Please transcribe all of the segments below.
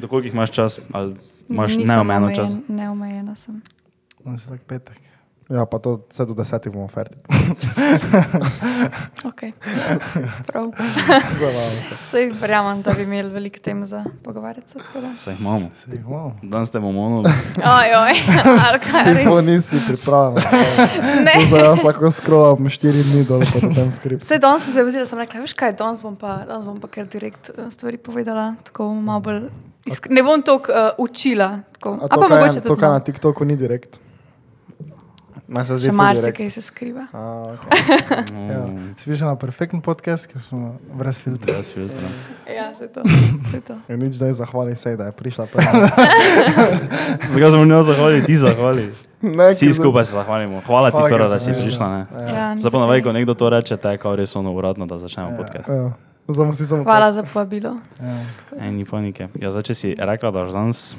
Dokoliko jih imaš čas, ali imaš neomejeno omejen- čas? Neomejena sem. On si tak petek. Ja, pa to vse do desetih bomo ferti. Okay. Prav. Sej verjamem, da bi imeli veliko tem za pogovarjati se. tako da. Saj jih imamo. Se jih imamo. Danes te bomo ono. Oj, oj, ali kaj Ti res? nisi pripravljen. Ne. To za jaz lahko skrovam štiri dni dol po tem skriptu. Vse danes sem se vzela, sem rekla, veš kaj, danes bom pa, danes bom pa kar direkt eh, stvari povedala, tako malo bolj. Isk ne bom toliko uh, učila. Tako. A A to, pa kaj, to, kaj na malo. TikToku ni direkt. Še marsikaj se skriva. A, okay. Ja. Slišiš na perfekten podcast, ker smo brez filtra. Brez filtra. Ja, se to. Se to. Ja, nič da je zahvali se, da je prišla prva. Zakaj smo njo zahvalili, ti zahvali? Ne, Vsi skupaj se zahvalimo. Hvala ti Hvala, prvo, ker da si prišla. Ne? Ja, Zdaj pa za navej, kaj. ko nekdo to reče, te je kao res ono uradno, da začnemo Ja. podcast. Ja. Zdaj samo Hvala za povabilo. Ja. Ej, ni panike. Ja, zdaj, če si rekla, da danes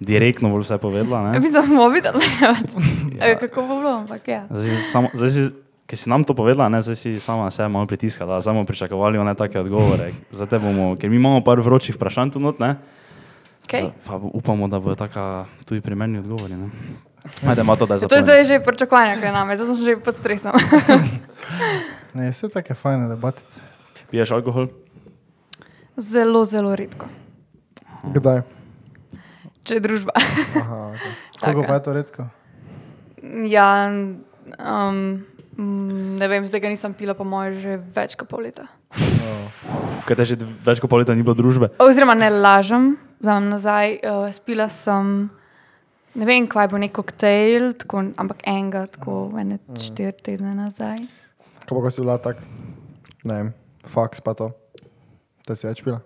direktno bolj vse povedala, ne? Mi smo videli, Ja. ja. kako bo bilo, ampak ja. Zdaj, si samo, zdaj si, ker si nam to povedala, ne, zdaj si sama na sebe malo pritiskala, zdaj bomo pričakovali one take odgovore. Zdaj te bomo, ker mi imamo par vročih vprašanj tu not, ne? Okay. Pa upamo, da bodo taka tudi primerni odgovori, ne? Ajde, to, da je To je zdaj že pričakovanje, kaj name, zdaj sem že pod stresom. Ne, vse take fajne debatice. Piješ alkohol? Zelo, zelo redko, Kdaj? Če je družba. Aha, okay. Taka. pa je to redko? Ja, um, mm, ne vem, zdaj ga nisem pila, po mojem, že več kot pol leta. Kaj te že več kot pol leta ni bilo družbe? Oziroma, ne lažem, vzamem nazaj. Uh, spila sem, ne vem, kaj bo nek koktejl, tako, ampak enega, tako ene štiri tedne nazaj. Kaj pa, ko si bila tak, ne vem, faks pa to. Te si več pila?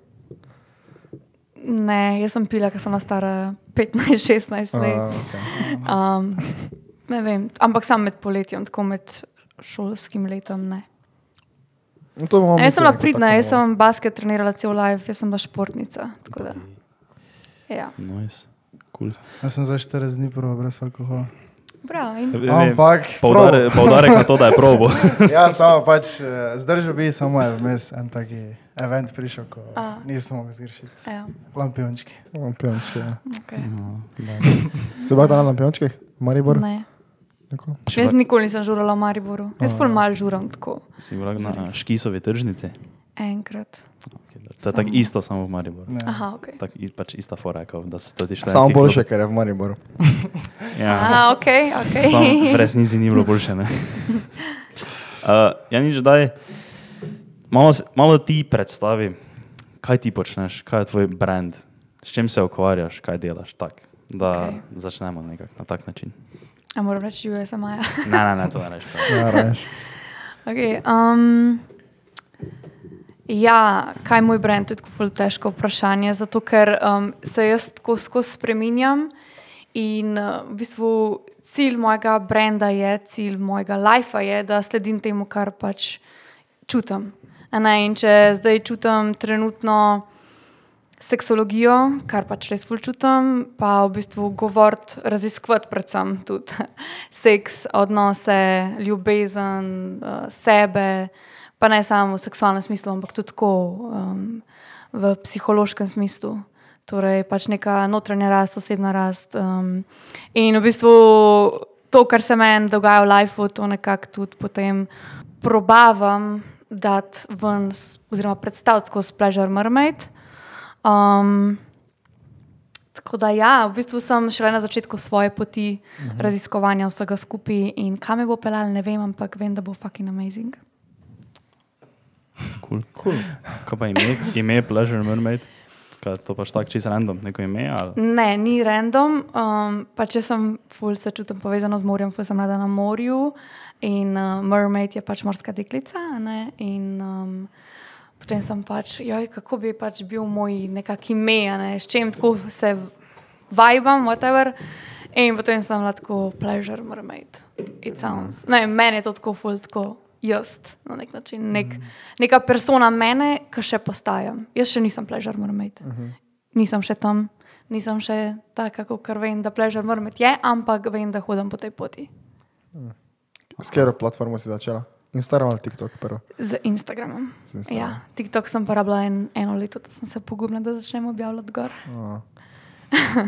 Ne, jaz sem pila, ker sem stara 15-16 let. A, okay. Um, ne vem, ampak sam med poletjem, tako med šolskim letom. Ne. No, Ne, jaz sem bila pridna, jaz sem basket trenirala cel life, jaz sem bila športnica. tako da, Ja. Nice. Cool. Jaz sem za 40 dni prvo brez alkohola. Prav, Ampak, Poudare, poudarek na to, da je probo. ja, samo pač eh, zdržal bi, samo je vmes en taki event prišel, ko A. nisem mogel zgrešiti. ja, Lampiončki. Lampiončki, ja. okay. Si bila tam na lampiončkih? Maribor? Ne. Nikoli? Jaz nikoli nisem žurala v Mariboru. Jaz ful mal žuram tako. Si bila na Škisovi tržnici? Enkrat. To je tako isto, samo v Mariboru. Ne. Aha, ok. Tak, i- pač ista fora, kot da so ti študenti. Samo boljše, ker je v Mariboru. Ja. Aha, ok, ok. Sam v resnici ni bilo boljše. Ne? Uh, ja, nič daj. Malo, malo ti predstavi, kaj ti počneš, kaj je tvoj brand, s čim se ukvarjaš, kaj delaš. Tak, da okay. Začnemo na tak način. A moram reči, že je sama. Ne, ne, ne, to ne rečeš. Ja, reš. Okay, um, ja, kaj je moj brand, je tako ful težko vprašanje, zato ker um, se jaz tako skozi spreminjam in uh, v bistvu cilj mojega brenda je, cilj mojega lifea je, da sledim temu, kar pač čutim. In če zdaj čutim trenutno seksologijo, kar pač res čutim, pa v bistvu govoriti, raziskovati predvsem tudi seks, odnose, ljubezen, uh, sebe, pa ne samo v seksualnem smislu, ampak tudi tako um, v psihološkem smislu. Torej, pač neka notranja rast, osebna rast. Um, in v bistvu to, kar se meni dogaja v lifeu, to nekako tudi potem probavam dati ven, oziroma predstaviti skozi Pleasure Mermaid. Um, tako da, ja, v bistvu sem šele na začetku svoje poti uh -huh. raziskovanja vsega skupaj in kam me bo pelal, ne vem, ampak vem, da bo fucking amazing. Cool. Cool. Kaj pa ime, ime Pleasure Mermaid? Kaj, to pač tako čisto random, neko ime? Ali? Ne, ni random. Um, pa če sem ful se čutim povezano z morjem, ful sem rada na morju in uh, mermaid je pač morska deklica. a Ne? In um, potem sem pač, joj, kako bi pač bil moj nekak ime, a ne? s čim tako se vibam, whatever. In potem sem lahko pleasure mermaid. It sounds. Ne, meni je to tako ful, tako jaz na nek način. Nek, neka persona mene, ki še postajam. Jaz še nisem pleasure mermaid. Nisem še tam, nisem še taka, kot vem, da pleasure mermaid je, ampak vem, da hodim po tej poti. S katero platformo si začela? Instagram ali TikTok prvo? Z Instagramom. Z Instagramom. Ja, TikTok sem porabila en, eno leto, da sem se pogumila, da začnem objavljati gor. A.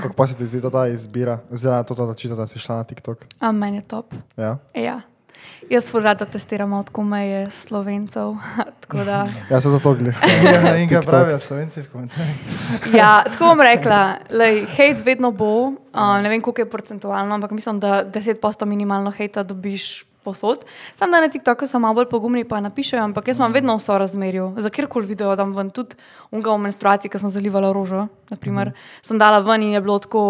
Kako pa se ti zdi ta izbira, oziroma to, da očitno, da si šla na TikTok? A meni je top. Ja? Ja. Jaz ful rada testiram od meje slovencev. tako da, Ja, se zato gledam. Ja, in kaj pravijo slovenci v komentarjih? ja, tako bom rekla, lej, hejt vedno bo, uh, ne vem koliko je procentualno, ampak mislim, da 10% minimalno hejta dobiš posod. Sam da na TikToku so malo bolj pogumni, pa napišejo, ampak jaz imam vedno vso razmerju. Za kjerkoli video dam ven, tudi unga v menstruaciji, ko sem zalivala rožo, naprimer, mm. sem dala ven in je bilo tako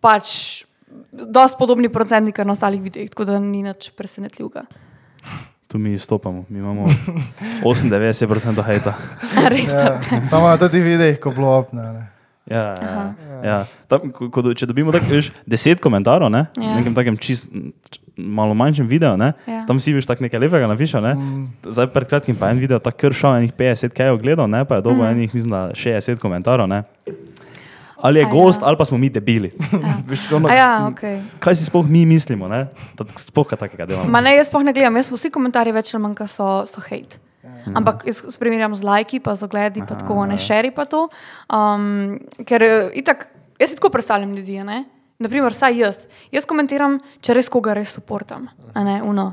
pač. Dosti podobni procenti, kot na ostalih videih, tako da ni nič presenetljivega. Tu mi stopamo, mi imamo 98% hejta. Res, Ja, samo na teh videih, ko bilo opne. ne. Ja, ja, Aha. ja. Tam, ko, ko, če dobimo tak, veš, deset komentarjev, ne, Ja. v nekem takem čist, malo manjšem videu, ne, Ja. tam si veš tako nekaj lepega napiše. Ne. Mm. Zdaj pred kratkim pa je en video tako kršal, enih 50 kaj je ogledal, ne, pa je dobil Mhm. mm. enih, mislim, da 60 komentarjev. Ne. Ali je A gost, ja. ali pa smo mi debili. Veš, ono, A ja, okay. Kaj si sploh mi mislimo, ne? da sploh kaj takega delamo? Ma ne, jaz sploh ne gledam, jaz vsi komentarji več ali manj so, so hate. Ampak jaz primerjam z lajki, pa z ogledi, pa Aha, tako ne ja. šeri pa to. Um, ker eh, itak, jaz si tako predstavljam ljudi, ne? Naprimer, saj jaz. Jaz komentiram, če res koga res suportam. ne, uno.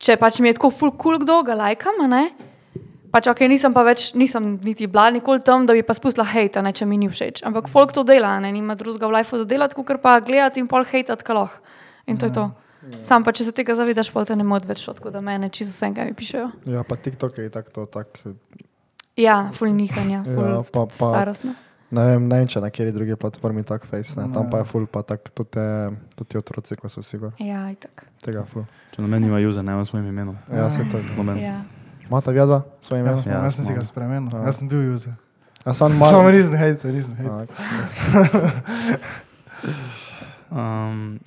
Če pač mi je tako full cool, kdo ga lajkam, ne? Pač ok, nisem pa več, nisem niti bila nikoli tam, da bi pa spustila hate, a ne, če mi ni všeč. Ampak folk to dela, a ne, nima drugega v lifeu za delati, kot pa gledati in pol hate, kaloh. In to je to. Sam pa, če se tega zavedaš, pol te ne mod več, tako da mene čisto vse, kaj mi pišejo. Ja, pa TikTok je tako to, tak, Ja, full nihanja, full Ja, pa- pa- starostno. ne vem, ne vem, če na kateri drugi platformi tak face, ne. tam pa je full, pa tak, tudi, otroci, ko so vsi gor. Ja, itak. Tega full. Če na meni ima user, ne vem svojim imenom. Ja, se to. Noben. Ja. Mata vjada, svoje ime. Ja, jaz sem si ga spremenil, Ja. jaz sem bil user. A sam Samo malo. resni hejt, resni hejt. Um,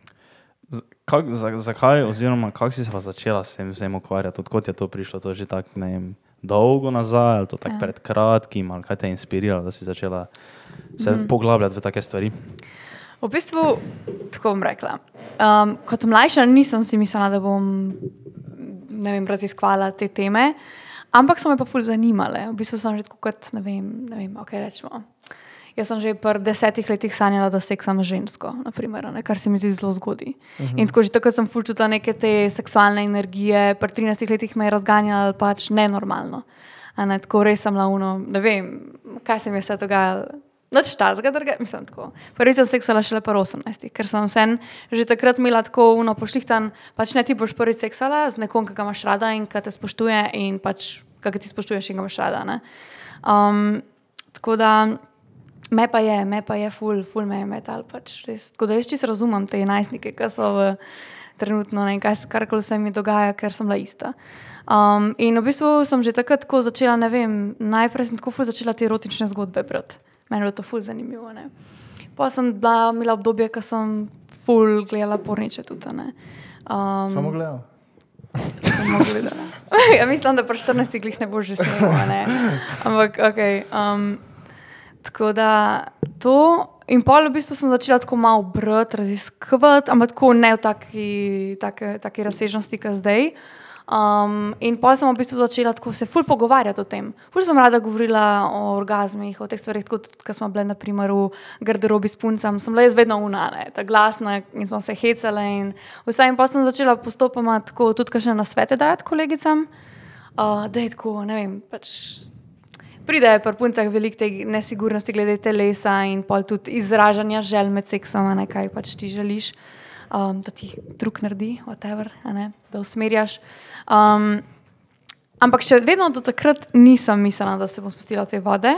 kak, za, zakaj, oziroma kako si se pa začela s tem vsem ukvarjati, odkot je to prišlo? To je že tako ne vem, dolgo nazaj, ali to tako Ja. pred kratkim, ali kaj te je inspiriralo, da si začela se mm. poglabljati v take stvari? V bistvu, tako bom rekla. Um, kot mlajša nisem si mislila, da bom ne vem, raziskvala te teme, ampak so me pa fulj zanimale. V bistvu sem že tako kot, ne vem, ne vem ok, rečemo. Jaz sem že pri desetih letih sanjala, da seksam žensko, naprimer, ne, kar se mi zdi zelo zgodaj. Uh -huh. In tako že takrat sem fulj čutila neke te seksualne energije, pri 13 letih me je razganjalo pač nenormalno. A Ne, tako res sem launo, ne vem, kaj se mi je vse dogajalo. Noč tazga, drga, mislim tako. Prvič sem seksala šele po 18, ker sem vsem že takrat imela tako uno pošlihtan, pač ne ti boš prvič seksala z nekom, ki ga imaš rada in ki te spoštuje in pač, ki ti spoštuješ in ga imaš rada. ne. Um, tako da me pa je, me pa je ful, ful me je metal. Pač, res. tako da jaz čisto razumem te najstnike, ki so v trenutno ne, kaj, karkoli se mi dogaja, ker sem bila ista. Um, in v bistvu sem že takrat tako začela, ne vem, najprej sem tako ful začela te erotične zgodbe brati. Meni je bilo to ful zanimivo. Ne. Pa sem bila, imela obdobje, ko sem ful gledala porniče tudi. ne. Um, Samo gledal. Samo gledala. ja, mislim, da pri 14 glih ne boš že snemal, ne. Ampak, ok. Um, tako da to. In pol v bistvu sem začela tako malo brati, raziskovati, ampak tako ne v taki, taki, taki razsežnosti, kot zdaj. Um, in pol sem v bistvu začela tako se ful pogovarjati o tem. Ful sem rada govorila o orgazmih, o teh stvarih, tudi, ko smo bile naprimer v garderobi s puncem, sem bila jaz vedno unane, ta glasna in smo se hecale in vse. In pa sem začela postopoma tako tudi kakšne nasvete dajati kolegicam, uh, da je tako, ne vem, pač Pride pri puncah veliko te nesigurnosti glede telesa in pol tudi izražanja želj med seksom, ne kaj pač ti želiš, um, da ti drug naredi, whatever, ne, da usmerjaš. Um, ampak še vedno do takrat nisem mislila, da se bom spustila te vode.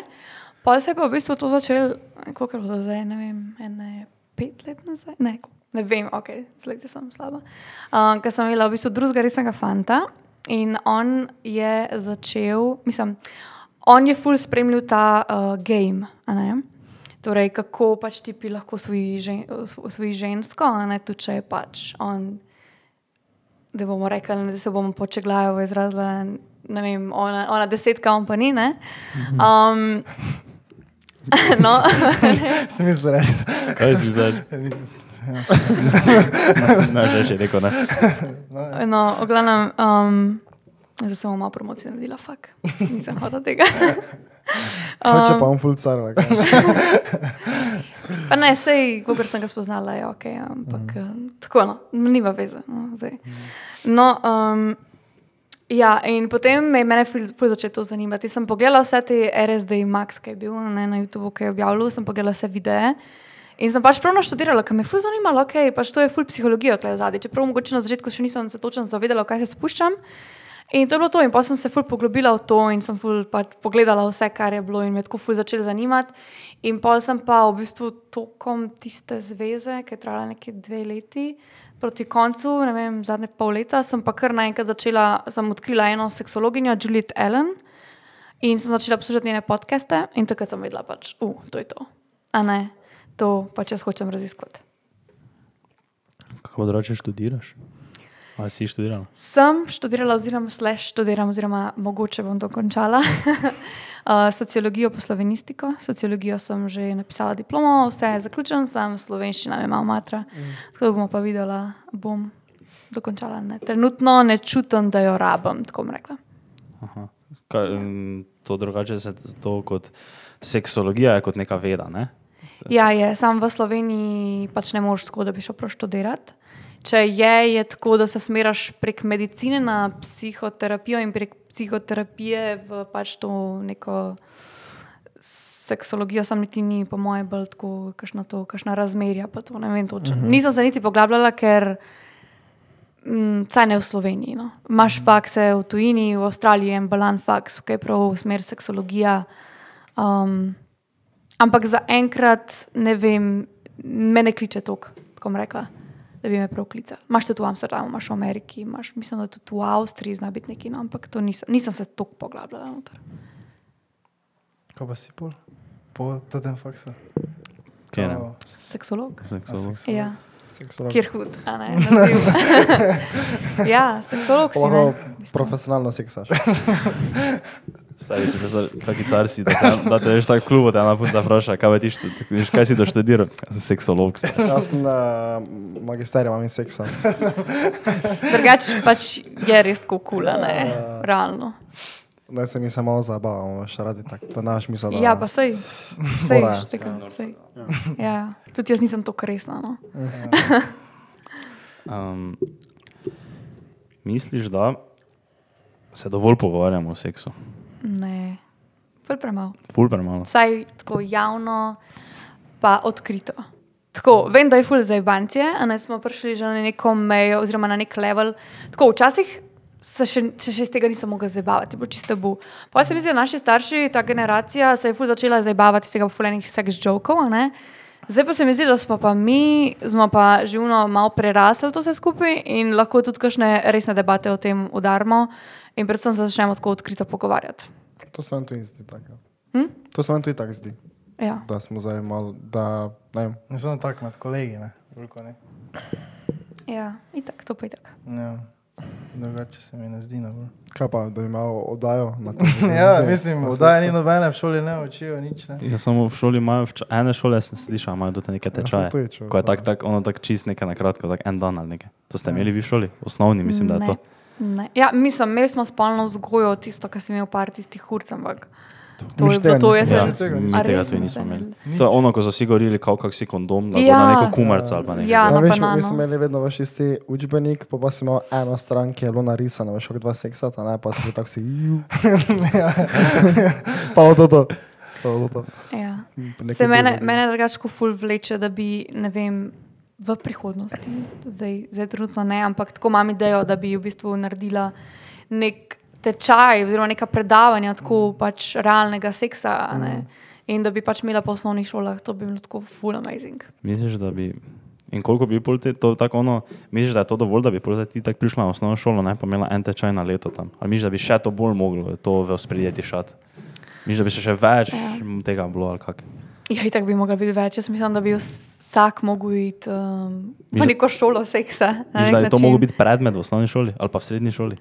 Pa se je pa v bistvu to začelo, koliko je bilo zdaj, ne vem, ene pet let nazaj. Ne, ne vem, ok, z leti sem slaba. Um, ker sem imela v bistvu drugega resnega fanta in on je začel, mislim, on je full spremljal ta uh, game. a ne. Torej, kako pač ti pi lahko svoji, žen, svoji žensko, a ne tudi če je pač on, da bomo rekli, da se bomo počeglajo izrazila, ne vem, ona, ona desetka, on pa ni, ne. Um, no, Smisel reči. Kaj si zdaj? Ne, že še rekel, ne. no, v glavnem, um, Zdaj sem malo promocije naredila, fuk. Nisem hodila tega. Hoče Um, pa on full car. like. Pa ne, sej, kot sem ga spoznala, je ok, ampak mm. tako, no, nima veze. No, zdaj. no um, ja, in potem me je mene ful ful začelo to zanimati. Sem pogledala vse te RSD Max, ki je bil ne, na YouTubu, ki je objavljal, sem pogledala vse videe. In sem pač pravno študirala, ker me je ful zanimalo, ok, pač to je ful psihologija, kaj je zadnji. Čeprav mogoče na začetku še nisem se točno zavedala, kaj se spuščam. In to je bilo to, in pa sem se ful poglobila v to in sem ful pač pogledala vse, kar je bilo, in me tako ful začelo zanimati. In pa sem pa v bistvu tokom tiste zveze, ki je trajala nekje dve leti, proti koncu, ne vem, zadnje pol leta, sem pa kar naenkrat začela, sem odkrila eno seksologinjo, Juliet Allen, in sem začela poslušati njene podcaste, in takrat sem vedela, pač, uh, to je to. A ne, to pač jaz hočem raziskovati. Kako drugače študiraš? Ali si študirala? Sem študirala, oziroma slash študiram, oziroma mogoče bom dokončala uh, sociologijo po slovenistiko. Sociologijo sem že napisala diplomo, vse je zaključeno, sam slovenščina me malo matra. Mm. Tako bomo pa videla, bom dokončala. Ne. Trenutno ne čutim, da jo rabim, tako bom rekla. Aha. Kaj, m, to drugače se to kot seksologija je kot neka veda, ne? Ja, je, sam v Sloveniji pač ne moreš tako, da bi šel prav študirati. Če je, je tako, da se smeraš prek medicine na psihoterapijo in prek psihoterapije v pač to neko seksologijo, sam niti ni, po mojem, bolj tako, kakšna, to, kakšna razmerja. To, ne vem točno. -huh. Nisem se niti poglabljala, ker mm, saj ne v Sloveniji. No. Imaš fakse v tujini, v Avstraliji je en balan faks, ki je prav v smer seksologija. Um, ampak zaenkrat ne vem, me ne kliče tok, tako rekla da bi me prav klicali. Imáš tudi v Amsterdamu, imaš v Ameriki, imaš, mislim, da tudi v Avstriji zna biti neki, no, ampak to nisem, nisem se tako poglabljala. Noter. Kaj pa si pol? Po tem faksu? Kaj ne? Kao Seksolog. Seksolog. Ja, Seksolog. kjer hud, a ne, naziv. ja, seksolog si. Lahko Ne? profesionalno seksaš. Stari si predstavljal, kaki car si, da te, da te veš tako klubo, te ena punca vpraša, kaj, ti štud, veš, kaj si doštudiral? Jaz sem seksolog. stari. Jaz sem uh, magisterij, imam in seksa. Drugače pač je res tako kula, ne, realno. Da se mi se malo zabavamo, še radi tako, da naš misel. Da, Ja, pa sej, sej, štekam, sej. Ja, tudi jaz nisem tako resna, no. Um, misliš, da se dovolj pogovarjamo o seksu? Ne, bolj premalo. Ful premalo. Vsaj tako javno, pa odkrito. Tako, vem, da je ful za bancije, a ne smo prišli že na neko mejo, oziroma na nek level. Tako, včasih se še, se še iz tega nisem mogla zabavati, bo čisto bu. Pa se mi zdi, da naši starši, ta generacija, se je ful začela zabavati iz tega fulejnih seks jokov, a ne. Zdaj pa se mi zdi, da smo pa mi, smo pa živno malo prerasli to vse skupaj in lahko tudi kakšne resne debate o tem udarimo in predvsem se začnemo tako odkrito pogovarjati. To se vam tudi zdi tako. Hm? To se vam tudi tako zdi, Ja. da smo zdaj malo, da ne vem. Ne samo tako med kolegi, ne. Veliko ne. Ja, itak, to pa je tako. Ja. Drugače se mi ne zdi najbolj. Kaj pa, da imel oddajo na to? Ja, mislim, vdaj ni nobene v šoli, ne učijo nič. Ne. Jaz samo v šoli imajo, vč- ene šole sem slišal, imajo tudi neke Ja, tečaje. tudi čul, Ko je tako, tak, ono tako čist nekaj na kratko, tak en dan ali nekaj. To ste imeli vi v šoli? Osnovni, mislim, da je Ne. to. Ne. Ja, mislim, imeli smo spolno vzgojo, tisto, kar sem imel par tistih urc, ampak to je bilo to. Jaz Ja, sem, mi tega tudi nismo imeli. To je ono, ko so vsi govorili, kako kak si kondom, da Ja. na neko kumarca ali pa nekaj. Ja, Ja, veš, mi smo imeli vedno vaš isti učbenik, pa, pa si imel eno stran, ki je bilo narisano, veš, kot dva seksata, ne, pa si bil tako si, ju. pa od to. To. Ja. Se mene, mene drugače ful vleče, da bi, ne vem, v prihodnosti, zdaj, zdaj trenutno ne, ampak tako imam idejo, da bi v bistvu naredila nek tečaj oziroma neka predavanja tako pač realnega seksa. a Ne? In da bi pač imela po osnovnih šolah, to bi bilo tako full amazing. Misliš, da bi. In koliko bi pol te, to tako ono, misliš, da je to dovolj, da bi pol ti tako prišla na osnovno šolo, ne pa imela en tečaj na leto tam? Ali misliš, da bi še to bolj moglo, to v spredje tišati? Misliš, da bi se še več Ja. tega bilo ali kak? Ja, in tako bi mogla biti več. Jaz mislim, da bi vsak mogel iti um, v neko šolo seksa. na Misliš, da bi to moglo biti predmet v osnovni šoli ali pa v srednji šoli?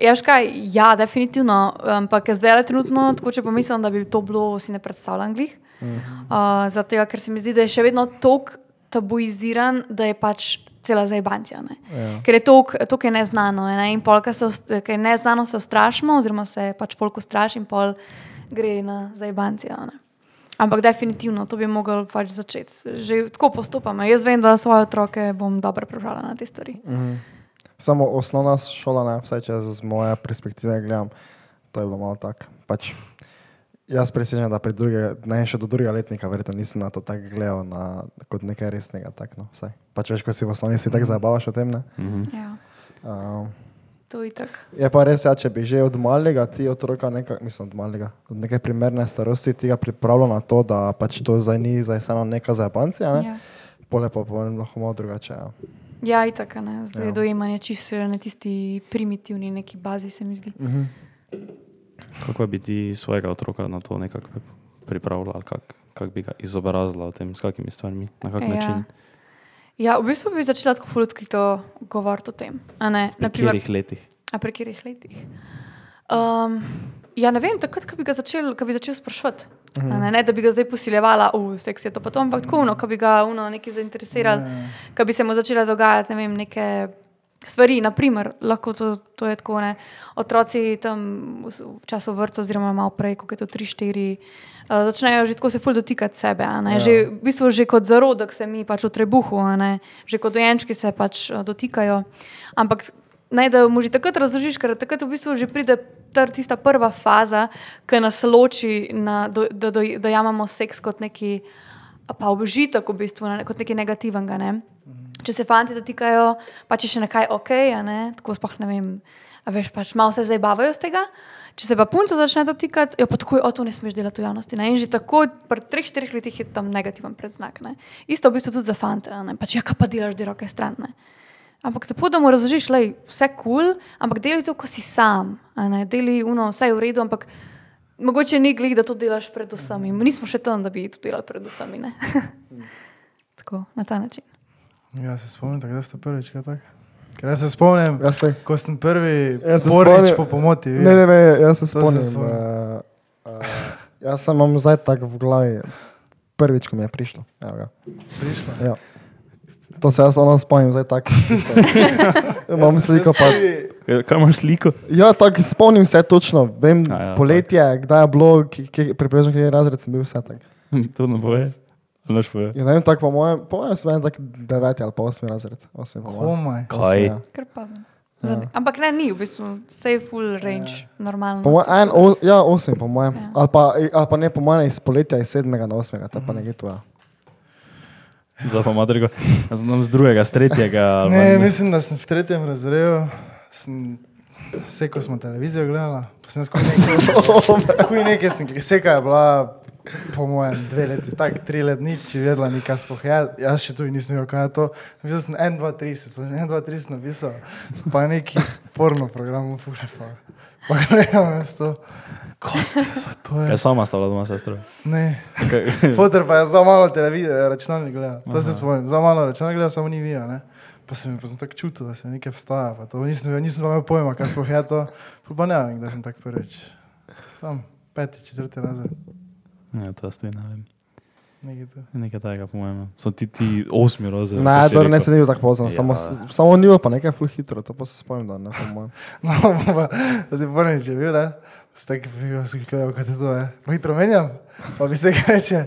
Ja, škaj, ja, definitivno. Ampak zdaj le trenutno, tako če pomislim, da bi to bilo, si ne predstavljam glih. Uh -huh. uh, zato, ker se mi zdi, da je še vedno tako tabuiziran, da je pač cela zajbancija. Ja. Ker je to, ki je neznano. Ne? In pol, se ust- ke je neznano, se ustrašimo, oziroma se pač folk ustraši in pol gre na zajbancijo. Ampak definitivno to bi mogel pač začeti. Že tako postopamo. Jaz vem, da svoje otroke bom dobro pripravila na te stvari. Mhm. Samo osnovna šola, ne, vsaj če z moje perspektive gledam, to je bilo malo tako. Pač, jaz presežem, da pri druge, ne še do drugega letnika, verjetno nisem na to tako gledal na, kot nekaj resnega. Tak, no, vsaj. pač veš, ko si v osnovi si tako zabavaš o tem. Ne? Mhm. Ja, Um, to je tako. je pa res, ja, če bi že od malega ti otroka, neka, mislim, od malega, od neke primerne starosti ti ga pripravljal na to, da pač to zdaj ni zdaj samo neka zajebancija, ne? Ja. pole pa pa lahko malo drugače. Ja. Ja, itak, ne. Zdaj Ja. dojemanje čisto na tisti primitivni neki bazi, se mi zdi. Mhm. Kako bi ti svojega otroka na to nekako pripravljala, ali kak, kak bi ga izobrazila o tem, s kakimi stvarmi, na kak Ja. način? Ja, v bistvu bi začela tako fulutkrito govoriti o tem. a Ne, Na katerih letih? A pri katerih letih? Um, ja, ne vem, takrat, ko bi ga začel, ko bi začel sprašovati. Uh -huh. ne, ne, da bi ga zdaj posiljevala, v seks je to pa to, ampak tako, no, ko bi ga uno nekaj zainteresirali, ko bi se mu začela dogajati, ne vem, neke stvari, naprimer, lahko to, to je tako, ne, otroci tam v, v času vrca, oziroma malo prej, ko je to 3-4, uh, začnejo že tako se ful dotikati sebe, Ja. že v bistvu že kot zarodek se mi pač v trebuhu, že kot dojenčki se pač uh, dotikajo, ampak Naj da mu že takrat razložiš, ker takrat v bistvu že pride tista prva faza, ki nas loči, na, do, da do, dojamemo seks kot neki pa obožitek, v bistvu, ne, kot nekaj negativnega. Ne. Če se fanti dotikajo, pa če še nekaj ok, ne, tako sploh ne vem. A veš, pač malo se zabavajo z tega. Če se pa punca začne dotikati, jo pa takoj, o to ne smeš delati v javnosti. Ne? In že tako, pri 3-4 letih je tam negativen predznak. Ne? Isto v bistvu tudi za fante. Pač, ja, kaj pa delaš, da roke stran. Ne? Ampak tako, da mu razložiš, da je vse kul, cool, ampak deli to, ko si sam. a ne. Deli uno, vse je v redu, ampak mogoče ni glih, da to delaš pred vsemi. Mi nismo še tam, da bi to delali pred vsemi. ne. tako, na ta način. Ja, se spomnim, da ste prvič kaj tak. Ker jaz se spomnim, Jaz se, ko sem prvi Jaz se spomnim- po pomoti. ne, ne, ne, jaz se se spomnim. spomnim. Uh, uh, jaz sem imam zdaj tako v glavi, prvič, ko mi je prišlo. Evo ga. Prišla. Ja. To se jaz ono spomnim, zdaj tako. Imam sliko pa. Kaj, kaj imaš sliko? Ja, tako spomnim se točno. Vem, A ja, poletje, kdaj je bilo, približno kaj je razred, sem bil vse tak. to ne boje. Noš poje. Ja, ne vem, tako po mojem, po mojem sem tak deveti ali pa osmi razred. Osmi. Komaj. Kaj? Ja. Kar pazim. Ja. Ampak ne, ni v bistvu, vse je full range, ja. normalno. Po mojem, en, o, ja, osmi, po mojem. Ja. Ali, pa, ali pa ne, po mojem, iz poletja, iz sedmega na osmega, to pa nekaj tu. Ja. Zdaj pa matrigo. Znam z drugega, z tretjega. ali pa Ne, mislim, da sem v tretjem razredu, sem, vse ko smo televizijo gledali, sem skozi nekaj, kuj nekaj sem, ker seka je bila, po mojem, dve leti, tako tri let nič, vedela nikaj spoh. Ja, jaz še tu nisem vedel, kaj je to. Videl sem 1, 2, 3, se spomnim, 1, 2, 3 sem napisal, pa neki porno program, fuhle pa. Pa gledam jaz to. Kot, to je. Kaj sama sta bila doma sestra? Ne. Kaj- Fotor pa je za malo televizijo, računalnik gleda. To se spomnim, za malo računalnik gleda, samo ni vijo. Ne? Pa sem, pa sem tako čutil, da se mi nekaj vstaja. pa to. Nisem, nisem pa imel pojma, kaj sploh je to. Pa ne vem, da sem tako prvič. Tam, peti, četrti razred. Ja, to jaz tudi ne vem. Nekaj takega, po mojem. So ti, ti osmi razred. Ne, torej ne se ni bil tako pozno, Ja. samo, samo ni bilo pa nekaj ful hitro, to pa se spomnim, da ne po mojem. No, pa, da ti prvič je bil, ne? S takim figom, s kakim, kot je to, je. Pa hitro menjam, pa bi se kaj reče.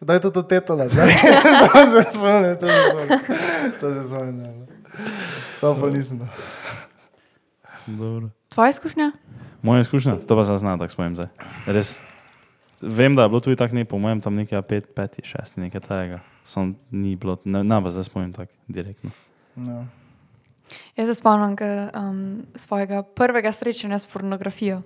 Daj to, to teto nazaj. to se spomnim, to se spomnim. To se spomnim. ne. Samo pa nisem. no. Dobro. Tvoja izkušnja? Moja izkušnja, to pa se znam tako spomnim zdaj. Res. Vem, da je bilo tudi tako, ne, po mojem, tam nekaj pet, peti, šesti, nekaj takega. Sam ni bilo, ne, ne pa zdaj spomnim tako direktno. No. Jaz se spomnim ke, um, svojega prvega srečanja s pornografijo.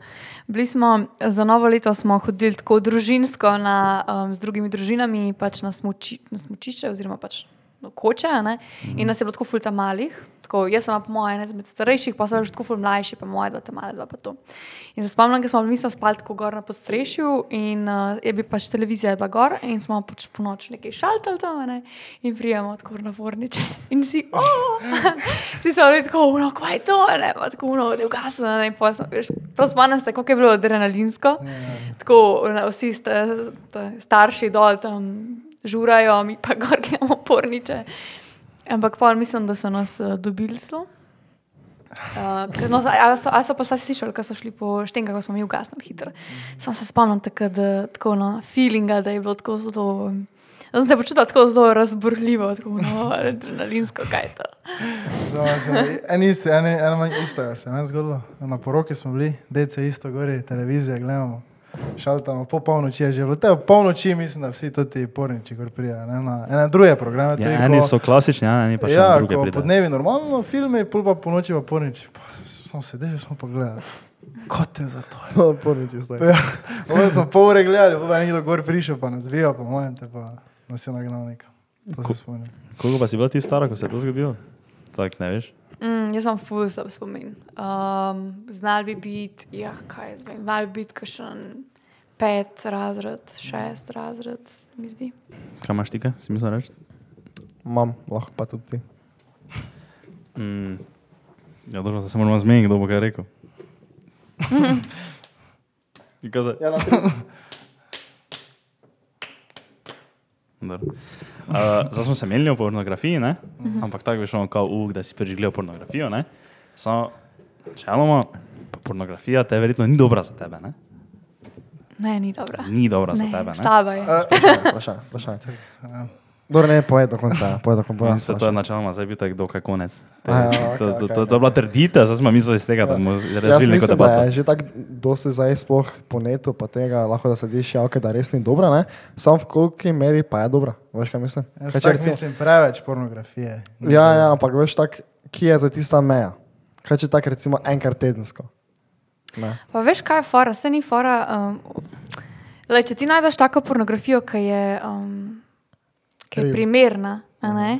Bili smo za novo leto hodili tako družinsko na, um, z drugimi družinami pač na, smuči, na smučišče oziroma pač koče. a ne. In nas je bilo tako fulta malih. Tako, jaz sem po mojem ena izmed starejših, pa so že tako ful mlajši, pa moja dva ta mala dva pa to. In se spomnim, da smo mi smo spali tako gor na podstrešju in uh, je bil pač televizija je bila gor in smo pač po noč nekaj šaltali tam ne? in prijemo tako na vorniče. In si, oh! si so bili tako, no, kaj je to, ne, pa tako, no, da je ugasno, ne, in pol smo, veš, prav spomnim se, kako je bilo adrenalinsko. Tako, ne, vsi sta, sta, starši dol tam žurajo, mi pa gor gledamo porniče. Ampak pa mislim, da so nas uh, dobili zelo. Uh, no, ali, so, ali so pa vse slišali, ko so šli po štenkah, ko smo mi ugasnili hitro. Sam se spomnim tako, da, tako no, feelinga, da je bilo tako zelo. Da sem se počutila tako zelo razburljivo, tako no, adrenalinsko, kaj je to. Znova se- En isti, en, en manj istega se je meni zgodilo. Na poroki smo bili, dece isto gori, televizija gledamo. Šaltamo, po polnoči je že bilo. Te polnoči mislim, da vsi ti porniči, gor prijajo. Ne, na, ene druge programe. Ja, eni ko- so klasični, ja, eni pa še ja, druge ko po dnevi normalno, filme, pol pa po noči pa porniči. Pa, smo sedeli, smo pa gledali. Kot je za to? No, porniči zdaj. Ja, Ovo smo pol ure gledali, pa je nekdo gor prišel, pa nas vija, po mojem, te pa nas je nagnal nekam. To se spomnim. Koliko pa si bila ti stara, ko se je to zgodilo? Tak ne veš. Mm, jaz imam ful slab spomin. Um, znal bi biti, ja, kaj jaz vem, znal bi biti kakšen pet razred, šest razred, se mi zdi. Kaj imaš ti, kaj si mislil reči? Imam, lahko pa tudi ti. Mm. Ja, dobro, da se moramo zmeniti, kdo bo kaj rekel. Kaj? Ja, na Dobro. Uh, zdaj smo se menili o pornografiji, ne? ampak tako bi šlo, kao uk, da si prvič gledal pornografijo. Ne? Samo, čeloma, pa pornografija te verjetno ni dobra za tebe. Ne? Ne, ni dobra. Ni dobra za Ne, tebe. Ne? slaba je. Vprašanje, vprašanje. Dobro, ne, povej do konca, povej do konca. Se to je načeloma zdaj bil tako dokaj konec. A ja, To, okej, to, okej, to, to je bila trditev, zdaj smo mislili iz tega, da bomo Jaz razvili neko mislim, debato. je že tako dosti zdaj sploh po netu, pa tega lahko da sediš, ja, okay, da res ni dobra, ne? Sam v koliki meri pa je dobra, veš kaj mislim? Jaz Kaj če tako recimo- mislim preveč pornografije. Ja, ja, ampak veš tak, kje je za tista meja? Kaj če tako recimo enkrat tedensko? Ne. Pa veš, kaj je fora, se ni fora. Um, lej, če ti najdeš tako pornografijo, ki je, um, ki je primerna, ne?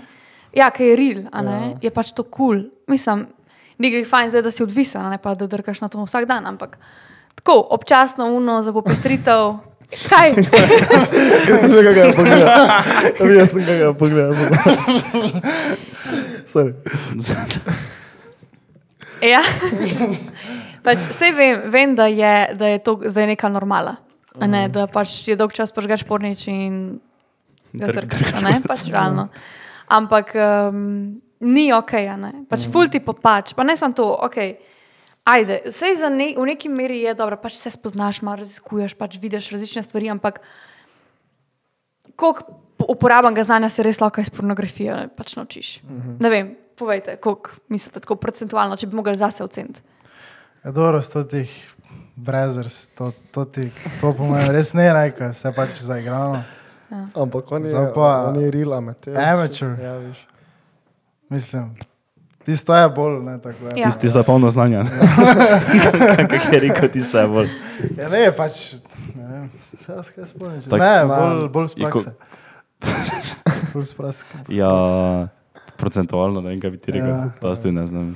ja, ki je real? Ja. je pač to kul. Cool. Mislim, ni ga fajn zdaj, da si odvisen, ne pa da drkaš na to vsak dan, ampak tako, občasno uno za popestritev. Kaj? Jaz sem ga pogledal. Jaz sem ga pogledal. Ja. pač, sej vem, vem da, je, da je to zdaj neka normala. Ne, da pač je dolg čas požgeš pornič in ga ne, pač realno. Ampak um, ni ok, ne. Pač ful ti popač, pa ne samo to, ok. Ajde, sej ne, v neki meri je dobro, pač se spoznaš, malo raziskuješ, pač vidiš različne stvari, ampak koliko po- uporabnega znanja se res lahko iz pornografije pač naučiš. Uh -huh. Ne vem, povejte, koliko mislite, tako procentualno, če bi mogli zase oceniti. Je dobro, sto tih brezers, to, to, ti, to po mojem res ne reče, vse pač zaigrano. Ampak on je, pa- on je real amateur. Amateur. Ja, viš. Mislim, tisto je bolj, ne tako je. Ja. Tisti sta polno znanja. Kaj je rekel, tista je bolj. Ja, ne, pač, ne vem, se jaz kaj spomnim. Ne, bolj, bolj je prakse. Bolj z prakse. Ja, procentualno, ne vem, kaj bi ti rekel. Ja. Ja, to tudi ne znam.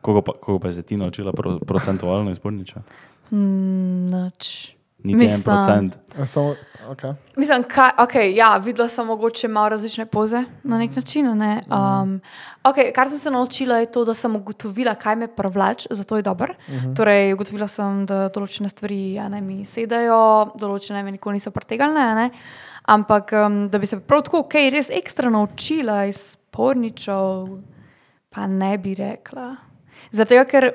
Koliko pa, koliko pa se ti naučila pro, procentualno izporniča? Hmm, Noč. Niti en procent. Samo, okay. Mislim, kaj, okay, ja, videla sem mogoče malo različne poze na nek način. Ne? Um, okay, kar sem se naučila, je to, da sem ugotovila, kaj me privlači, zato je dobro. Uh -huh. Torej, ugotovila sem, da določene stvari ja, ne, mi sedajo, določene me nikoli niso pretegnile. a ne. Ampak um, da bi se prav tako kaj res ekstra naučila iz porničev, pa ne bi rekla. Zato, ker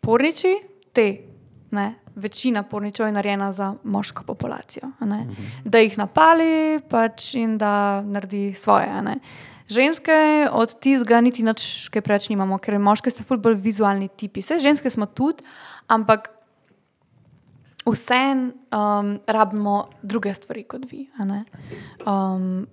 porniči, te, ne, večina porničev je narejena za moško populacijo. ne. Da jih napali pač in da naredi svoje. Ženske od tistega niti nič kaj preveč nimamo, ker moške ste ful bolj vizualni tipi. Vse ženske smo tudi, ampak vseeno um, rabimo druge stvari kot vi. Um,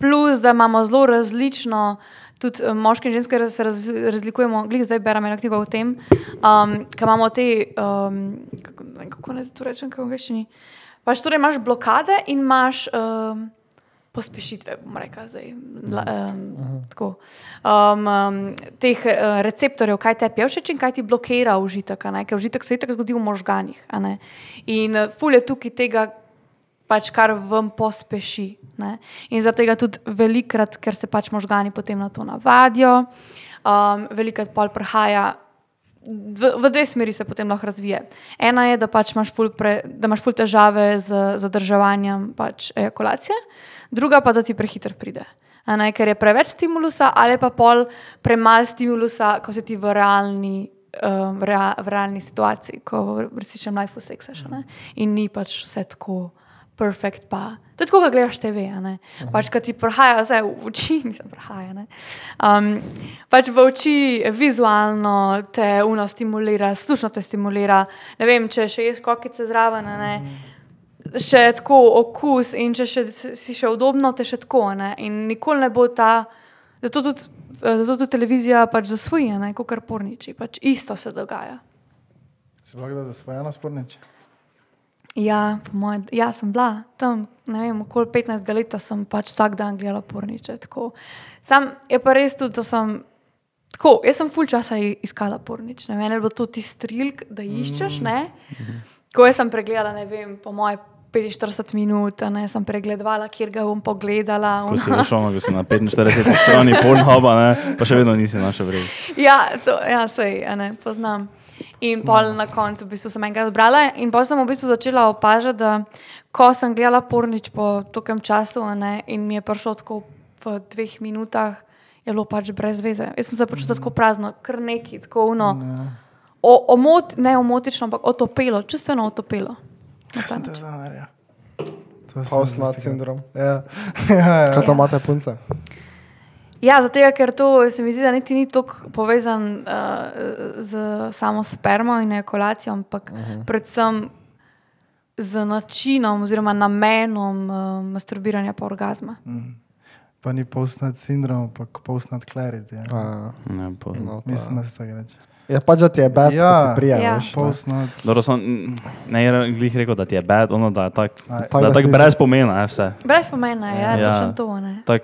plus, da imamo zelo različno, tudi um, moški in ženske se raz, razlikujemo. Glej, zdaj berem eno knjigo o tem, um, ki imamo te, um, kako, ne vem, kako naj to rečem, kako v angleščini. Pač torej imaš blokade in imaš. Um, Pospešitve, bom rekla, zdaj. La, um, tako. um, um, teh uh, receptorjev, kaj te je všeč in kaj ti blokira užitek, ker užitek se tako zgodi v možganjih. In uh, ful je tukaj tega, pač, kar vam pospeši. Ne? In zato tega tudi velikrat, ker se pač možgani potem na to navadijo, um, velikrat pol prihaja. V, v dve smeri se potem lahko razvije. Ena je, da, pač imaš, ful pre, da imaš ful težave z zadrževanjem pač ejakulacije, druga pa, da ti prehiter pride. Ne, ker je preveč stimulusa, ali pa pol premalo stimulusa, ko si ti v realni, um, rea, v realni situaciji, ko v resničnem lifeu seksaš. ne. In ni pač vse tako perfekt. Pa. To je tako, kot gledaš TV. a ne. Pač, ko ti prihaja vse v oči, mislim, prihaja. ne. Um, pač v oči vizualno te uno stimulira, slušno te stimulira. Ne vem, če še ješ kokice zraven. a Ne, še tako okus in če še, si še udobno, te še tako. Ne? In nikoli ne bo ta, zato tudi, eh, zato tudi televizija pač zasvoji, kot kar porniči. Pač isto se dogaja. Si lahko da zasvojena spornič? Ja, po mojem, ja, sem bila tam, ne vem, okoli 15 let sem pač vsak dan gledala porniče. Tako. Sam je pa res tudi, da sem. Tako, jaz sem full časa iskala pornič. Ne, meni je bilo to ti strilk, da iščeš. Ne? Ko jaz sem pregledala, ne vem, po moje 45 minut, ne sem pregledovala, kjer ga bom pogledala. Ko si šel, ko si na 45 strani Pornhuba, ne, pa še vedno nisi našel vred. Ja, to, ja sej, ne, poznam. In pol na koncu v bistvu sem enkrat zbrala in pa sem v bistvu začela opažati, da ko sem gledala pornič po tokem času a ne, in mi je prišlo tako v dveh minutah, je bilo pač brez veze. Jaz sem se počutila tako prazno, kar neki, tako uno. O, omot, ne omotično, ampak otopelo, čustveno otopelo. Na Kaj ta sem te način. zdaj naredil? To sem Hausnat investigirala. sindrom. Ja, ja, ja. Kaj to Ja. imate punce? Ja, zato ker to se mi zdi, da niti ni tako povezan uh, z samo spermo in ejakulacijo, ampak uh -huh. predvsem z načinom oziroma namenom uh, masturbiranja pa orgazma. Pa ni postnat sindrom, ampak postnat clarity. Ja. A, Ne, po, no, pa- Mislim, da se tako reče. Je pač, da ti je bed, Ja. ja. ti prija, Ja. veš. Postnat. Dobro, sem, ne je glih rekel, da ti je bad, ono da je tak, Aj, Tak, da da tak si- brez pomena, je vse. Brez pomena je, ja, Ja. točno to. Ne. Tak,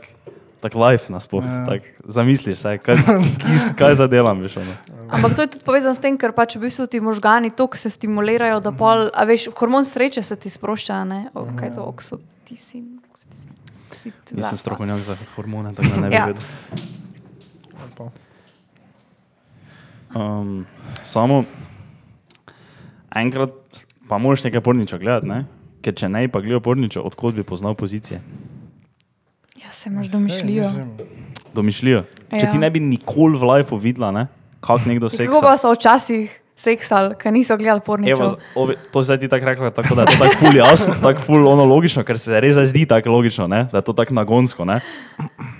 tak life nasploh, Ja. tak, zamisliš se, kaj, kis, kaj zadelam, veš, ono. Ampak to je tudi povezano s tem, ker pač v bistvu ti možgani toliko se stimulirajo, da pol, a veš, hormon sreče se ti sprošča, ne? O, kaj je to, oksitocin? oksitocin, oksit- Nisem ja, strokovnjak za hormone, tako da ne bi Ja. vedel. Um, samo enkrat pa moraš nekaj porniča gledati, ne? ker če ne pa gledal porniča, odkot bi poznal pozicije. Ja, se imaš domišljijo. Mislim, Domišljijo. Če Ja. ti ne bi nikoli v lifeu videla, ne? kako nekdo Kako seksa. pa so včasih seksali, ker niso gledali Evo, porničev? ovi- to zdaj ti tako rekla, tako da je to tako ful jasno, tako ful ono logično, ker se res zdi tako logično, ne? da je to tako nagonsko. Ne?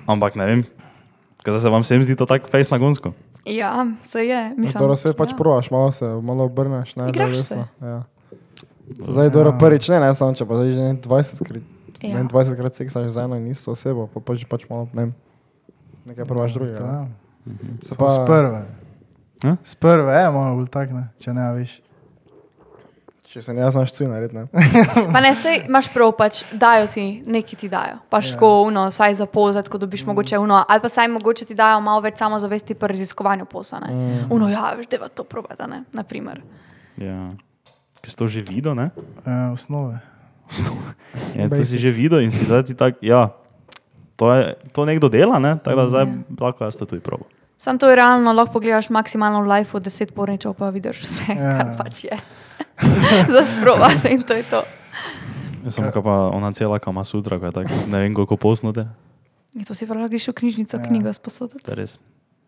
Ampak ne vem, kaj se vam vsem zdi to tako fejs nagonsko. Ja, se je. Mislim, Dobro, se pač ja. provaš, malo se malo obrneš. Ne, da je resno, Ja. Zdaj, dobro, prvič ne, ne samo če pa zdaj že ne 20 krat. Ja. Ja. 20 krat seksaš z eno in isto osebo, pa pač, pač malo, ne vem, nekaj provaš drugega. ne. ja. Se Pa z prve. Z prve je malo bolj tak, ne? če ne veš. Če se ne jaz znaš cuj narediti, ne. Pa ne, sej imaš prav, pač dajo ti, neki ti dajo. Pač Ja. sko, uno, saj za pozad, ko Mm. dobiš mogoče uno, ali pa saj mogoče ti dajo malo več samozavesti pri raziskovanju posla. Mm. Uno, ja, veš, da to probata, ne, naprimer. Ja. Ker si to že videl, ne? Ja, osnove. Ja, to si že videl in si zdaj ti tak, ja, to, je, to nekdo dela, ne? tako da zdaj Ja. lahko jaz to tudi probo. Sam to je realno, lahko pogledaš maksimalno v lifeu, deset porničev, pa vidiš vse, Ja. ja. kar pač je. Za sprovati in to je to. Jaz sem kaj pa ona cela kama sutra, kaj tak, ne vem koliko posnote, Je to si pa lahko greš v knjižnico, Ja. ja. knjigo sposoditi. res.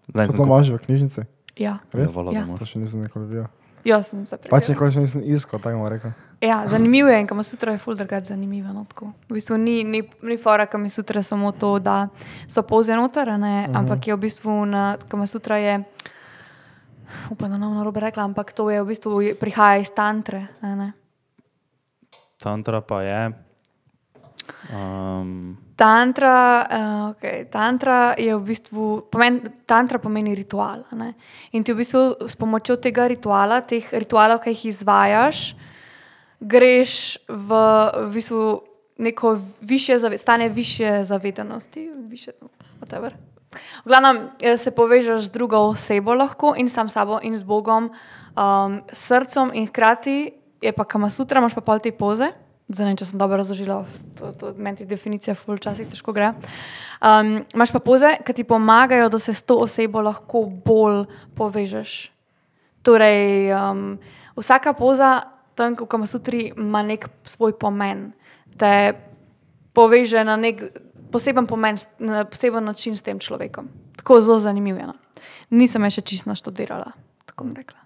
Zdaj To imaš v knjižnici. Ja, Res? Ja, Ja. To še nisem nikoli videl. Jaz sem se Pač prijel. nikoli še nisem iskal, tako bom rekel. Ja, zanimivo je in kam sutra je ful drugače zanimivo. No, tako. v bistvu ni, ni, ni fora, kam sutra samo to, da so povze noter, uh -huh. ampak je v bistvu na kam sutra je. Upam, da ne bom narobe rekla, ampak to je v bistvu je- prihaja iz tantre. a Ne? Tantra pa je. Um, Tantra, uh, okay. tantra je v bistvu, pomen, tantra pomeni ritual. Ne? In ti v bistvu s pomočjo tega rituala, teh ritualov, ki jih izvajaš, greš v, v bistvu neko više zave, stanje više zavedanosti. Više, whatever. v glavnem eh, se povežeš z drugo osebo lahko in sam s sabo in z Bogom, um, srcem in hkrati je pa kamasutra, imaš pa pol te poze. Zdaj ne če sem dobro razložila, to, to meni ti definicija ful včasih težko gre. Um, imaš pa poze, ki ti pomagajo, da se s to osebo lahko bolj povežeš. Torej, um, vsaka poza tam, v kamasutri, ima nek svoj pomen. Te poveže na nek poseben pomen, na poseben način s tem človekom. Tako zelo zanimivo. No. Nisem je še čisto naštudirala, tako bom rekla.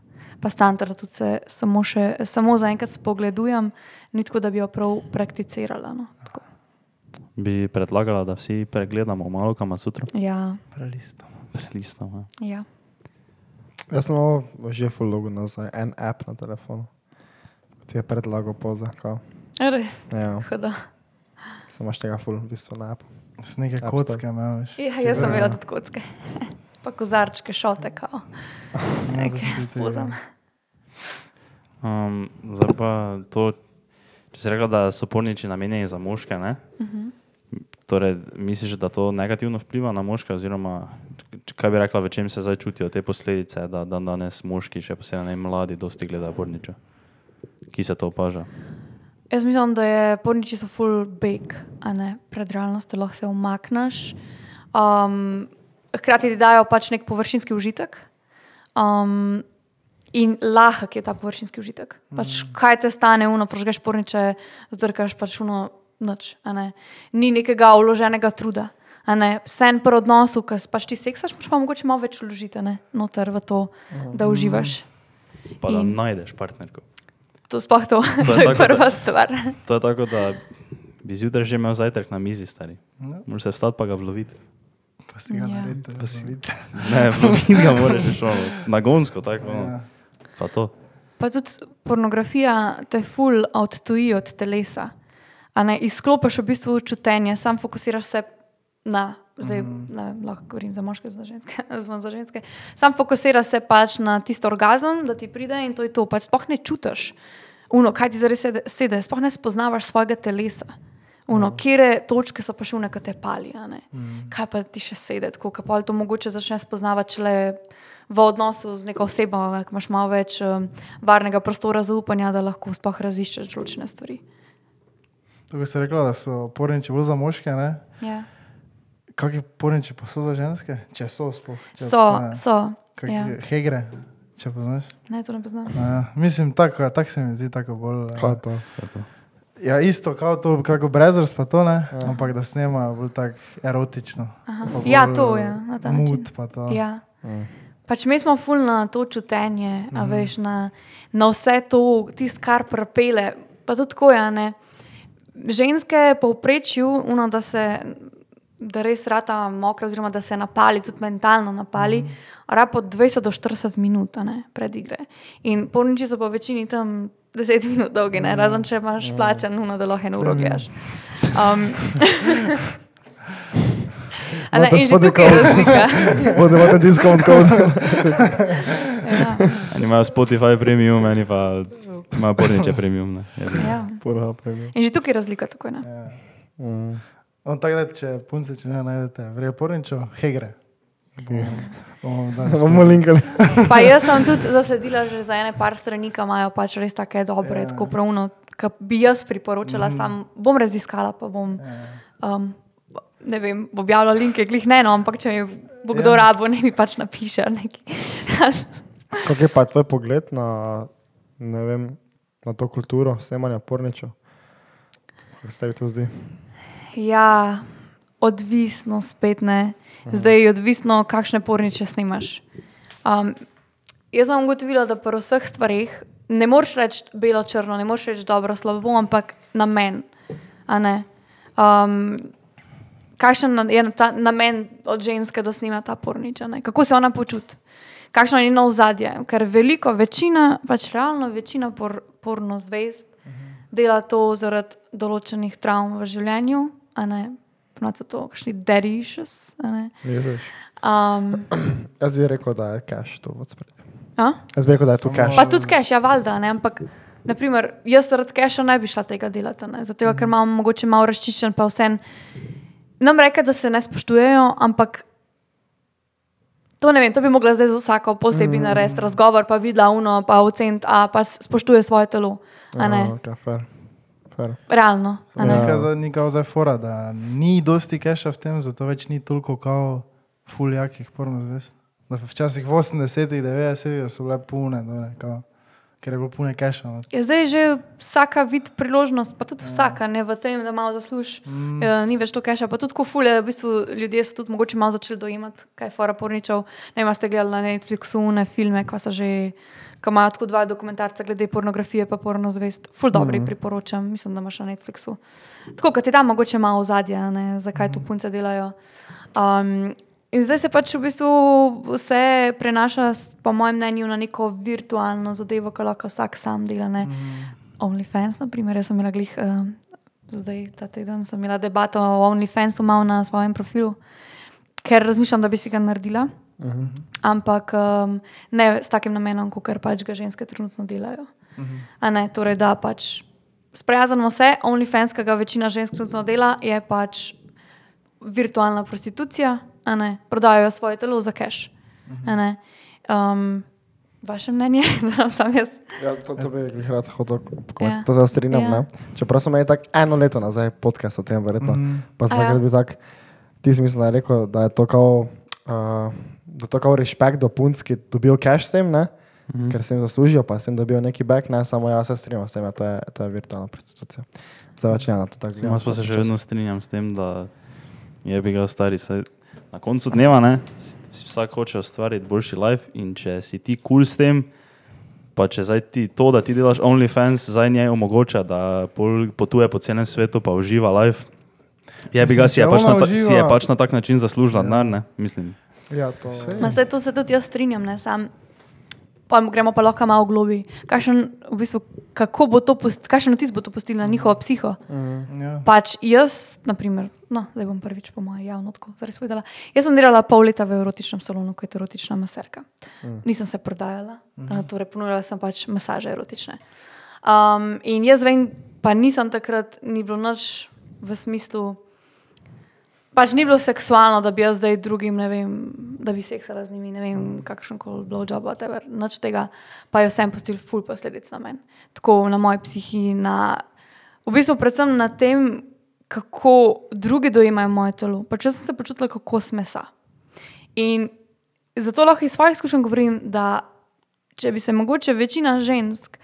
Pa standard tudi se samo, še, samo zaenkrat spogledujem, ni tako, da bi jo prav prakticirala. No. Tako. Bi predlagala, da vsi pregledamo malo kama sutra, Ja, Prelistam. prelistamo. Ja. ja. Jaz sem že full logo nazaj, en app na telefonu. Ti je predlagal poza, kao. Res, Ja, huda. sem imaš tega full v bistvu na appu. Z neke kocke veš. Ja, jaz sem imela tudi kocke. Pa kozarčke, šote, kao. Ja, Nekaj tudi spozam. Um, zdaj pa to, če si rekla, da so porniči namenjeni za moške, ne? Uh -huh. Torej, misliš, da to negativno vpliva na moške, oziroma kaj bi rekla, v čem se zdaj čutijo te posledice, da dan danes moški, še posebej ne mladi, dosti gledajo porniče? Ki se to opaža? Jaz mislim, da je porniči so full big, a ne pred realnostjo, lahko se umakneš. Um, hkrati ti dajo pač nek površinski užitek. Um, in lahek je ta površinski užitek. Pač, kaj te stane, uno, prožgeš porniče, zdrkaš pač uno noč. a ne. Ni nekega vloženega truda. a ne. Sen pri odnosu, ki pač ti seksaš, moraš pa mogoče malo več ne, noter v to, da uživaš. Pa da In- najdeš partnerko. To sploh to, To to je to je tako, da- prva stvar. To je tako, da bi zjutraj že imel zajtrk na mizi, stari. Ja. Moraš se vstati pa ga vloviti. Pa si ga Ja. naredite, da si vidite. Ne, vloviti ga moraš že šolo, nagonsko, tako. Ja. No. Pa to. Pa tudi pornografija te ful odtuji od telesa. A ne izklopiš v bistvu čutenje, sam fokusiraš se na, zdaj mm. ne, lahko govorim za moške, za ženske, za ženske. Sam fokusiraš se pač na tisto orgazem, da ti pride in to je to. Pač sploh ne čutiš, uno, kaj ti zares sede, sede, sploh ne spoznavaš svojega telesa. Uno, mm. Kje točke so pa šune, ki te pali, a ne? mm. kaj pa ti še sedi, tako da pa to mogoče začneš spoznavati šele v odnosu z neko osebo, ko imaš malo več um, varnega prostora zaupanja, da lahko sploh raziščeš določene stvari. Tako si rekla, da so porniči bolj za moške, ne? Ja. Kakšni porniči pa so za ženske? Če so sploh. Če So, obstajajo. so. Kakšni Ja. Hegre, če poznaš. Ne, to ne poznam. Ja, mislim, tako tak se mi zdi tako bolj. Kaj je to? Kaj je to? Ja, isto kot to, kako Brezers pa to ne, ja. ampak da snemajo bolj tako erotično. Ja, bolj, to eh, je. Na ta način. Mut pa to. Ja. Mm. Pač mi smo ful na to čutenje, mm -hmm. veš, na, na vse to, tisto, kar prepele. Pa tudi tako je. ne. Ženske povprečju, uno, da se da res rata mokra, oziroma da se napali, tudi mentalno napali, mm -hmm. rabo 20 do 40 minut a ne, pred igre. In porniči so po večini tam 10 minut dolgi, ne, razen če imaš plačan, uno, da lahko eno uro gledaš. Um, a ne, Imate in že tukaj je razlika. Spodaj imate diskont kod. Ja. Eni imajo Spotify premium, eni pa imajo porniče premium. Ne. Ja. Pura premium. In že tukaj je razlika. Tako, ne? Ja. Mm. On tako da, če punce, če ne najdete, vrejo porničo, hegre. Bomo- linkali. pa jaz sem tudi zasledila že za ene par strani, ki imajo pač res take dobre, Ja. yeah. tako pravno, ki bi jaz priporočala, mm. sam bom raziskala, pa bom. Ja. Um, Ne vem, objavljala linke, glih ne, no, ampak če mi bo kdo Ja. yeah. rabo, ne mi pač napiše. nekaj. Kak je pa tvoj pogled na, ne vem, na to kulturo snemanja porničev? Kako se tebi to zdi? Ja, odvisno spet ne. Zdaj je odvisno, kakšne porniče snimaš. Um, jaz sem ugotovila, da pri vseh stvarih ne moreš reči belo-črno, ne moreš reči dobro, slabo, ampak namen. Um, kakšen je ta namen od ženske, da snima ta pornič, a ne? kako se ona počuti, kakšno je njeno ozadje. Ker veliko, večina, pač realno večina por, porno zvest dela to zaradi določenih travm v življenju, a ne. Ponovadi so to kakšni. Vidiš? Um, Jaz bi rekel, da je cash to v spredju. a? Jaz bi rekel, da je to cash. Pa tudi cash, ja, valjda, ne, ampak naprimer, jaz zaradi casha ne bi šla tega delati, ne, zato ker imam mogoče malo razčiščen, pa vse. Nam reke, da se ne spoštujejo, ampak to ne vem, to bi mogla zdaj z vsako posebej mm. narediti, razgovor pa videla uno, pa oceniti, a pa spoštuje svoje telo, a ne, Ja, okay, fair. Fair. realno, a ne. Ja. Nekaj za nekaj zdaj fora, da ni dosti keša v tem, zato več ni toliko kao fuljakih porno zvest. Da Včasih v 80-ih, 90-ih so bile pune, dole, kao. ker je bilo puno keša. no. Ja, zdaj je že vsaka vid priložnost, pa tudi vsaka, ne v tem, da malo zaslužiš. Mm. E, ni več to keša, pa tudi ko fulje, v bistvu ljudje so tudi mogoče malo začeli dojemati, kaj je fora porničev. Ne vem, ste gledali na Netflixu une filme, ko so že. Ko imajo tako dva dokumentarca glede pornografije, pa porno zvest. Ful dobri mm. priporočam, mislim, da imaš na Netflixu. Tako kot ti da mogoče malo ozadja, ne, zakaj to punce delajo. Um, in zdaj se pač v bistvu vse prenaša, po mojem mnenju, na neko virtualno zadevo, ki lahko vsak sam dela. Ne. Mm. OnlyFans, na primer, jaz sem imela glih, uh, zdaj ta teden sem imela debato o OnlyFansu malo na svojem profilu, ker razmišljam, da bi si ga naredila. Uh -huh. Ampak um, ne s takim namenom, kot pač ga ženske trenutno delajo. Uh -huh. ne, torej, da pač sprijaznimo se, OnlyFans, ki ga večina žensk trenutno dela, je pač virtualna prostitucija, a ne, prodajajo svoje telo za cash. Uh -huh. um, vaše mnenje, da sam jaz. Ja, to, to bi jih rad hodil Ja. ja. To se strinjam. Ja. Ja. Čeprav smo imeli tako eno leto nazaj podcast o tem, verjetno. Mm -hmm. Pa sem A ja. takrat bil tak, ti si mislim, da je rekel, da je to kao, uh, to kao respekt do punc, ki dobijo cash s tem, ne? Mm -hmm. ker se jim zaslužijo, pa s tem dobijo neki back, ne samo jaz se strinjam s tem, ja, to je, to je virtualna prostitucija. Zdaj več ne na to tako gledam. Jaz pa se še vedno strinjam s tem, da je bi ga stari. Saj na koncu dneva ne, vsak hoče ustvariti boljši life in če si ti kul cool s tem, pa če zdaj ti to, da ti delaš OnlyFans, zdaj njej omogoča, da potuje po celem svetu pa uživa life. Je bi ga si je, pač na, ta, si je pač na tak način zaslužila denar, ne, mislim. Ja, to Sej. Ma se to se tudi jaz strinjam, ne sam. Pa gremo pa lahko malo globi. Kakšen, v bistvu, kako bo to, post- kakšen vtis bo to postilo na njihovo psiho? Ja. Pač jaz, na primer, no, zdaj bom prvič po mojem javno tako zares povedala. Jaz sem delala pol leta v erotičnem salonu kot erotična maserka. Mm. Nisem se prodajala, mm -hmm. torej ponujala sem pač masaže erotične. Um, in jaz vem, pa nisem takrat, ni bilo nič v smislu. Pač ni bilo seksualno, da bi jaz zdaj drugim, ne vem, da bi seksala z njimi, ne vem, kakšen koli blowjob, whatever, nič tega, pa je vsem postil ful posledic na meni. Tako na moji psihi, na, v bistvu predvsem na tem, kako drugi dojemajo moje telo. Pač jaz sem se počutila kot kos mesa. In zato lahko iz svojih izkušenj govorim, da če bi se mogoče večina žensk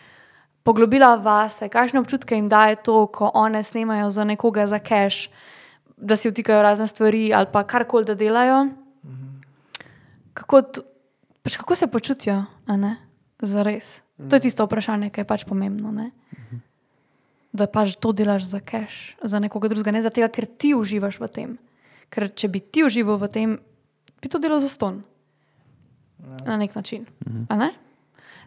poglobila vase, kakšne občutke jim daje to, ko one snemajo za nekoga za cash, da si vtikajo razne stvari ali pa karkoli da delajo. Kako, to, pač kako se počutijo, a ne? Zares. To je tisto vprašanje, ki je pač pomembno. Ne? Da pač to delaš za cash, za nekoga drugega, ne za tega, ker ti uživaš v tem. Ker če bi ti užival v tem, bi to delal za ston. Na nek način. a Ne?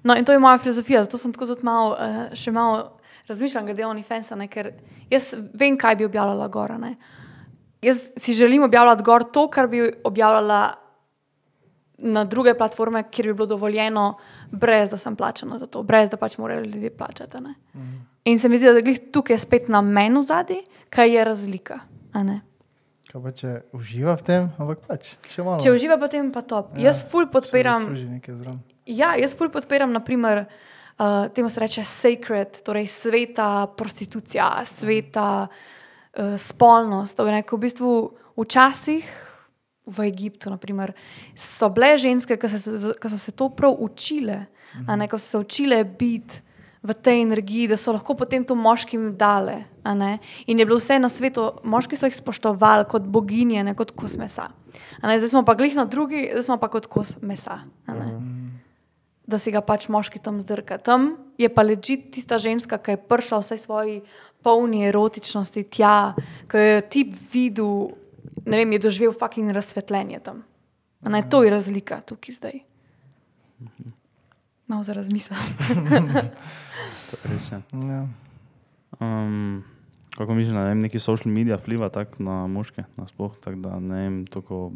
No, in to je moja filozofija, zato sem tako tudi malo, uh, še malo razmišljala glede OnlyFansa, ne, ker jaz vem, kaj bi objavljala gor. a ne. Jaz si želim objavljati gor to, kar bi objavljala na druge platforme, kjer bi bilo dovoljeno, brez da sem plačana za to, brez da pač morajo ljudje plačati. a ne. In se mi zdi, da glih tukaj je spet na menu zadnji, kaj je razlika. Kaj pa če uživa v tem, ampak pač še malo. Če uživa, potem pa top. Ja, jaz ful podpiram. Ja, jaz ful podpiram, naprimer, uh, temu se reče sacred, torej sveta prostitucija, sveta uh, spolnost. To je neko v bistvu včasih v Egiptu, naprimer, so bile ženske, ki so, ki so se to prav učile, a ne, ko so se učile biti v tej energiji, da so lahko potem to moškim dale. In je bilo vse na svetu, moški so jih spoštovali kot boginje, ne kot kos mesa. Zdaj smo pa glih na drugi, zdaj smo pa kot kos mesa. ne da si ga pač moški tam zdrka. Tam je pa ležit tista ženska, ki je prišla v vsej svoji polni erotičnosti tja, ki je ti videl, ne vem, je doživel fucking razsvetljenje tam. A Ne, to je razlika tukaj zdaj. Malo za je res je. Ja. Um, kako misliš, da ne vem, neki social media vpliva tako na moške, nasploh, tako da ne vem, toko,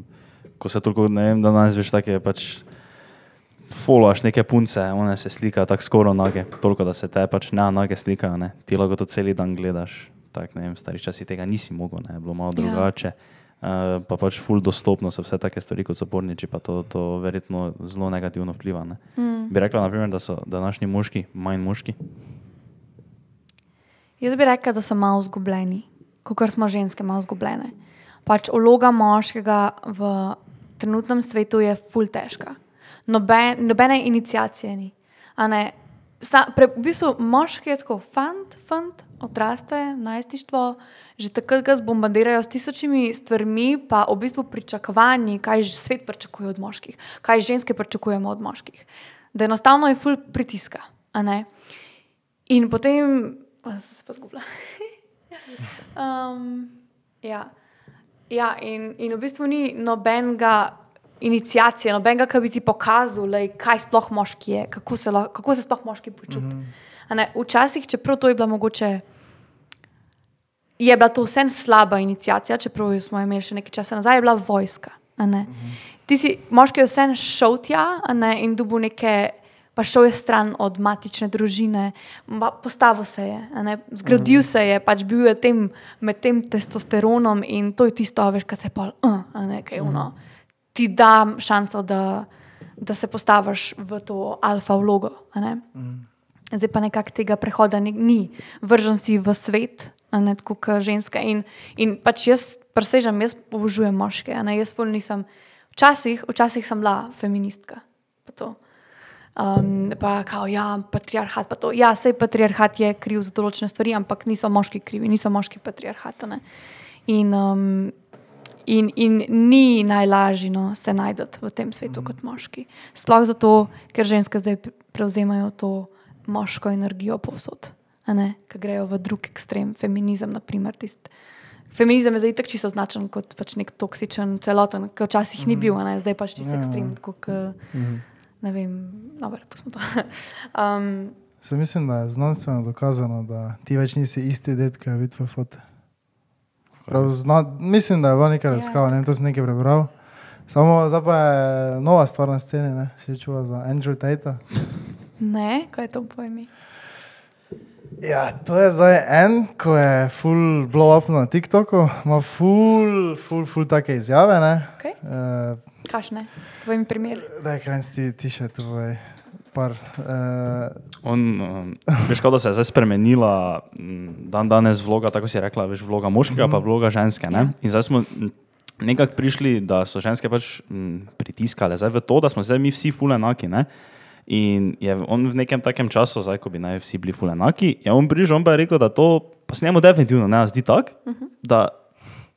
ko se toliko, ne vem, da danes veš take pač Fološ neke punce, one se slikajo tako skoro nage, toliko da se te pač ne nage slikajo, ne. ti lahko to cel dan gledaš. Tak, ne vem, stari časi tega nisi mogel, ne, bilo malo Ja. drugače. Uh, pa pač ful dostopno so vse take stvari kot so porniči, pa to, to verjetno zelo negativno vpliva. Ne. Mm. Bi rekla, naprimer, da so današnji moški manj moški. Jaz bi rekla, da so malo izgubljeni, kot smo ženske, malo izgubljene. Pač vloga moškega v trenutnem svetu je ful težka. Noben, nobene inicijacije ni. Sa, pre, v bistvu moški je tako, fant, fant, odraste, najstništvo, že takrat ga zbombardirajo s tisočimi stvarmi, pa v bistvu pričakovanji, kaj svet pričakuje od moških, kaj ženske pričakujemo od moških. Da enostavno je ful pritiska. In potem, se pa zgubila. um, ja. Ja, in, in v bistvu ni nobenega inicijacije, nobenega, ki bi ti pokazal, lej, kaj sploh moški je, kako se, la, kako se sploh moški počuti. Mm -hmm. Včasih, čeprav to je bila mogoče. Je bila to vsem slaba inicijacija, čeprav smo imeli še nekaj časa nazaj, je bila vojska. ne. Ti si, moški je vsem šel tja ne, in dobil neke, pa šel je stran od matične družine, postavil se je, a ne, zgradil se je, pač bil je tem, med tem testosteronom in to je tisto, veš, kaj te pa, uh, kaj je ono. Ti da šanso, da, da se postaviš v to alfa vlogo. ne. Zdaj pa nekako tega prehoda ni, ni. vržen si v svet, ne tako kot ženska. In, in pač jaz presežem, jaz obožujem moške. jaz nisem, včasih, včasih sem bila feministka. Pa to. Um, pa kao, ja, patriarhat. Pa to. ja, sej patriarhat je kriv za določene stvari, ampak niso moški krivi, niso moški patriarhat. In, um, In, in ni najlažje no, se najti v tem svetu mm. kot moški. Sploh zato, ker ženske zdaj pre- prevzemajo to moško energijo posod, ki grejo v drug ekstrem, feminizem. Naprimer, tist, feminizem je zdaj tako čisto označen kot pač nek toksičen, celoten, ki včasih mm. ni bil, a ne, zdaj pač tisti Ja, ja. ekstrem. Tako, k, mm. Ne vem, no, pustimo to. um, Se mislim, da je znanstveno dokazano, da ti več nisi isti ki je videl v fote. Prav, zna, mislim, da je bilo nekaj raziskav, ne to sem nekaj prebral. Samo zdaj pa je nova stvar na sceni, ne? si čuva za Andrew Tate. ne, kaj je to pojmi? Ja, to je zdaj en, ko je full blow up na TikToku, ima full, full, full take izjave. Ne? Okay. Uh, Kašne? Povej mi primer. Daj, kraj ti tiše, tvoj par. Uh, On, um, veš, kot da se je zdaj spremenila m, dan danes vloga, tako si rekla, veš, vloga moškega, pa vloga ženske. Ne? In zdaj smo nekako prišli, da so ženske pač m, pritiskale zdaj v to, da smo zdaj mi vsi ful enaki. Ne? In je on v nekem takem času, zdaj, ko bi naj vsi bili ful enaki, je on prišel, on pa je rekel, da to pa se njemu definitivno ne zdi tako, da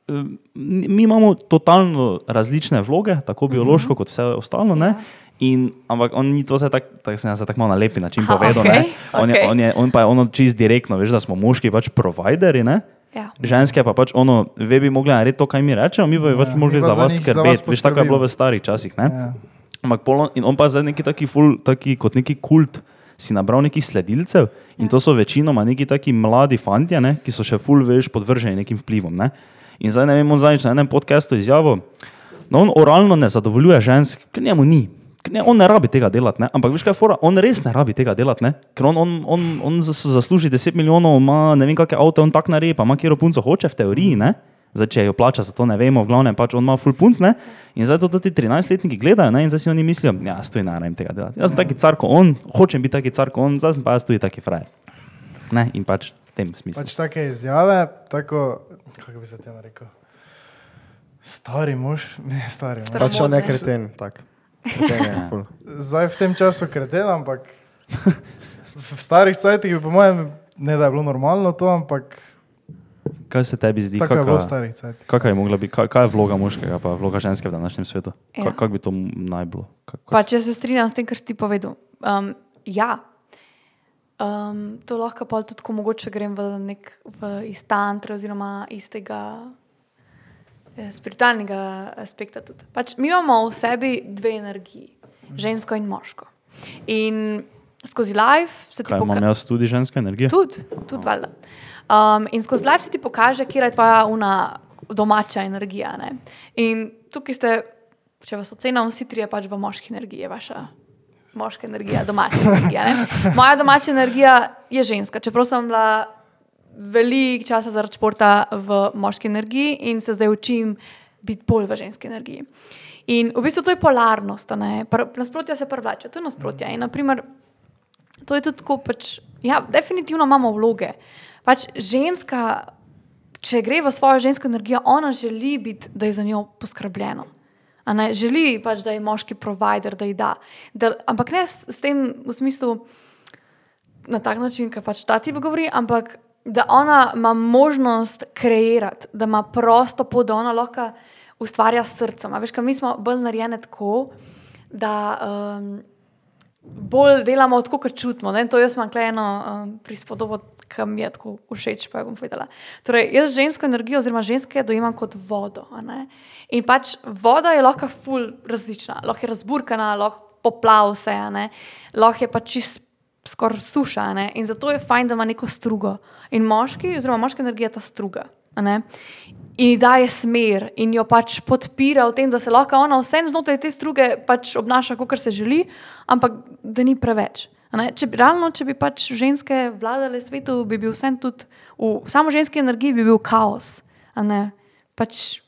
um, mi imamo totalno različne vloge, tako biološko kot vse ostalo. ne. In, ampak on ni to zdaj tako, tak se je tako malo na lepi način Ha, povedal. okej, ne. On, je, okej. on, je, on pa je ono čist direktno, veš, da smo moški pač provideri, ne? Ja. ženske pa pač ono, ve bi mogli narediti to, kaj mi rečemo, mi pa bi pač Ja, mogli za vas skrbeti. Veš, tako je bilo v starih časih. Ne? ja. Ampak pol on- in on pa zdaj neki taki, ful, taki kot neki kult. Si nabral nekih sledilcev in to so večinoma neki taki mladi fantje, ne, ki so še ful veš podvrženi nekim vplivom. Ne. In zdaj ne vem, on zadnjič na enem podkastu izjavil, da on oralno ne zadovoljuje žensk, ker njemu ni. Ne, on ne rabi tega delati, ne? ampak veš kaj, fora? on res ne rabi tega delati, ne? ker on, on, on, on zas- zasluži 10 milijonov, ima ne vem kakšne avto, on tak naredi, pa ima kjer punco hoče v teoriji. Ne? Zdaj, če jo plača, za to ne vemo, v glavnem pač on ima full punc. Ne? In zdaj to ti 13-letniki gledajo ne? in zdaj si oni mislijo, ja, stoj ne rabim tega delati. Jaz sem taki car kot on, hočem biti taki car kot on, zdaj sem pa jaz tudi taki frajer. Ne? In pač v tem smislu. Pač take izjave, tako, kako bi se temu rekel. Stari mož, ne stari mož. Pač on je kreten, tak. Je, ful. Zdaj v tem času kreten, ampak v starih cajtih bi po mojem, ne da je bilo normalno to, ampak Kaj se tebi zdi, tako je bilo v starih cajtih. kaka je, mogla biti- kaj, kaj je vloga moškega, pa vloga ženske v današnjem svetu? Ja. Ka- Kako bi to naj bilo? Kako Pa, če se strinjam s tem, kar si ti povedal. Um, ja, um, to lahko pa tudi, ko mogoče grem v, nek, v iz tantra oziroma iz tega spiritualnega aspekta. Tudi. Pač mi imamo v sebi dve energiji, žensko in moško. In skozi life se ti Kaj imam pokaže. jaz tudi žensko energijo? Tudi, tudi valjda. Um, in skozi life se ti pokaže, kje je tvoja una domača energija. Ne? In tukaj ste, če vas ocenim, vsi trije pač v moški energiji, vaša moška energija, domača energija. Ne? Moja domača energija je ženska, čeprav sem bila veliko časa zaradi športa v moški energiji in se zdaj učim biti bolj v ženski energiji. In v bistvu to je polarnost, nasprotja se privlačijo, to je nasprotja. In naprimer, To je tudi tako, pač, ja, definitivno imamo vloge. Pač ženska, če gre v svojo žensko energijo, ona želi biti, da je za njo poskrbljeno. Ne, želi pač, da je moški provider, da ji da. da. Ampak ne s, s tem v smislu, na tak način, kot pač ta tip govori, ampak da ona ima možnost kreirati, da ima prosto pot, da ona lahko ustvarja s srcem. A veš, kaj mi smo bolj narejeni tako, da um, bolj delamo tako, kot čutimo. Ne? To jaz imam tukaj eno um, prispodobo, ki mi je tako všeč, pa jo bom povedala. Torej, jaz žensko energijo, oziroma ženske, dojemam kot vodo. In pač voda je lahko ful različna, lahko je razburkana, lahko poplav ne. lahko je pač čist skoraj suša. ne. In zato je fajn, da ima neko strugo. In moški, oziroma moška energija je ta struga. ne. In ji daje smer in jo pač podpira v tem, da se lahko ona vsem znotraj te struge pač obnaša, kot se želi, ampak da ni preveč. Če bi, realno, če bi pač ženske vladale svetu, bi bil vsem tudi v samo ženski energiji, bi bil kaos. Pač,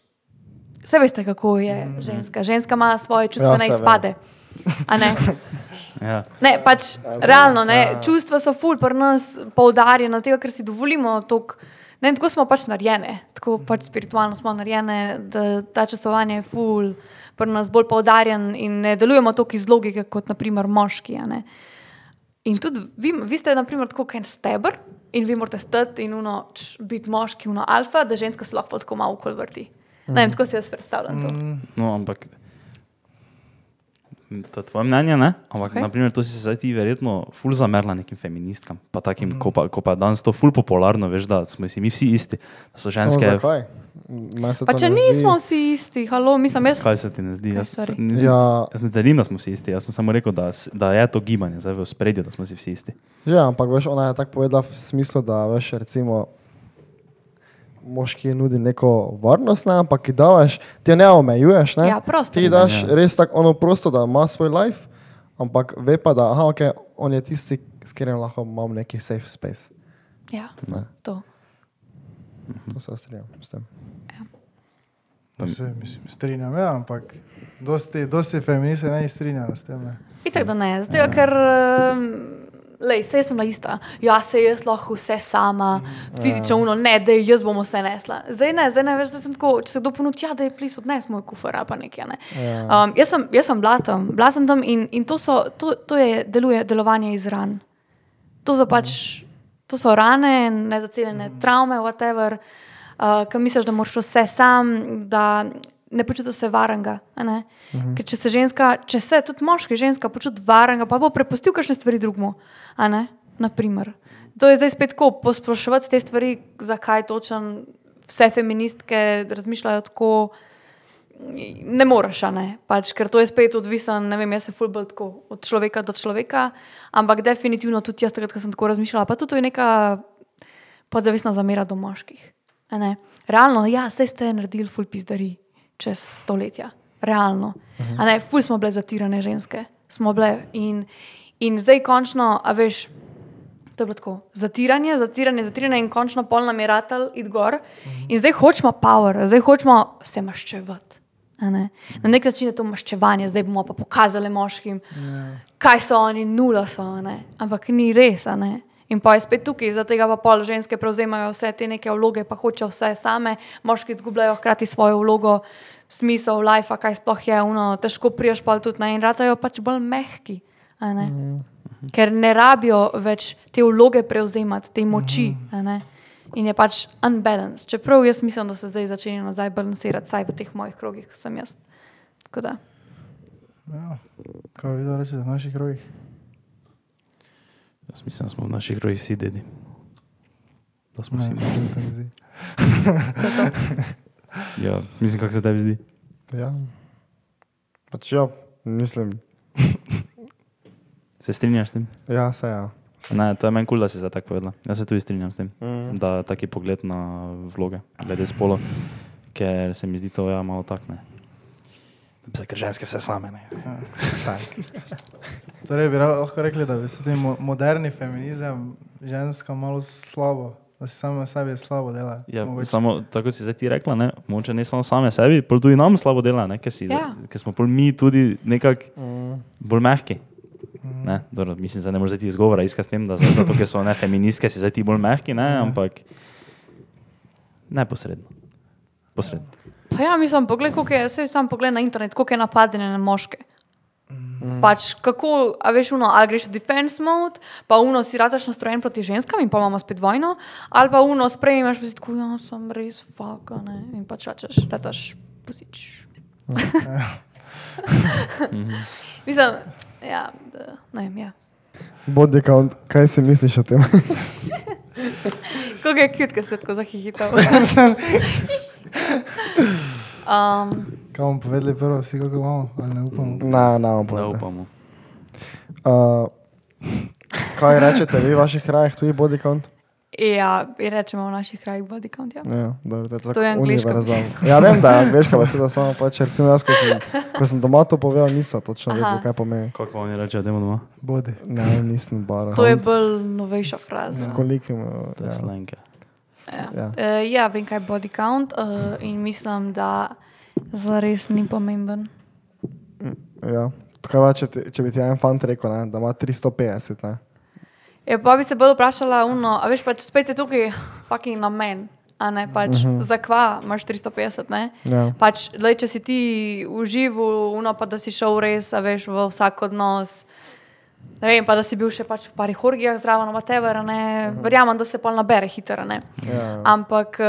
vse veste, kako je ženska. Ženska ima svoje čustvene Ja, izpade. Ja. Ne, pač, realno, ne, čustva so ful, pri nas poudarjena, tega, ker si dovolimo toliko. Ne, tako smo pač narejene, tako pač spiritualno smo narejene, da ta čustvovanje je ful, pri nas bolj poudarjen in ne delujemo toliko iz logike kot naprimer moški. a ne. In tudi vi, vi ste, naprimer, tako kot en stebr in vi morate stati in uno, č, biti moški, uno alfa, da ženska se lahko pa tako malo vrti. Ne, vem, tako si jaz predstavljam to. No, ampak to je tvoje mnenje, ne? Ampak, okay. naprimer, to si se zdaj ti verjetno ful zamerla nekim feministkam, pa takim, ko pa, ko pa danes to ful popularno, veš, da smo si mi vsi isti, da so Samo ženske. zakaj? Meni se Pa če ne nismo zdi- vsi isti, halo, mislim, jaz. Kaj se ti ne zdi? Kaj, Jaz, sorry. nisem, Ja, jaz ne delim, da smo vsi isti. Jaz sem samo rekel, da, da je to gibanje zdaj v spredju, da smo si vsi isti. Ja, ampak veš, ona je tako povedala v smislu, da veš, recimo, moški nudi neko varnost, ne, ampak ki daš, ti ne omejuješ. Ne? Ja, prostor. Ti daš Ja. res tako ono prosto, da ima svoj life, ampak ve pa, da aha, okay, on je tisti, s katerim lahko imam neki safe space. Ja, Ne. to. To se strinjam s tem. Se, mislim, strinjam, ja, ampak dosti, dosti feministi ne strinjajo s tem. Ne. Itak da ne, zato ker. Um, Lej, sej sem bila ista. Ja, se jaz lahko vse sama, fizično uno, ne, da jaz bom vse nesla. Zdaj ne, zdaj ne več, da sem tako, če se kdo ponudi, ja, da je plis odnes moj kufr pa nekaj. Ne. Ja. Um, jaz, sem, jaz sem bila tam, bila sem tam in, in to, so, to, to je deluje, delovanje iz ran. To so pač, to so rane, nezaceljene travme, whatever, uh, ki misliš, da moraš vse sam, da ne počutiš se varnega. a ne. Ker če se ženska, če se tudi moški, ženska počuti varnega, pa bo prepustil kakšne stvari ne, Naprimer. To je zdaj spet tako, posploševati te stvari, zakaj točno vse feministke razmišljajo tako. Ne moreš, ne? pač, ker to je spet odvisno, ne vem, jaz se fulbol tako od človeka do človeka, ampak definitivno tudi jaz, takrat, ko sem tako razmišljala, pa tudi to je neka podzavestna zamera do moških. ne. Realno, ja, vse ste naredili ful pizdari čez stoletja, realno. A ne, ful smo bile zatirane ženske, smo bile in, in zdaj končno, a veš, To je bilo tako. Zatiranje, zatiranje, zatiranje in končno pol nam je ratal id gor. In zdaj hočemo power, zdaj hočemo se maščevati. ne. Na nek način je to maščevanje, zdaj bomo pa pokazali moškim, kaj so oni, nula so. ne. Ampak ni res. ne. In pa je spet tukaj, zato tega pa pol ženske prevzemajo vse te neke vloge, pa hočejo vse same, moški izgubljajo hkrati svojo vlogo, smisel life, kaj sploh je, uno, težko priješ pa tudi na in ratajo pač bolj mehki. ne. Ker ne rabijo več te vloge prevzemati, te moči. a ne. In je pač unbalanced. Čeprav jaz mislim, da se zdaj začenja nazaj balansirati, vsaj v teh mojih krogih, ki sem jaz. Tako da. Ja. Kaj vi rečete v naših krogih? Jaz mislim, da smo v naših rojih vsi dedi. Da smo vsi. se to. Ja, mislim, kako se tebi zdi. Ja. Pač ja, mislim, Se strinjaš s tem? ja, se ja. Ne, to je meni kul, cool, da si zdaj tako povedala. Jaz se tudi strinjam s tem, Mm. da taki pogled na vloge, glede spolo, ker se mi zdi to ja, malo tak. Se ker ženske vse same. Ne. Torej bi lahko rekli, da se tudi mo moderni feminizem ženska malo slabo, da si samo sebi slabo dela. Ja, Mogoče. samo tako si zdaj ti rekla, ne, mogoče ne samo same sebi, pol tudi nam slabo dela, ne, ker, si, Ja. ker smo pol mi tudi nekako Mm. bolj mehki. Ne, dobro, mislim, da ne moreš zdaj ti izgovora iskati s tem, da zdaj, zato, ker so ne feministke, si zdaj ti bolj mehki, ne, ampak neposredno. Posredno. Pa ja, mislim, pogled, koliko je, vse sam pogled na internet, koliko je napadene na moške. Mm. Pač kako, a veš, uno, ali greš v defense mode, pa uno si rataš nastrojen proti ženskam in pa imamo spet vojno, ali pa uno sprejmeš, pa si tako, ja, sem res faka, ne, in pač rataš, rataš pusič. Mislim, ja, da, ne vem, ja. Body count, kaj si misliš o tem? Kako je kjut, ker se tako zahihital. um, Kaj bomo povedali prvo, vsi kako imamo, ali ne upamo? Na, na, Ne upam. upamo. Uh, kaj rečete vi v vaših krajih, tu je body count? ja, rečemo v naših krajih body count, ja. Ja, dobro, to je, tako To je angleško. univerzalno. Ja, vem, da je angliška beseda, samo pač, recimo jaz, ko sem, ko sem doma to povedal, nisem točno vedel, kaj pomeni. Kako oni rečejo, da imamo doma? Bodi. Ne, nisem bar. To je bolj novejša fraza. S kolikim, To je ja. Ja. Ja. Uh, ja, vem, kaj je body count uh, in mislim, da zares ni pomemben. ja. Tukaj pa, če, ti- če bi ti en fant rekel, ne, da ima 350, ne. Ja, pa bi se bolj vprašala, uno, a veš, pač spet je tukaj fucking namen. A ne, pač, uh -huh. za kva imaš 350, ne? Ja. Pač, lej, če si ti užival, uno pa da si šel res, a veš, v vsak odnos. Ne vem, pa da si bil še pač v parih orgijah zraven, whatever, ne. Verjamem, da se pa nabere hitro, ne. Ja. Ampak,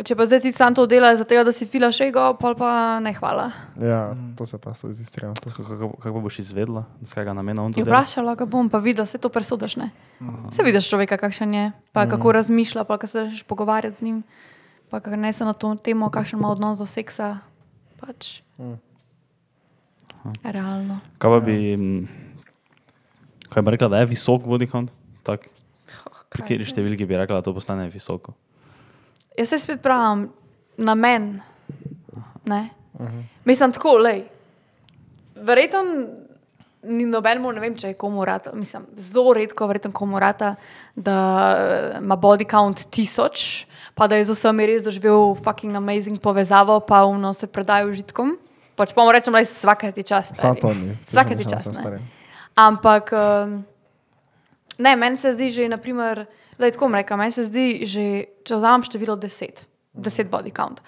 če pa zdaj ti sam to delaš, zato da si filaš ego, pa pa ne hvala. ja, to se pa tudi strinjam. To- Kako, kako, boš izvedela, z kakega namena on to Je dela? vprašala ga bom, pa videl, se to presudaš, ne. Se vidiš človeka, kakšen je, pa kako razmišlja, pa kako se začneš pogovarjati z njim, pa kako ne se na to temo, kakšen ima odnos do seksa. Pač. Realno. Kaj pa bi, mm, kaj bi rekla, da je visok body count? Tak, pri kateri številki bi rekla, da to postane visoko? Jaz se spet pravim, namen. Ne? Mislim, tako, lej. Verjetno ni nobenemu, ne vem, če je komu rata, mislim, zelo redko, verjetno komu rata, da ima body count tisoč, pa da je z vsemi res doživel fucking amazing povezavo, pa uno se predajo užitkom. Pač pa mu rečem, da je vsake ti čas. Vsake ti Samo čas. Ampak, um, ne, meni se zdi že, naprimer, da je tako reka, meni se zdi že, če vzamem število 10, 10 body count.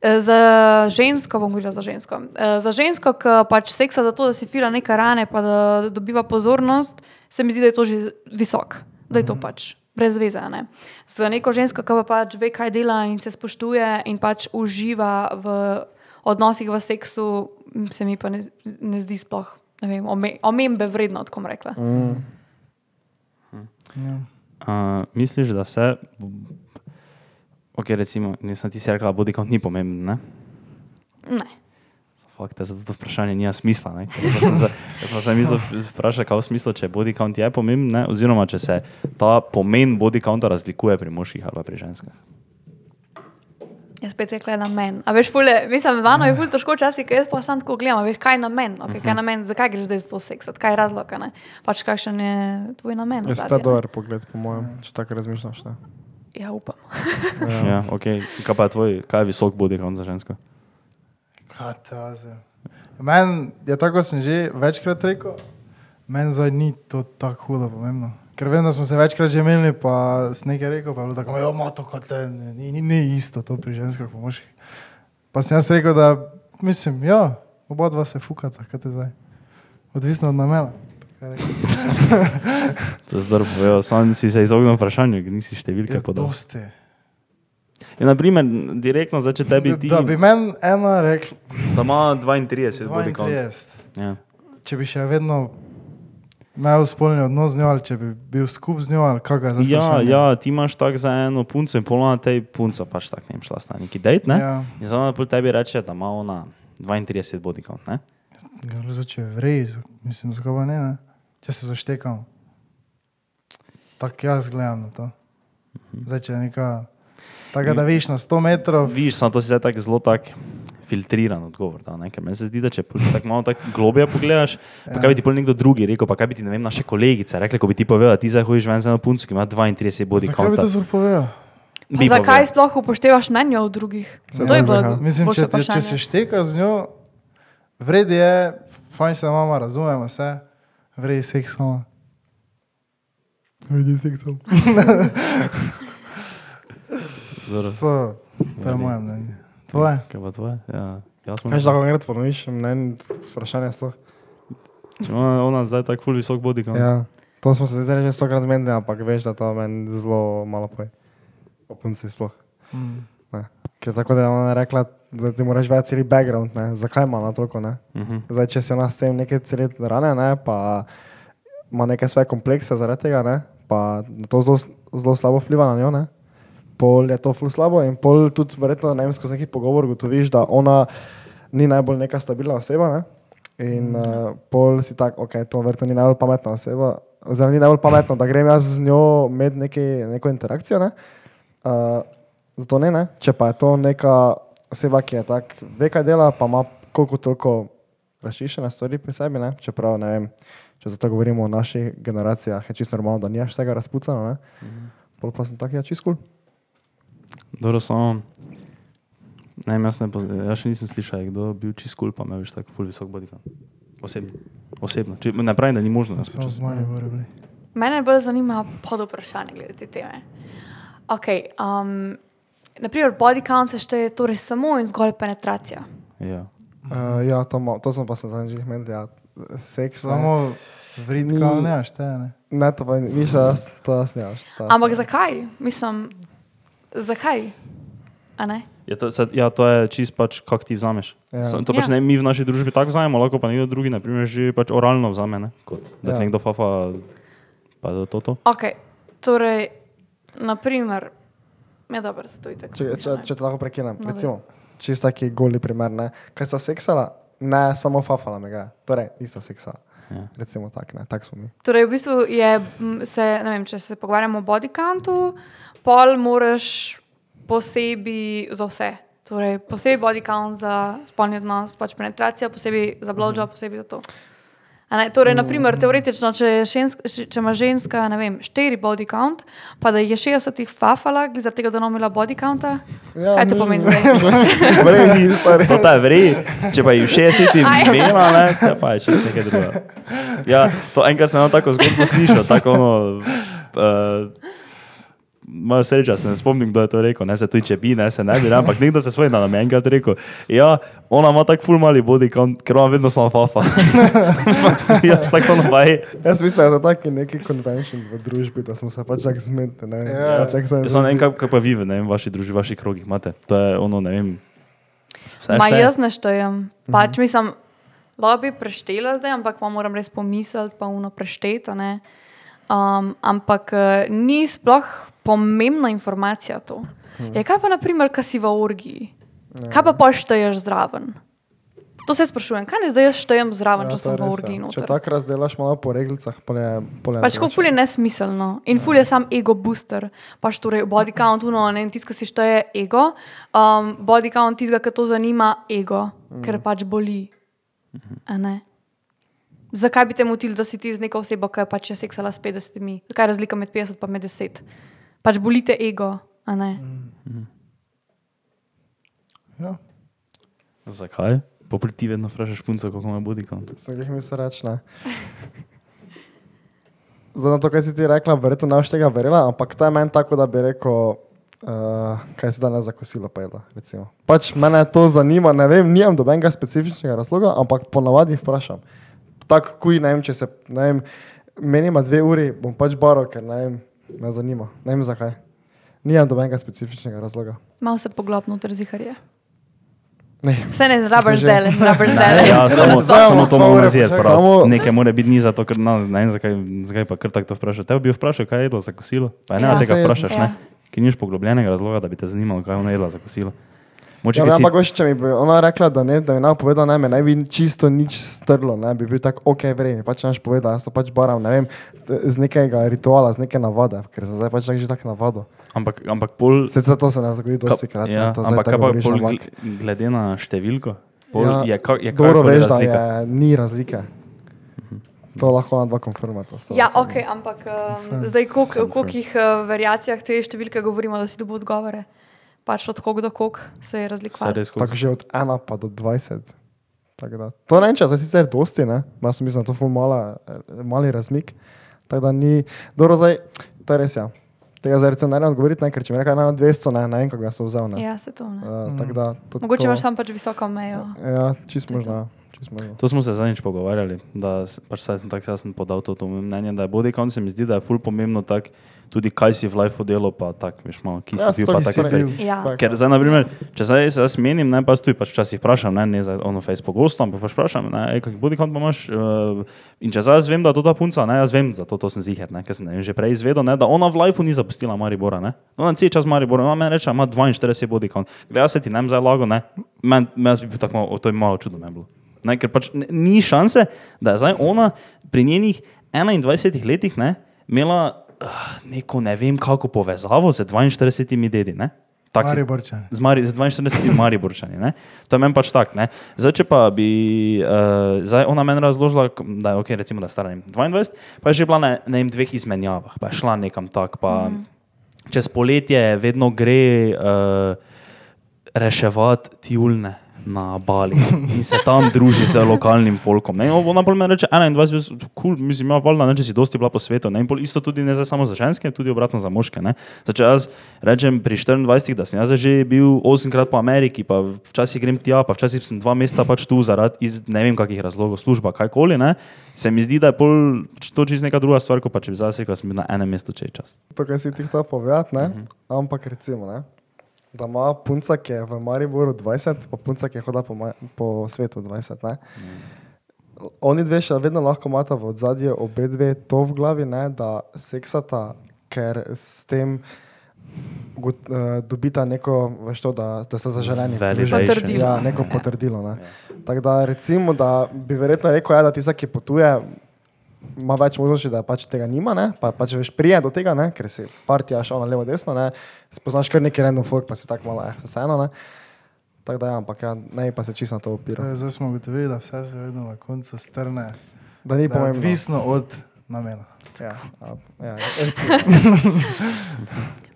Eh, Za žensko, bom govorila za žensko. Eh, Za žensko, ki pač seksa za to, da si fila neke rane, pa da dobiva pozornost, se mi zdi, da je to že visok, da je to pač brez veze. Ne? Za neko žensko, ki pa pač ve, kaj dela in se spoštuje in pač uživa v odnosih v seksu, se mi pa ne, ne zdi sploh, vem, ome- omembe vredno, tako rekla. Mm. Ja. Uh, misliš, da se, ok, recimo, nisem ti si rekla, body count ni pomemben, ne? Ne. Fakt, da zato to vprašanje nima smisla. ne. Ker sem se- sem se mislil vprašati, kaj v smislu, če body count je pomemben, ne? oziroma če se ta pomen body counta razlikuje pri moških ali pri ženskah. Jaz spet rekla namen. A veš, fule, mislim, vano je ful težko včasih, ker jaz pa sam tako gledam, veš, kaj je namen, okay, kaj je namen, zakaj greš zdaj za to seksat, kaj je razlog, a ne? Pač kakšen je tvoj namen. Jaz ozadje, ta dober pogled, po mojem, če tako razmišljaš. Ne? Ja, upam. Ja. Ja, okay. Kaj pa je tvoj, kaj je visok body count za žensko? Vaze? Meni je tako, sem že večkrat rekel, meni zdaj ni to tako hudo pomembno. Ker vem, da smo se večkrat že imeli, pa sem nekaj rekel, pa je bilo tako, da ima to kot te, ne, ni, ni, ni isto to pri ženskah, pa moških. Pa sem jaz rekel, da mislim, ja, oba dva se fukata, kaj te zdaj. Odvisno od rekel. To je zdaj povedal, sam si se izognil vprašanju, nisi številke Ja, podal. dosti. Ja, naprimer, direktno zdaj, če tebi ti, Da bi meni ena rekla, da ima 32 body count. 32. Ja. če bi še vedno imel spolni odnos z njo, ali če bi bil skupaj z njo, ali kaj je zdaj. Ja, ja, ti imaš tako za eno punco in polno na tej punco, pač tako ne vem, šla sta na neki dejt, ne? Ja. In samo da pol tebi reče, da ima ona 32 body count, ne? Ja, zdaj, če je vrej, mislim, pa ne, ne? Če se zaštekam. Tako jaz gledam na to. Zdaj, če je neka, tako da viš na 100 metrov, Viš, samo to si zdaj tako zelo tak filtriran odgovor, da, ne? ker meni se zdi, da če tako malo tako globje pogledaš, pa Ja. kaj bi ti pol nekdo drugi rekel, pa kaj bi ti, ne vem, naše kolegice rekle, ko bi ti povedal, da ti zdaj hojiš ven z eno punco, ki ima 32 body zakaj bi counta. to sploh povedal? Pa zakaj sploh upoštevaš mnenje od drugih? Se To je ja. bilo Mislim, če, če, če se šteka z njo, vredi je, fajn se mama, razumemo se, vredi seks sama. Vredi seks sama. Zoro. To, to je moje mnenje. Tvoje? Kaj pa tvoje? Ja, jaz sem. Kaj že lahko enkrat ponoviš, mnenje, vprašanje sploh? Če Ona, ona zdaj tako ful visok body count. Ja, to smo se zdaj že stokrat menili, ampak veš, da to meni zelo malo poje. O punci sploh. Mm. Ne. Ker tako da je ona rekla, da ti moraš več celi background, ne? zakaj ima na toliko, ne? Uh -huh. Zdaj, če si ona s tem neke cele rane, ne, pa ima neke svoje komplekse zaradi tega, ne, pa to zelo, zelo slabo vpliva na njo, ne. Pol je to ful slabo in pol tudi verjetno, ne vem, skozi neki pogovor gotoviš, da ona ni najbolj neka stabilna oseba, ne. In uh, pol si tak, ok, to verjetno ni najbolj pametna oseba, oziroma ni najbolj pametno, da grem jaz z njo imeti neki, neko interakcijo, ne. Uh, zato ne, ne. Če pa je to neka oseba, ki je tak, ve, kaj dela, pa ima koliko toliko razčiščene stvari pri sebi, ne? čeprav ne vem, če zato govorimo o naših generacijah, je čisto normalno, da nimaš vsega razpucano, ne? Pol pa sem tak, ja, čist kul. Dobro, samo. Ne, jaz, ne jaz še nisem slišal, kdo je bil čist kul, pa me veš tako ful visok body count. Osebno. Osebno. Če, ne pravim, da ni možno. pač-. Mene bolj zanima pod vprašanje glede te teme. Okay, um, naprimer, body count se šteje torej samo in zgolj penetracija. Ja. Uh, ja, to, ma, to sem pa se zadnjič že imel, ja, seks. ne. Samo vridka Ni- ne ne. Ne, to pa ni, viš, jaz, to jaz ne. Ampak zakaj? Mislim, zakaj? A ne? Ja, to, se, ja, to je čist pač, kako ti vzameš. Ja. Ja. To pač Ja. ne mi v naši družbi tako vzamemo, lahko pa nekdo drugi, naprimer, že pač oralno vzame, ne? kot da Ja. ja. nekdo fafa, pa da to to. Ok, torej, naprimer, je dobro, da se to itek. Če, če, če te lahko prekinem, No, recimo, čist taki goli primer, ne. Kaj sta seksala? Ne, samo fafala me ga. Torej, nista seksala. Ja. Recimo tak, ne, tak smo mi. Torej, v bistvu je, se, ne vem, če se pogovarjamo o body countu, pol moraš posebej za vse. Torej, posebej body count za spolni odnos, pač penetracija, posebej za blowjob, posebej za to. A Ne, torej, naprimer, teoretično, če, je žensk, če ima ženska ne vem, štiri body count, pa da jih je 60 jih fafala, glede za tega, da ni imela body counta. Ja, Kaj to ni. pomeni zdaj? Stari. To ta je vrej, če pa jih 60 Aj. imela, ne, to pa je čist nekaj drugega. Ja, to enkrat sem eno tako zgodbo slišal, tako ono. Uh, Moja sreča, se ne spomnim, kdo je to rekel, ne se tudi če bi, ne se ne bi, ne, ampak nekdo se svoj nam je enkrat rekel. Ja, ona ima tako ful mali body count, ker ima vedno samo fafa. Sem jaz tako nobaj. Jaz mislim, da je taki neki konvention v družbi, da smo se pač tako zmedli. Ne, Ja. Pač tako se- Jaz sem ne vem, kaj, pa vi, v, ne vem, vaši družbi, vaših krogih imate. To je ono, ne vem. Ma jaz ne štejem. Pač mislim, lahko bi preštela zdaj, ampak pa moram res pomisliti, pa uno prešteti. a ne. Um, ampak eh, ni sploh pomembna informacija to. Je, kaj pa, naprimer, kaj si v orgiji? Kaj pa pošteješ zraven? To se sprašujem, kaj ne zdaj jaz štejem zraven, Ja, če sem v ja. Če noter? tako razdelaš malo po reglicah, pol je pol je Pač ko drugače. ful je nesmiselno in ful je sam ego booster. Pač torej body count, uno, ne, tisto, ki si šteje ego, um, body count tistega, ki to zanima, ego, mm. ker pač boli. Ne? Zakaj bi te motili, da si ti z neko osebo, ki je pač je seksala s 50? Zakaj je razlika med 50 in med 10? Pač bolite ego, a ne? Ja. Zakaj? Popri ti vedno vprašaš punco, kako ima body count. Sem jih mislil reči, ne. Zdaj, na to, kaj si ti rekla, verjetno ne boš tega verjela, ampak to je meni tako, da bi rekel, uh, kaj si danes za kosilo pojedla. recimo. Pač mene to zanima, ne vem, nimam dobenega specifičnega razloga, ampak ponavadi vprašam. Tako, kuj, ne vem, če se, ne vem, meni ima dve uri, bom pač baro, ker ne vem, me zanima, ne vem zakaj. Nimam dobenega specifičnega razloga. Malo se poglobno ter ziharje. Ne. Vse ne, rabiš že- zdaj, rabiš zdaj. Ja, samo, Samo to moramo razjeti. Samo- Nekaj mora biti ni zato, ker no, ne vem, zakaj, zakaj pa kar tako to vprašal. Te bi vprašal, kaj je jedla za kosilo. Pa ne, Ja. ja, tega vprašaš, Ja. ne? Ker nimaš poglobljenega razloga, da bi te zanimalo, kaj je ona jedla za kosilo. Moče, Ja, ja, si, ampak veš, če mi bi ona rekla, da ne, da mi ne povedala, ne, me ne bi čisto nič strlo, ne, bi bil tak, ok, vremi, pač naš povedal, jaz to pač baram, ne vem, z nekega rituala, z neke navade, ker sem zdaj pač tak že tako navado. ampak, ampak pol. Sicer to se ne zgodi dosti krat, ja, ne, ampak kaj tako pa pol ampak gl- glede na številko? Pol Ja, je, ka, je dobro veš, da je, ni razlike. To lahko na dva konfirmata. Ja, ok, ampak um, zdaj, koliko koliko uh, variacijah te številke govorimo, da si dobil odgovore? Pač od kog do kog se je razlikovalo. Tako že od 1 pa do 20. Tako da. To ne vem, če je sicer dosti, ne? Jaz sem mislil, da je to ful mala, eh, mali razmik. Tako da ni, dobro zdaj, to je res ja. Tega zdaj recimo ne morem odgovoriti, ne, ker če mi reka na 200, ne, ne vem, kako jaz to vzel. Ne. Ja, se to ne. Uh, tako da, to, Mogoče to, imaš tam pač visoko mejo. Ja, čist možno. To smo se zadnjič pogovarjali, da pač sem tako jasen podal to, to mnenje, da je body count se mi zdi, da je ful pomembno tak, tudi kaj si v lifeu delal, pa tak, veš malo, ki si Ja, bil, pa ni take si stvari. bil. Ja. Tak, Ker zdaj, na primer, če zdaj se jaz menim, ne pa tu pač včasih vprašam, ne, ne za ono Facebook gosto, ampak pač vprašam, ne, ej, kak body count pa imaš. Uh, in če zdaj jaz vem, da je to ta punca, ne, jaz vem, zato to sem ziger, ne, ker sem ne vem, že prej izvedel, ne, da ona v lifeu ni zapustila Maribora, ne. Ona cel čas Maribora, ona meni reče, ima 42 body count. Gleda se ti ne zdaj lago, ne. Men, men jaz bi bil tako malo, to je malo čudno me bilo. Ne, ker pač ni šanse, da je zdaj ona pri njenih 21 letih ne, imela uh, neko ne vem kako povezavo z 42 dedi. Ne? Tak si- Mariborčani. Z, Mari, z 42 Mariborčani. Ne? To je meni pač tako. ne. Zdaj, če pa bi uh, zdaj ona meni razložila, da je, okay, recimo, da je stara ne vem, 22, pa je že bila na vem, dveh izmenjavah, pa je šla nekam tak. Pa, mm. Čez poletje vedno gre uh, reševati tjulne na Bali in se tam druži z lokalnim folkom. Ne? Ona pa meni reče, 21, cool, mislim, ja, valjda, ne, če si dosti bila po svetu. Ne? Isto tudi ne za samo za ženske, tudi obratno za moške. Ne? Zdaj, če jaz rečem pri 24, da sem jaz že bil 8 krat po Ameriki, pa včasih grem tja, pa včasih sem dva meseca pač tu zaradi iz ne vem kakih razlogov, služba, kajkoli, ne? se mi zdi, da je pol to čisto neka druga stvar, kot pa če bi zdaj rekel, da sem na enem mestu če je čas. To, kar si ti hotel povedati, ne? ampak recimo, ne? Da ima punca, ki je v Mariboru 20, pa punca, ki je hodila po, po svetu 20. Ne? Oni dve še vedno lahko imata v ozadju obe dve to v glavi, ne? da seksata, ker s tem uh, dobita neko, veš to, da, da so zaželeni. Potrdilo. Ja, neko potrdilo. Ne? Tako da recimo, da bi verjetno rekel, ja, da ti, ki potuje, ima več možnosti, da pač tega nima, ne? pa pač veš prije do tega, ne? ker si partija šel na levo, desno, ne? spoznaš kar neki random folk, pa si tako malo, eh, vseeno. ne. Tako da ja, ampak ja, ne pa se čisto na to opiral. je, Zdaj smo ugotovili, da vse se vedno na koncu strne. Da ni pomembno. odvisno od namena. Ja, ja.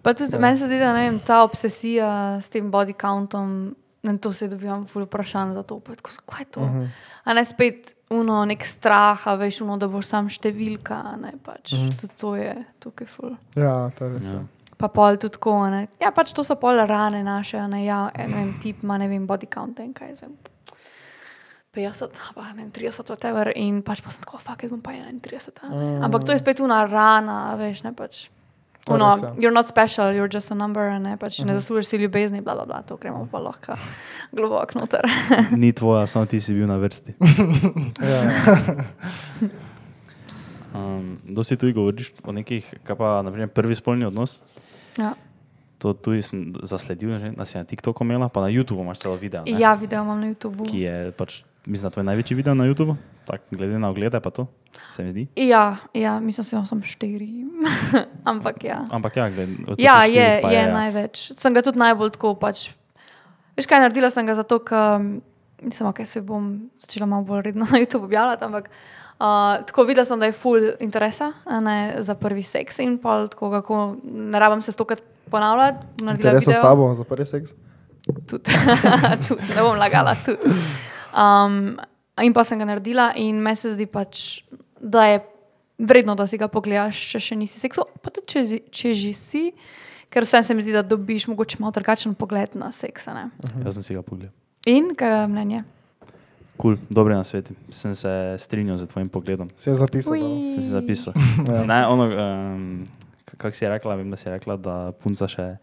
Pa tudi meni se zdi, da ne vem, ta obsesija s tem body countom, in to se dobivam ful vprašanj za to, tako, kaj je to. Uh -huh. A ne spet uno, nek strah, a veš, uno, da boš sam številka, a ne pač. Uh -huh. Tudi to je tukaj ful. ja, to je res. Ja. Pa pol tudi tako, ne. Ja, pač to so pol rane naše, ne, ja, e, ne vem, tip ima, ne vem, body count in kaj, jaz vem. 50, pa ne vem, 30, whatever, in pač pa sem tako, fuck, jaz bom pa 31. a ne. Ampak to je spet una rana, veš, ne pač. To je Uno, res, ja. you're not special, you're just a number, a ne, pač ne zaslužiš si ljubezni, bla, bla, bla, to gremo pa lahko globoko noter. Ni tvoja, samo ti si bil na vrsti. Ja, Um, dosti tudi govoriš o nekih, kaj pa naprimer, prvi spolni odnos. ja. To tudi sem zasledil, že, da si na TikToku imela, pa na YouTubu imaš celo video. Ne? ja, video imam na YouTubu. Ki je pač, mislim, da tvoj največji video na YouTubu, tako glede na oglede, pa to se mi zdi. Ja, ja, mislim, da sem štiri. Ampak ja. Ampak ja, glede, Ja, toliko je, pa je ja. največ. Sem ga tudi najbolj tako. Pač. Veš kaj, naredila sem ga zato, ker nisem, kaj se bom začela malo bolj redno na YouTube objavljati. Ampak uh, tako videla sem, da je full interesa a ne, za prvi seks in pa tako, kako ne rabim se stokrat ponavljati. Interesa s video. tabo za prvi seks? tudi, tudi, ne bom lagala. Tudi. Um, in pa sem ga naredila, in meni se zdi pač, da je vredno, da si ga pogledaš, če še nisi seksu, pa tudi če, če že si, ker vsem se mi zdi, da dobiš mogoče malo drugačen pogled na seks. a ne. Jaz sem si ga pogledal. In kaj je mnenje? Kul, cool, dobre na svetu. Sem se strinjal z tvojim pogledom. Si je zapisal? Sem si zapisal. Ja. Ne, ono, um, kako si rekla, vem, da si rekla, da punca še.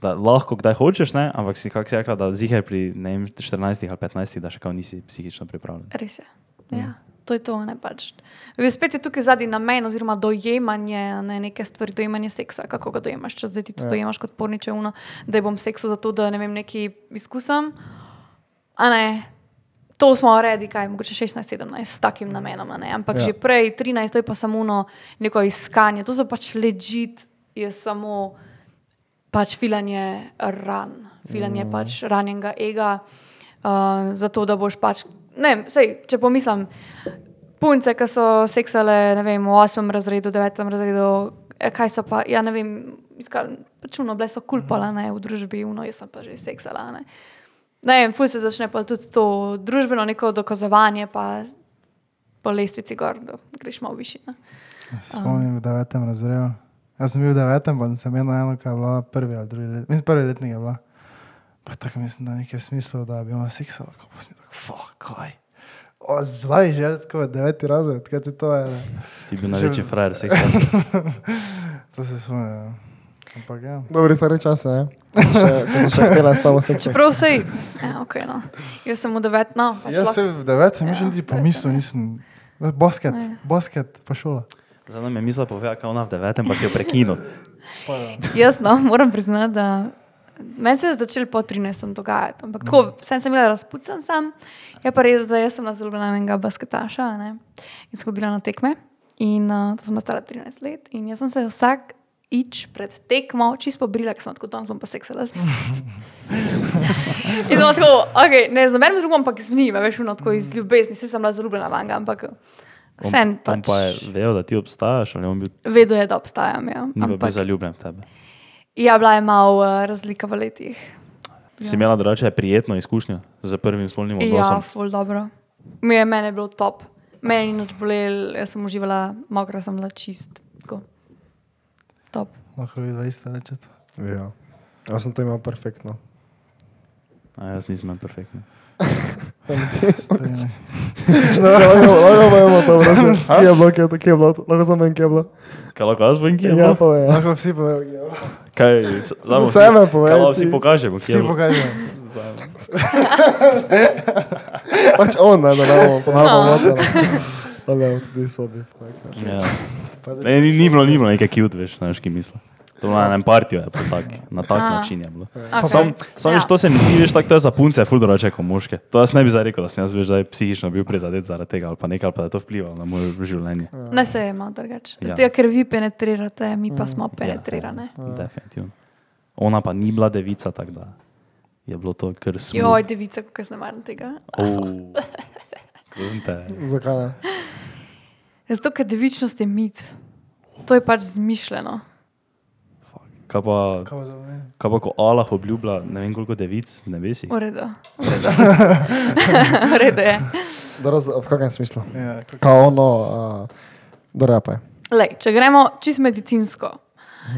Da lahko kdaj hočeš, ne? ampak si, kako si rekla, da zihaj pri vem, 14 ali 15, da še kao nisi psihično pripravljen. Res je. Ja. To je to, ne pač. Ve, Spet je tukaj zadnji namen, oziroma dojemanje ne, neke stvari, dojemanje seksa, kako ga dojemaš. Če zdaj ti to Ja. dojemaš kot porniče, uno, da bom seksu zato, da ne vem, nekaj izkusam. A ne, to smo redi, kaj mogoče 16-17 s takim namenom, ne. ampak Ja. ja. že prej 13, to je pa samo uno, neko iskanje. To so pač ležit, je samo pač filanje ran, filanje mm. pač ranjenega ega, uh, zato da boš pač. Ne, sej, če pomislim, punce, ki so seksale vem, v 8. razredu, 9. razredu, eh, kaj so pa, ja ne vem, iskali, pač bile so kulpala ne, v družbi, uno, jaz sem pa že seksala. Ne. Ne vem, ful se začne pa tudi to družbeno neko dokazovanje, pa po lestvici gor, da greš malo više. ne. Jaz Se spomnim v devetem razredu. Jaz sem bil v devetem, pa sem imel eno, ki je bila prvi ali drugi let. Mislim, prvi letnik je bila. Pa tako mislim, da nekaj v smislu, da bi imel seksa, kako pa sem tako. Fuck, kaj. O, zdaj že tako deveti razred, kaj ti to je? ne? Ti bi največji frajer vseh časov. To se smeje. ja. Ampak ja. Dobri stari časi, ne? Še, ko sem še htela s tabo seksi. Čeprav vse, ja, ok, no. Jaz sem v devet, no. pač Jaz sem v devetem, ja. niti pomislil nisem. Basket, Ja. basket, pa šola. Zdaj nam je mislila povedati, kako ona v devetem, pa si jo prekinil. Jaz no, moram priznati, da meni se je začel po 13. dogajati. Ampak tako, sem, sem bila razpucan sam, je pa res, da jaz sem nazvala enega basketaša a ne, in sem hodila na tekme. In uh, to sem stara 13 let. In jaz sem se vsak ič pred tekmo čisto pobrila, ker sem tako tam, sem pa seksala. in sem tako, okay, ne z nobenim drugim, ampak z njim, veš, no, tako iz ljubezni, se sem bila zaljubljena vanga, ampak sen On pač. pa je vedel, da ti obstajaš, ali on bil, Vedo je, da obstajam. Ja. ni pa bil Ampak, zaljubljen v tebe. ja, bila je malo uh, razlika v letih. Si imela drugače prijetno izkušnjo z prvim spolnim Ja, odnosom? ful dobro. Mi je meni je bilo top. Meni ni nič bolelo, jaz sem uživala, mokra sem bila čist. Tako. Top. Lahko vi dva ista rečete. Ja. Jaz sem to imel perfektno. A jaz nisem imel perfektno. Lahko imamo to, brez Kje je bilo, kje je to, kje je bilo, lahko sem en, kje je bilo. Kaj lahko jaz povem, kje je? Ja, bilo? pa je. Lahko vsi povejo. Kaj, s- zdaj Vse me povej, Kaj lahko vsi pokažemo, kje Vsi je? bilo? pokažejo. Pač on, ne, da ne bomo ponavljali. Ali je tudi sobi. Ja. Ne, ni, ni bilo, ni bilo neke cute, veš, znaš, ki misli. To je na enem partiju, je pa tak, na tak A. način je bilo. Okay. Sam, sam Ja. veš, to se mi zdi, veš, tako to je za punce, ful drugače kot moške. To jaz ne bi zdaj rekel, da sem jaz veš, zdaj psihično bil prizadet zaradi tega ali pa nekaj, ali pa da je to vplivalo na moje življenje. Ne se je malo drugače. Ja. Ja. Zdaj, ker vi penetrirate, mi pa smo penetrirane. Ja, definitivno. Ona pa ni bila devica, tako da je bilo to kar smutno. Joj, devica, kako jaz ne maram tega. Oh. Zakaj ne? Zato, ker devičnost je mit. To je pač zmišljeno. Kaj pa, Kaj pomeni? kaj pa ko Allah obljublja, ne vem koliko devic, ne veš. V redu. V redu je. Dobro, v kakšnem smislu? Ja, kako- Kao ono, uh, dobro, pa je. Lej, če gremo čist medicinsko,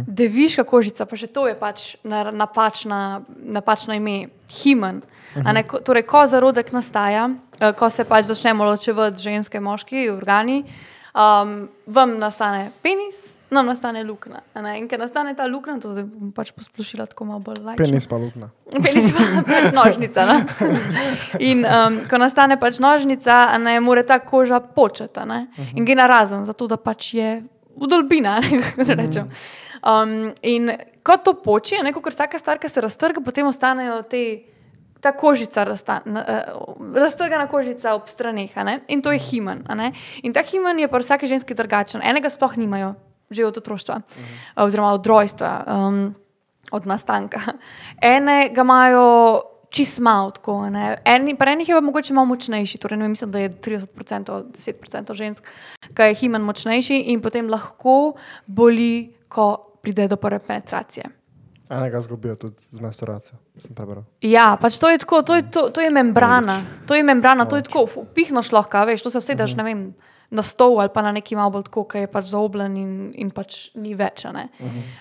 deviška kožica, pa še to je pač na- napačna, napačno ime, himen. a Ne, ko, torej, ko zarodek nastaja, eh, ko se pač začnemo ločevati ženske, moški, organi, um, vam nastane penis, nam nastane luknja. In ker nastane ta luknja, to zdaj bom pač posplošila tako malo bolj lajčno. Penis pa lukna. Penis pa pač nožnica. Ne? In um, ko nastane pač nožnica, ne more ta koža početi a ne? in gre narazen, zato da pač je udolbina. ne, kako rečem. Um, in ko to poči, ne kot vsaka stvar, ki se raztrga, potem ostanejo te. Ta kožica, razsta- na- eh, raztrgana kožica ob straneh, in to je himen. a ne. In ta himen je pri vsaki ženski drugačen. Enega sploh nimajo, že od otroštva, -huh. oziroma od rojstva. Um, od nastanka. Ene ga imajo čist malo, tako. Eni, pri enih je pa mogoče malo močnejši, torej ne mislim, da je 30%, 10% žensk, ki je himen močnejši in potem lahko boli, ko pride do prve penetracije. Enega zgubijo tudi z menstruacijo, sem prebral. Ja, pač to je tako, to je, to, to je membrana, to je membrana, to je tako, pihnaš lahko, veš, to se vsedeš, ne vem, na stol ali pa na neki malo bolj tako, ki je pač zaobljen in, in pač ni več. Ne?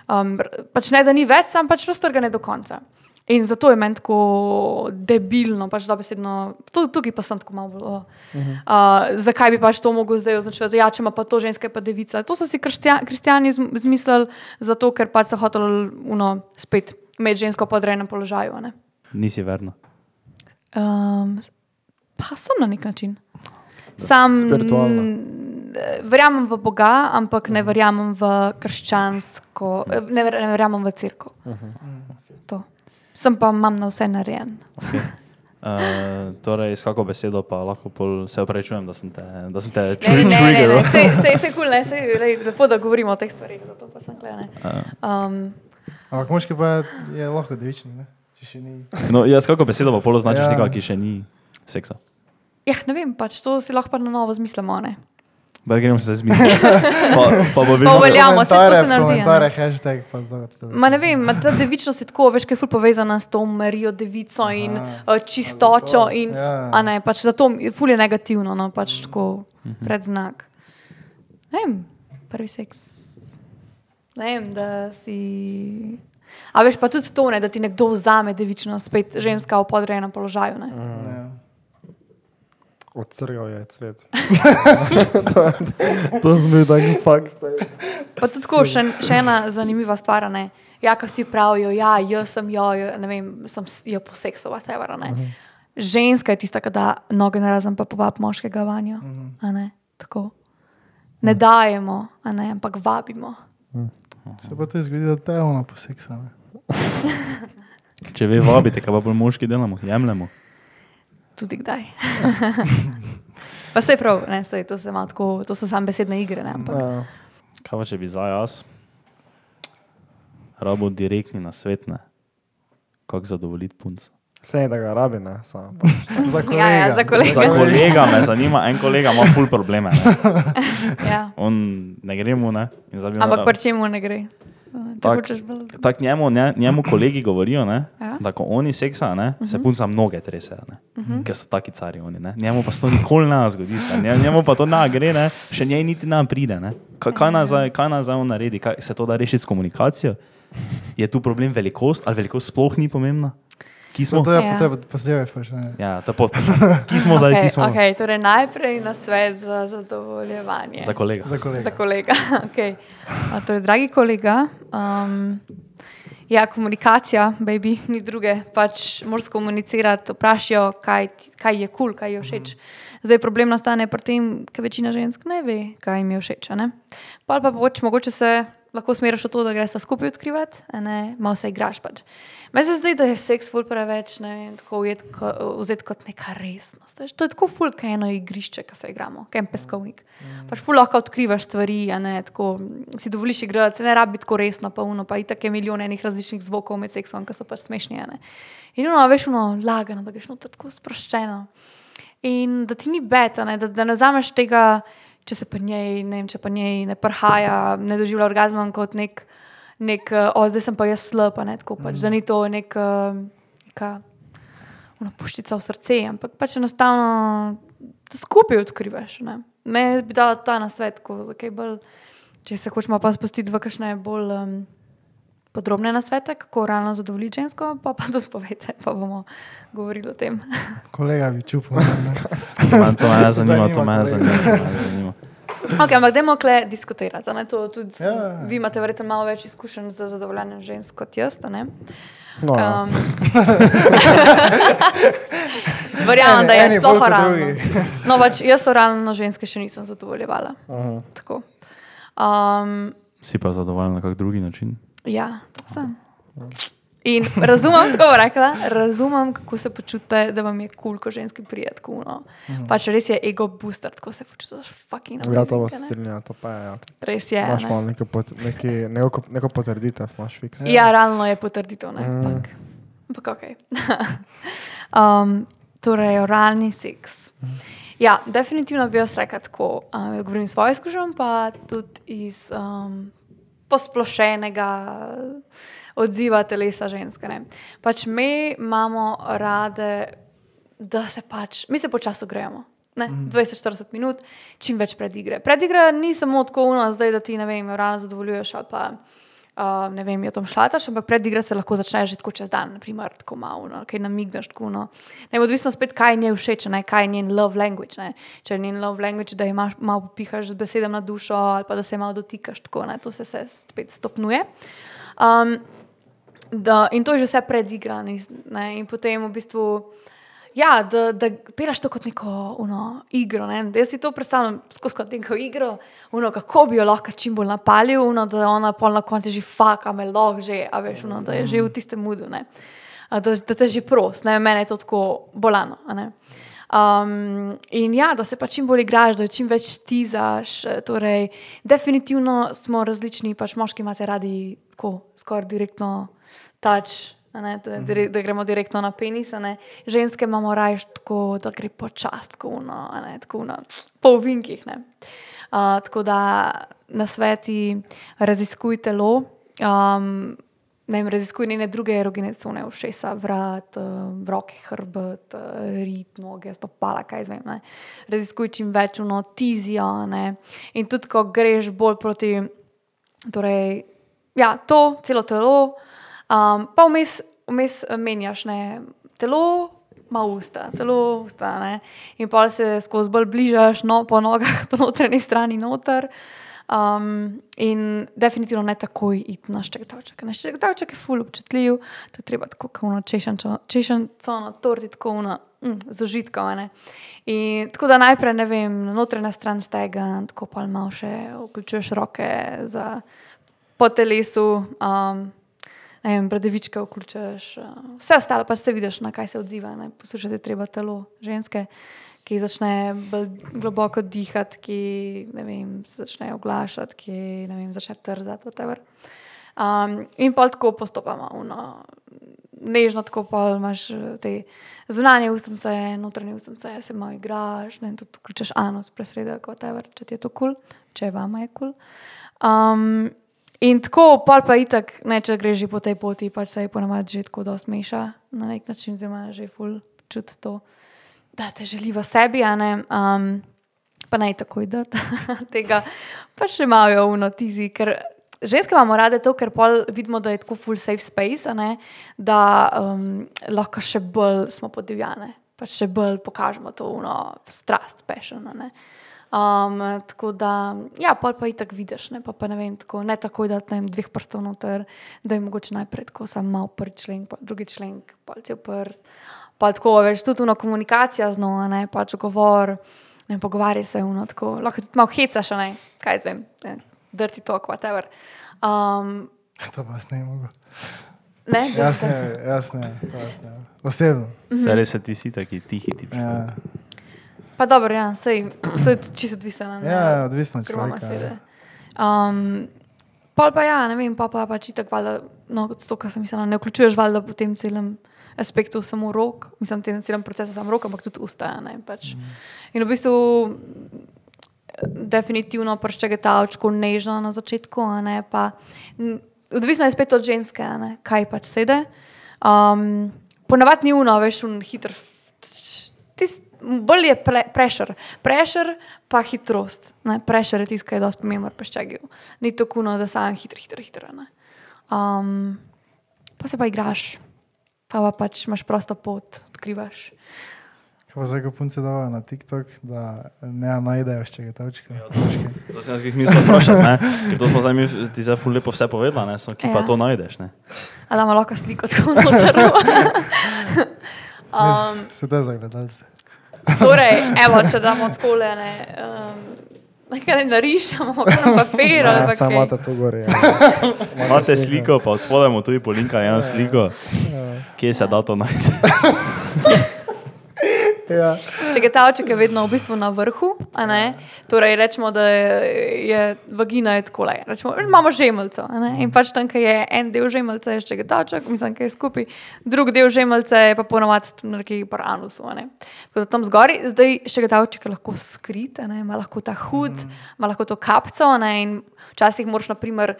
Um, r- pač ne, da ni več, sam pač raztrgane do konca. In zato je meni tako debilno, pač dobesedno, tu- tukaj pa sem tako malo. Oh. Uh, zakaj bi pač to mogel zdaj označiti? Ja, če ima pa to ženska, pa devica. To so si kristijani zm- zmislili, zato ker pač so hoteli uno, spet imeti žensko podrejenem položaju. a ne. Nisi verna. Um, pa sem na nek način. Sam Spiritualno. mm, verjamem v Boga, ampak ne verjamem v krščansko, ne, ver, ne verjamem v crkvo. To. Sem pa imam na vse narejen. Uh, torej, s kako besedo pa lahko pol, se opravičujem, da sem te, da sem te Ne, ne, tri- ne, ne, triggeriral. ne. Sej, sej, sej kul, ne, sej, lej, lepo, da govorimo o teh stvarih, zato pa sem klene. Um, Ampak moški pa je lahko devični, ne? Če še ni. No, jaz kako besedo pa pol označiš Ja. ja. nekoga, ki še ni seksa. ja, ne vem, pač to si lahko pa na novo zmislimo. Ne? Da gremo se zmisliti. Pa, pa bo uveljavimo, vse tako se Komentarje, naredi. ne. Komentarje, hashtag, pa to. to Ma ne vem, ma ta devičnost je tako, veš, kaj je ful povezana s to Marijo devico in uh, čistočo. zato, In, ja. a ne, pač zato je ful je negativno, no, pač tako predznak. Ne vem, prvi seks. Ne vem, da si. A veš pa tudi to, ne, da ti nekdo vzame devičnost, spet ženska v podrejenem položaju. Ne. Ja. Odcrgal je cvet. to, to sem bil taki fakt. Pa tudi tako, še, še ena zanimiva stvar. a Ne? Ja, ko vsi pravijo, ja, jaz sem jo, ne vem, sem jo po seksu, whatever. a Ne? Ženska je tista, ki da noge na razen, pa povab moškega vanjo. a Ne? Tako. ne dajemo, a ne? ampak vabimo. Se pa to zgodi, da te je ona poseksana. Če ve vabite, kaj pa bolj moški delamo, jemljemo. Tudi kdaj. pa se prav, ne, sej, to, se tako, to so samo besedne igre. Ne, ampak, Ja. Kaj pa če bi za jaz? Rabo direktni na svet, ne? Kako zadovoljiti punce. Sej, da ga rabi, ne, samo. pač. Za kolega. Ja, ja, za kolega. Za kolega me zanima, en kolega ima ful probleme. Ne? ja. On ne gre mu, ne? Zdaj ampak pri čemu ne gre? Tak. bolj. Tako njemu, ne, njemu kolegi govorijo, ne, Ja. da ko oni seksajo, ne, se Mhm. punca mnoge tresejo, ne, ker so taki cari oni. Ne. Njemu pa se to nikoli ne zgodi, njemu pa to ne gre, ne, še njej niti ne pride. Ne. Kaj, kaj, nazaj, kaj nazaj on naredi, kaj, se to da rešiti s komunikacijo? Je tu problem velikost ali velikost sploh ni pomembna? Ki smo? Je Ja. pa tebe posebej vprašanje. Ja, to je podprašanje. Ki smo zdaj, Okay, ki smo? okay, torej najprej na svet za zadovoljevanje. Za kolega. Za kolega. Za kolega. Okay. A, torej, dragi kolega, um, ja, komunikacija, baby, ni druge. Pač moraš komunicirati, vprašajo, kaj, kaj je kul, cool, kaj je všeč. Zdaj problem nastane pri tem, ker večina žensk ne ve, kaj jim je všeč. a ne. Pol pa pač, mogoče se lahko smeriš v to, da greš skupaj odkrivati, a ne, malo se igraš. Pač. Meni se zdi, da je seks ful preveč, ne vem, tako ujet ko- vzet kot neka resnost. veš. To je tako ful, kot eno igrišče, ki se igramo, kot en peskovnik. Mm. Pač ful lahko odkrivaš stvari, a ne, tako si dovoliš igrati, se ne rabi tako resno, pa uno, pa itak je milijon enih različnih zvokov med seksom, ki so pač smešni. ne. In uno, veš, uno, lagano, da greš no tako sproščeno. In da ti ni beta, ne, da, da ne vzameš tega, če se pa njej, ne vem, če pa njej ne prhaja, ne doživlja orgazma kot nek, nek uh, o, zdaj sem pa jaz slab, a ne tako pač, mm. da ni to nek, uh, neka ona puščica v srce, ampak pač enostavno da skupaj odkrivaš. Ne. Me bi dala ta na svet, ko, bolj, če se hočemo pa spustiti v kakšne bolj um, podrobne nasvete, kako realno zadovoljiti žensko, pa pa tudi povete, pa bomo govorili o tem. Kolega bi čupal. ne. To me- To me zanima, to me Zanima zanima. Okay, ampak dajmo kle diskutirati. a ne, to Tudi, Ja, ja, ja. Vi imate verjetno malo več izkušenj z zadovoljenjem žensk kot jaz. a ne? No, ja. Um, Verjamem, da je Eni bolj sploh drugi. No, pač jaz oralno ženske še nisem zadovoljevala. Tako. Um, Si pa zadovoljen na kak drugi način? ja, to sem. In razumem, kako rekla, razumem, kako se počutite, da vam je kul, cool, ko ženski prijeti. Cool, no. Pač res je ego booster, tako se počutiš, fucking Ja, to vas strinja, to pa je. Ja. Res je. Imaš ne. malo neko, pot, neki, neko, neko potrditev, imaš fiks. Ja, realno je potrditev, ne. Mm. Ampak, ampak ok. um, torej, oralni seks. Ja, definitivno bi jaz rekla tako. Um, jaz govorim iz svoje izkušnje, pa tudi iz um, posplošenega odziva telesa ženske. Ne. Pač mi imamo rade, da se pač, mi se počasi grejemo. Ne, 20-40 minut, čim več predigre. Predigra ni samo tako uno, zdaj, da ti ne vem, rano zadovoljuješ ali pa uh, ne vem, jo tam šlataš, ampak predigra se lahko začne že tako čez dan, naprimer, tako malo, no, kaj namigneš, tako no. Ne, odvisno spet, kaj je všeč, ne, kaj je njen love language. Ne. Če je njen love language, da imaš malo pihaš z besedami na dušo ali pa da se malo dotikaš, tako ne, to se, se spet stopnjuje. Um, da, in to je že vse predigrano. In potem v bistvu, ja, da, da pelaš to kot neko uno, igro. Ne. Jaz si to predstavljam skozi kot neko igro, uno, kako bi jo lahko čim bolj napalil, uno, da ona pol na koncu že faka, me lahko že, a veš, uno, da je že v tistem mudu. A Da, da te že prost, ne, meni je to tako bolano. a. Um, in ja, da se pa čim bolj igraš, da čim več tizaš. Torej, definitivno smo različni, pač moški imate radi tako, skoraj direktno tač. Ne, da, dire- da gremo direktno na penis, ženske imamo raje tako, da gre počasi, tako, no, a ne, tako na po vinkih. ne. Uh, tako da na sveti raziskuj telo, um, ne vem, raziskuj njene druge erogene cone, ušesa, vrat, eh, roke, hrbet, eh, rit, noge, stopala, kaj zvem. Ne. Raziskuj čim več uno tizijo. Ne. In tudi, ko greš bolj proti, torej, ja, to, celo telo, um, pa vmes, vmes eh, menjaš ne, telo. malo usta, telo usta. Ne? In pa se skozi bolj bližaš no, po nogah, po notranji strani noter. Um, in definitivno ne takoj iti na ščegetavček. Na ščegetavček je ful občutljiv, to je treba tako kot češnjo na torti, tako na mm, z užitkom. In tako da najprej, ne vem, notranja stran stega, tako pa malo še vključuješ roke za, po telesu. Um, vem, bradavičke vključuješ, uh, vse ostalo pa se vidiš, na kaj se odziva. Ne. Poslušati je treba telo ženske, ki začne bolj globoko dihati, ki vem, se začne oglašati, ki vem, začne trzati. Um, in pa tako postopamo, no, nežno tako pa imaš te zunanje ustnice, notranje ustnice, se malo igraš, ne, tudi vključuješ anus, presredek, če ti je to kul, cool, če vama je kul. Cool. Um, In tako, pa pa itak, ne, če greš po tej poti, pač se je ponovadi že tako dosti meša, na nek način zima že ful čut to, da te želi v sebi, a ne. Um, pa naj takoj da tega, pa še imajo v notizi, ker ženske imamo rade to, ker pol vidimo, da je tako full safe space, ne, da um, lahko še bolj smo podivjane, pa še bolj pokažemo to uno strast, ne. Um, tako da, ja, pol pa itak vidiš, ne, pa, pa ne vem, tako, ne takoj da ne vem, dveh prstov noter, da je mogoče najprej tako samo mal prvi člen, pa drugi člen, palce v prst. Pa tako, veš, tudi na komunikacija znova, ne, pač govor, ne pogovarjaj se, uno, tako, lahko tudi malo hecaš, ne, kaj zvem, dirty talk, whatever. Um, to pa ne mogo. Ne, jasne, jasne, jasne. Osebno. Saj res ti si taki tihi tip. Ja. Pa dobro, ja, sej, to je čisto odvisno. Ne, ja, odvisno od človeka. Um, pa pa ja, ne vem, pa pa pač tako, no, to, kar sem mislila, ne vključuješ valjda po tem celem aspektu samo rok, mislim, tem celem procesu samo rok, ampak tudi usta. Ne, pač. mm. In v bistvu definitivno prščega ta očko nežno na začetku, ne, pa odvisno je spet od ženske, ne, kaj pač sede. Um, Ponavadi ni uno, veš, un hiter. Bolj je prešer, prešer pa hitrost. Prešer je tisto, kar je dosti pomembno pri ščegiju. Ni to kuno, da sam hitro, hitro, hitro. Um, pa se pa igraš, pa, pa pač imaš prosto pot, odkrivaš. Kaj pa zdaj, ko punce dava na TikTok, da ne najdejo še tega točka? Ja, to sem jaz jih mislil vprašati, to smo zdaj mi, ti zdaj ful lepo vse povedala, ne, so, ki ja. pa to najdeš, ne. A da ima lahko sliko tako noter. um, se da za gledalce. Torej, evo, če damo tako le, ne, um, nekaj ne narišemo, na papir. Ja, samo imate to gore. Ja. Imate sliko, pa spodajmo tudi po linka eno sliko, ja. kje se da to najti. Ja. Če je ta oček je vedno v bistvu na vrhu, torej rečemo, da je, je vagina je tako. Rečemo, imamo žemelco in pač tam, ki je en del žemelca, je še ta oček, mislim, ki je skupaj, drug del žemelca je pa ponovadi nekje po anusu. Tako da tam zgori, zdaj še ta oček je lahko skrit, ima lahko ta hud, ima lahko to kapco ne? in včasih moraš, na primer,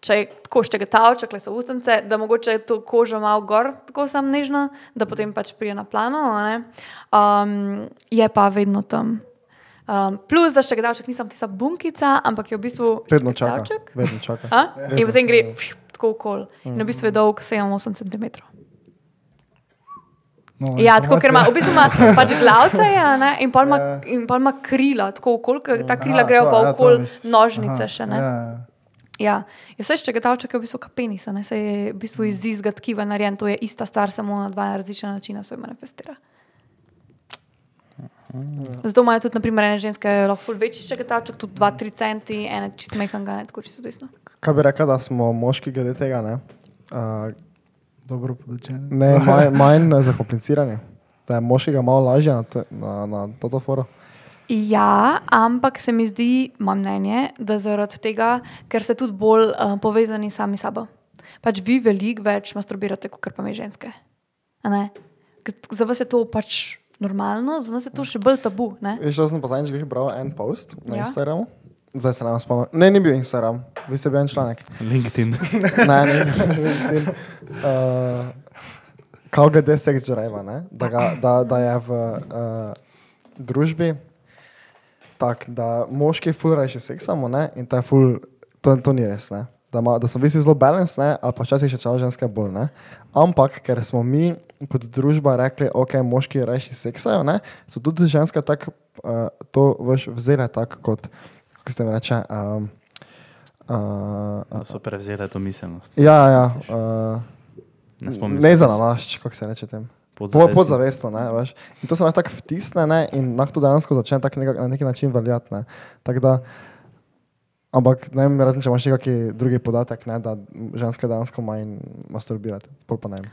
če je tako štegetavče, kle so ustnice, da mogoče to kožo malo gor, tako sam nežno, da potem pač prije na plano, um, je pa vedno tam. Um, plus, da štegetavček nisem tista bunkica, ampak je v bistvu. Vedno čaka. Vedno čaka. Vedno in potem gre pš, tako okol. In v bistvu je dolg 7-8 cm. No, ja, tako, ker ima v bistvu ima, pač glavce ja, ne, in pa ima, ja. ima krila, tako okol, ta krila grejo pa ja, okol nožnice še. Ne. Ja, ja. Ja, ja se še tega čaka, v bistvu kapenis, ne se je v bistvu iz izga tkiva narejen, to je ista stvar, samo na dva različna načina se manifestira. Zato imajo tudi, naprimer, ene ženske lahko večji čekataček, tudi 2-3 centi, ene čist mehanga, ne tako čisto desno. Kaj bi rekel, da smo moški glede tega, ne? Uh, Dobro podočeni. Ne, manj, manj zakomplicirani. Da je moškega malo lažje na, te, na, na toto foro. Ja, ampak se mi zdi, imam mnenje, da zaradi tega, ker ste tudi bolj uh, povezani sami s sabo. Pač vi veliko več masturbirate, kot pa mi ženske. Za vas je to pač normalno, za nas je to še bolj tabu. Veš, jaz sem pa zadnjič bral en post na ja. Instagramu. Zdaj se nam spomnim. Ne, ni bil Instagram, vi ste bil en članek. LinkedIn. ne, ne, LinkedIn. Uh, Kaj glede drive, da, da, da je v uh, družbi tak, da moški fulrajo še seksamo, ne? in ful, to, to ni res. Ne? da, ma, da smo bili zelo balanced, ne, ali pa včasih še čas ženske bolj. Ne. Ampak, ker smo mi kot družba rekli, ok, moški reši seksajo, ne, so tudi ženske tako uh, to veš, vzele tako kot, kako se mi reče. Um, uh, Da so prevzele to miselnost. ja, ja. Uh, Ne ne se, za da se- nalašč, kako se reče tem. Po, Podzavestno. podzavestno, ne, veš. In to se lahko tako vtisne ne, in lahko to dejansko začne tak nekak, na neki način veljati. Ne. Tako da, ampak ne vem, razen če imaš kakšen drugi podatek, ne, da ženske dejansko manj masturbirate, pol pa ne. vem.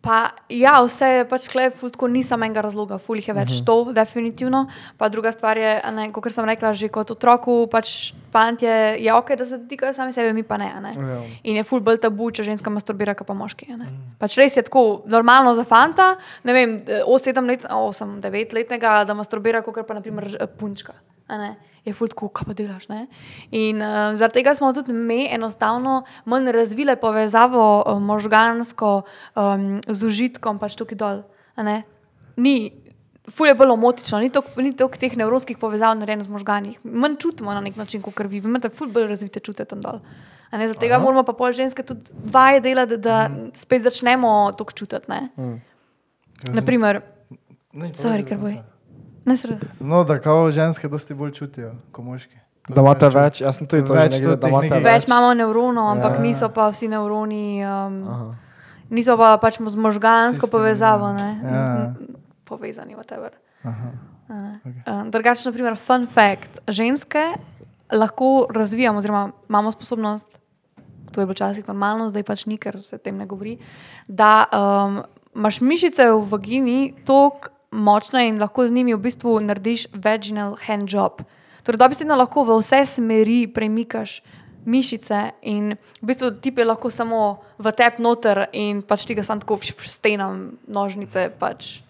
Pa, ja, vse je pač klep, fulko ni samo enega razloga, ful jih je več, uh -huh. to definitivno. Pa druga stvar je, a ne, kot sem rekla, že kot otroku, pač fantje je ok, da se dotikajo sami sebe, mi pa ne. a ne. Ja. In je ful bolj tabu, če ženska masturbira, pa moški. a ne. Pač res je tako normalno za fanta, ne vem, 8-9 letnega, da masturbira, kot pa naprimer punčka. Je ful tako, kaj pa delaš. Ne? In uh, zaradi tega smo tudi mi enostavno manj razvile povezavo uh, možgansko um, z užitkom, pač tukaj dol. Ni, ful je bolj omotično, ni toliko toliko teh nevropskih povezav narejenih z možgani. Manj čutimo na nek način, kot vi. Vi imate ful bolj razvite čute tam dol. Zaradi tega moramo pa pol ženske tudi vaje delati, da Mhm. spet začnemo to čutiti. Ne? Naprimer, Ne, sorry, ker boj. No, da kao ženske dosti bolj čutijo kot moški. To Da sem imate več, jaz sem tudi to Več nekaj, da imate več. Več imamo nevronov, ampak Ja. niso pa vsi nevroni. Um, Aha. niso pa pač z možgansko Sistem, povezavo, ne, ja. povezani. whatever. Aha. A ne. Ok. Uh, Drugače, naprimer, fun fact. Ženske lahko razvijamo, oziroma imamo sposobnost, to je bilo včasih normalno, zdaj pač ni, ker se tem ne govori, da um, imaš mišice v vagini tako močne in lahko z njimi v bistvu narediš vaginal hand job. Torej, da bi se lahko v vse smeri premikaš mišice in v bistvu ti je lahko samo v tep noter in pač ti ga sam tako stenam nožnice pač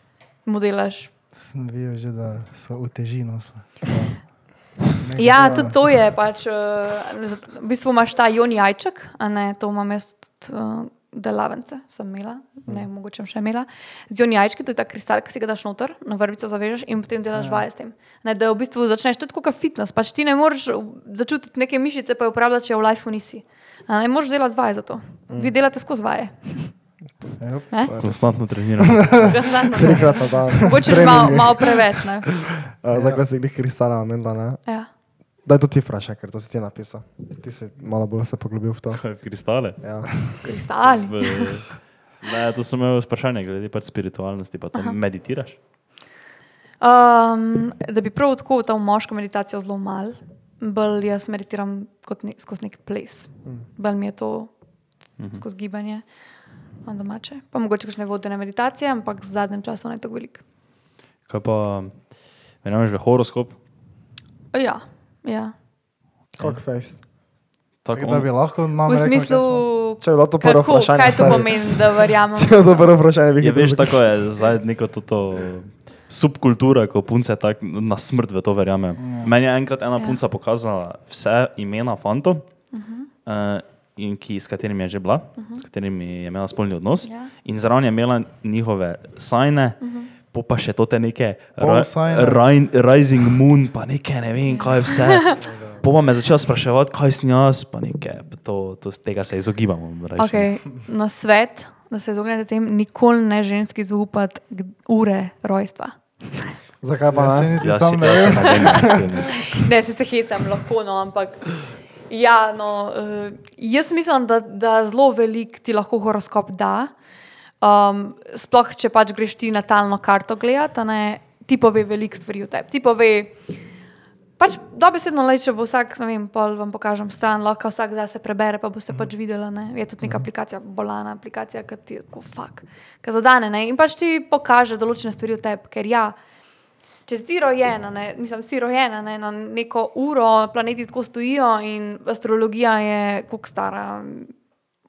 modelaš. Sem videl že, da so v težino. Ja, tudi to je. Pač, uh, v bistvu imaš ta jon jajček, a ne to imam jaz tudi uh, delavence, sem imela, ne Mhm. mogoče še imela. Z jon jajčki, to je ta kristal, ki si ga daš noter, na vrvico zavežeš in potem Ja. delaš vaje s tem. Ne, da v bistvu začneš tudi kot fitness, pač ti ne moreš začutiti neke mišice, pa je uporabljati, če v lifeu nisi. A ne moreš delati vaje za to. Mm. Vi delate skozi vaje. Ja, Ne? Konstantno treniram. Konstantno. Trikrat na dan. Mogoče malo, malo preveč. Uh, ko si jih kristala, menda, ne? Ja. Daj to ti vprašaj, ker to si ti napisal. Ti si malo bolj se poglobil v to. Kaj v kristale? Ja. Kristali. V, ne, to sem imel vprašanje glede pač spiritualnosti, pa to Aha. meditiraš. Um, da bi prav tako ta moška meditacija zelo mal, bolj jaz meditiram kot ne, skozi nek ples. Bolj mi je to skozi gibanje, imam domače. Pa mogoče kakšne vodene meditacije, ampak v zadnjem času ne tako veliko. Kaj pa, verjameš v horoskop? Ja, ja. Kak face. Tako, Da bi lahko nam V smislu, Če bi bilo to prvo kako, vprašanje. kaj to stari. pomeni, da verjamem. Če bi bilo to prvo vprašanje, bi Je, hitro veš, tako je zdaj neko to subkultura, ko punce tak na smrt v to verjame. Meni je enkrat ena Ja. punca pokazala vse imena fantov, uh -huh. uh, in ki, s katerimi je že bila, uh -huh. s katerimi je imela spolni odnos, Ja. in zraven je imela njihove sajne. Uh -huh. Po pa še te neke ri, Rising Moon, pa neke ne vem, kaj vse. Po pa me začela spraševati, kaj sem jaz, pa neke, to, to, tega se izogibamo. Okay. Na svet, da se izognete tem, nikoli ne ženski zaupati ure rojstva. Zakaj pa Ja, ne? Jaz, sam si- ne vem. se ne to ne. Ne, se, se hecam, lahko, no, ampak. Ja, no, uh, jaz mislim, da, da zelo veliko ti lahko horoskop da. Um, sploh, če pač greš ti natalno karto gledati, ne, ti pove veliko stvari o tebi. Ti pove, pač dobesedno le, če bo vsak, ne vem, pol vam pokažem stran, lahko vsak zase prebere, pa boste pač videli. Ne. Je tudi neka aplikacija, bolana aplikacija, ki ti je tako fuk, ki zadane. Ne. In pač ti pokaže določene stvari o tebi, ker ja. Če si rojena, ne, mislim, si rojena ne, na neko uro, planeti tako stojijo in astrologija je koliko stara.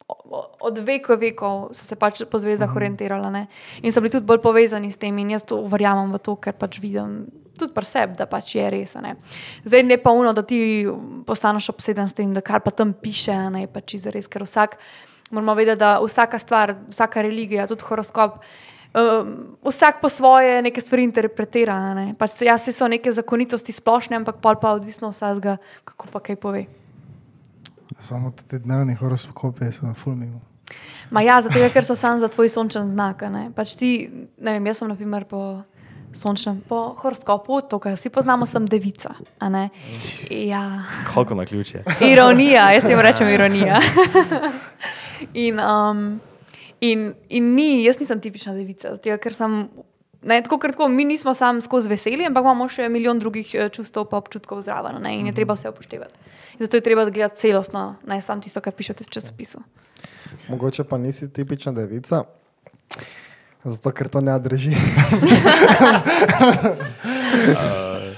Od vekov vekov so se pač po zvezdah orientirali ne. in so bili tudi bolj povezani s tem. In jaz to verjamem v to, ker pač vidim tudi pri sebi, da pač je res. Ne. Zdaj ne pa uno, da ti postaneš obseden s tem, da kar pa tam piše, ne pač za res, ker vsak. Moramo vedeti, da vsaka stvar, vsaka religija, tudi horoskop, um, vsak po svoje neke stvari interpretira. Ne? Pač so- ja, saj so neke zakonitosti splošne, ampak pol pa odvisno vsega, kako pa kaj pove. Samo te dnevni horoskopi so fulmimo. Ma ja, zato ker so sam za tvoj sončen znak. a Ne? Pač ti, ne vem, jaz sem naprimer po sončnem, po horoskopu, to, kar vsi poznamo, sem devica. a ne. Ja. Kako na ključe. Ironija, jaz temu rečem ironija. in, um, in, in ni, jaz nisem tipična devica, zato, ker sem. Ne, tako, ker tako, mi nismo samo skozi veselje, ampak imamo še milijon drugih eh, čustev in občutkov zraven ne, in je treba vse upoštevati. In zato je treba gledati celostno, ne samo tisto, kar pišete v časopisu. Mogoče pa nisi tipična devica, zato ker to ne drži.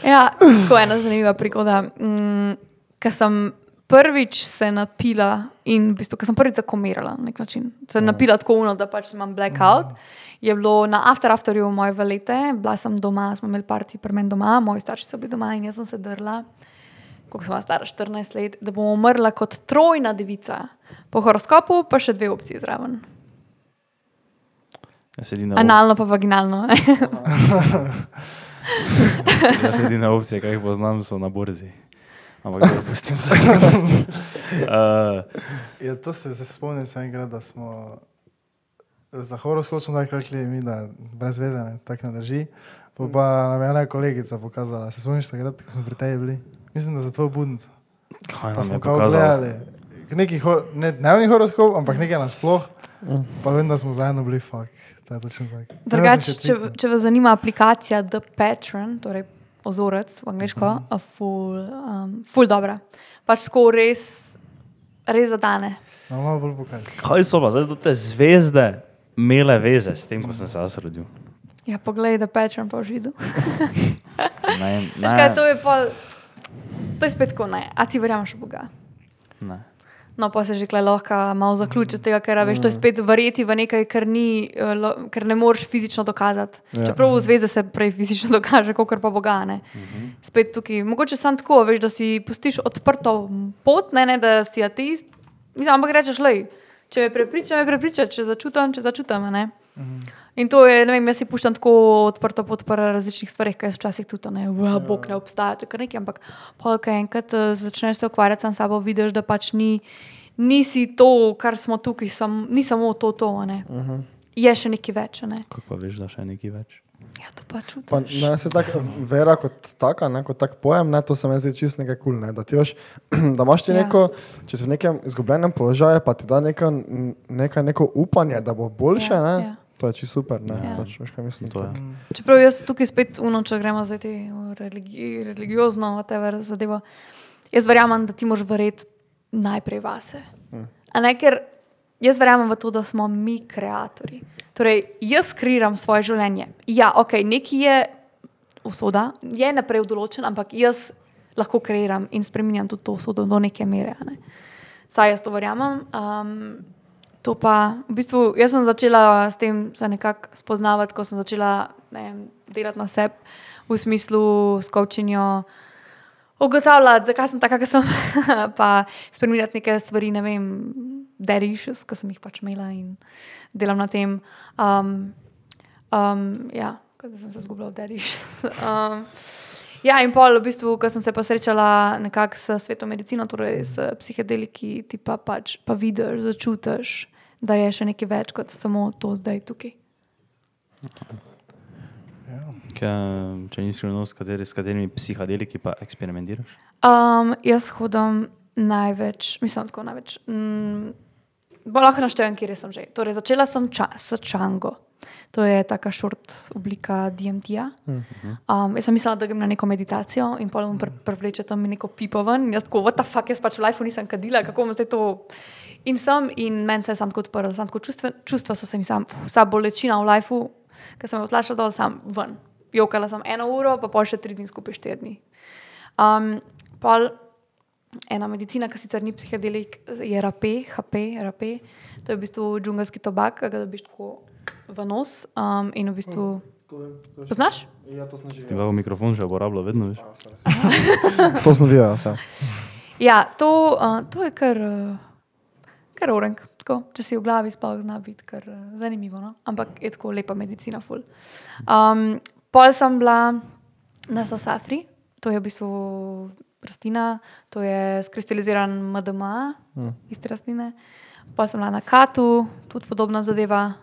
Ja, tako je ena zanimiva prigoda. Mm, Ker sem prvič se napila in v bistvu, ker sem prvič zakomirala na nek način, se napila tako uno, da pač imam blackout. Je bilo na After Afterju moje valete, bila sem doma, smo imeli parti pri meni doma, moji starši so bili doma in jaz sem se drla, koliko sem stara, 14 let, da bom umrla kot trojna devica. Po horoskopu pa še dve opcije zraven. Na, Analno pa vaginalno. jaz sedim na opcije, kaj jih poznam, so na borzi. Ampak da pustim za uh, Ja, to se, se spomnim, enkrat, da smo za horoskop smo tako rekli, mi, da brez veze, ne, tako ne drži. Pa, pa nam je ena kolegica pokazala, se spomniš takrat, ko smo pri tebi bili? Mislim, da za tvojo budnico. Kaj Pa nam je kao pokazal? gledali. Neki hor, ne dnevni horoskop, ampak nekaj nasploh. Pa vem, da smo zajedno bili fuk. To je točno tako. Drugač, če, če vas zanima aplikacija The Patron, torej ozorec v angliško, uh -huh. ful, um, ful dobra. Pač tako res, res zadane. No, malo bolj pokaži. Kaj so pa zdaj do te zvezde imele veze s tem, ko sem se jaz rodil? Ja, poglej, Patron pa v židu. Ne, Veš kaj, to je pa, to je spet tako ne. A ti verjameš v Boga? ne. No, pa se že klej lahko malo zaključi z tega, ker a veš, to je spet verjeti v nekaj, kar, ni, eh, kar ne moreš fizično dokazati. Ja. Čeprav v zvezde se prej fizično dokaže, kot pa Boga. Ne? Spet tukaj, mogoče samo tako, veš, da si pustiš odprto pot, ne, ne da si ateist. Mislim, ampak rečeš, lej, če me prepriča, me prepriča, če začutam, če začutam. a Ne? In to je, ne vem, jaz si puščam tako odprto pot pri različnih stvareh, kaj so včasih tudi, ne, ja. Bog ne obstaja, to je kar nekaj, ampak pa kaj enkrat eh, začneš se ukvarjati sam s sabo, vidiš, da pač ni, nisi to, kar smo tukaj, sam, ni samo to, to, a ne. Uh -huh. Je še nekaj več, a ne. Kako pa veš, da še nekaj več? Ja, to pa čutiš. Pa, ne, se tak, vera kot taka, ne, kot tak pojem, ne, to se mi zdi čist nekaj kul. Cool, ne, da, ti veš, da imaš ti Ja. neko, če si v nekem izgubljenem položaju, pa ti da neka, neka, neko upanje, da bo boljše, Ja, ne, ja. To je čisto super. Ne, Ja. pač, veš, kaj mislim, To tako. Čeprav jaz tukaj spet uno, če gremo zdaj te v religi, religiozno, whatever zadevo. Jaz verjamem, da ti moraš verjeti najprej vase. A ne, ker jaz verjamem v to, da smo mi ustvarjalci. Torej, jaz kreiram svoje življenje. Ja, ok, nekaj je usoda, je naprej določen, ampak jaz lahko kreiram in spremenjam tudi to usodo do neke mere. a Ne. Saj jaz to verjamem. Um, To pa, v bistvu, jaz sem začela s tem se nekako spoznavati, ko sem začela vem, delati na sebi, v smislu s kočinjo, ugotavljati, zakaj sem taka, kot sem, pa spremenjati neke stvari, ne vem, derišes, ki sem jih pač imela in delam na tem. Um, um, ja, kot da sem se zgubila v derišes. Um, Ja, in pol, v bistvu, ko sem se pa srečala nekako s svetom medicino, torej s psihedeliki, ti pa pač pa vidiš, začutiš, da je še nekaj več kot samo to zdaj tukaj. Kaj, če nisi skrivno, s, kateri, s katerimi psihadeliki pa eksperimentiraš? Um, jaz hodim največ, mislim, tako največ. Mm, lahko naštejem, kje sem že. Torej, začela sem ča, s čango. To je taka šort oblika DMT-ja. Um, jaz sem mislila, da grem na neko meditacijo in pol bom privleče tam neko pipo ven. Jaz tako, what the fuck, jaz pač v lifeu nisem kadila, kako bom zdaj to. In sem, in meni se je sam tako odprl, sam tako čustva, čustva so se mi sam, vsa bolečina v lifeu, ki sem jo odlašala dol, sam ven. Jokala sem eno uro, pa pol še tri dni skupaj štiri dni. Um, pol ena medicina, ki sicer ni psihedelik, je RAP, HP, RAP. To je v bistvu džungelski tobak, ki ga dobiš tako v nos um, in v bistvu. Poznaš? Ja, to sem že Ti ga v mikrofon že uporablja, vedno veš. To sem videl, ja. Ja, to, uh, to je kar, uh, kar orenk. Tako, če si v glavi spal, zna biti kar uh, zanimivo. No? Ampak je tako lepa medicina. ful. Um, pol sem bila na Safari, to je v bistvu rastlina, to je skristaliziran MDMA, mm. iste rastline. Pa sem bila na Katu, tudi podobna zadeva.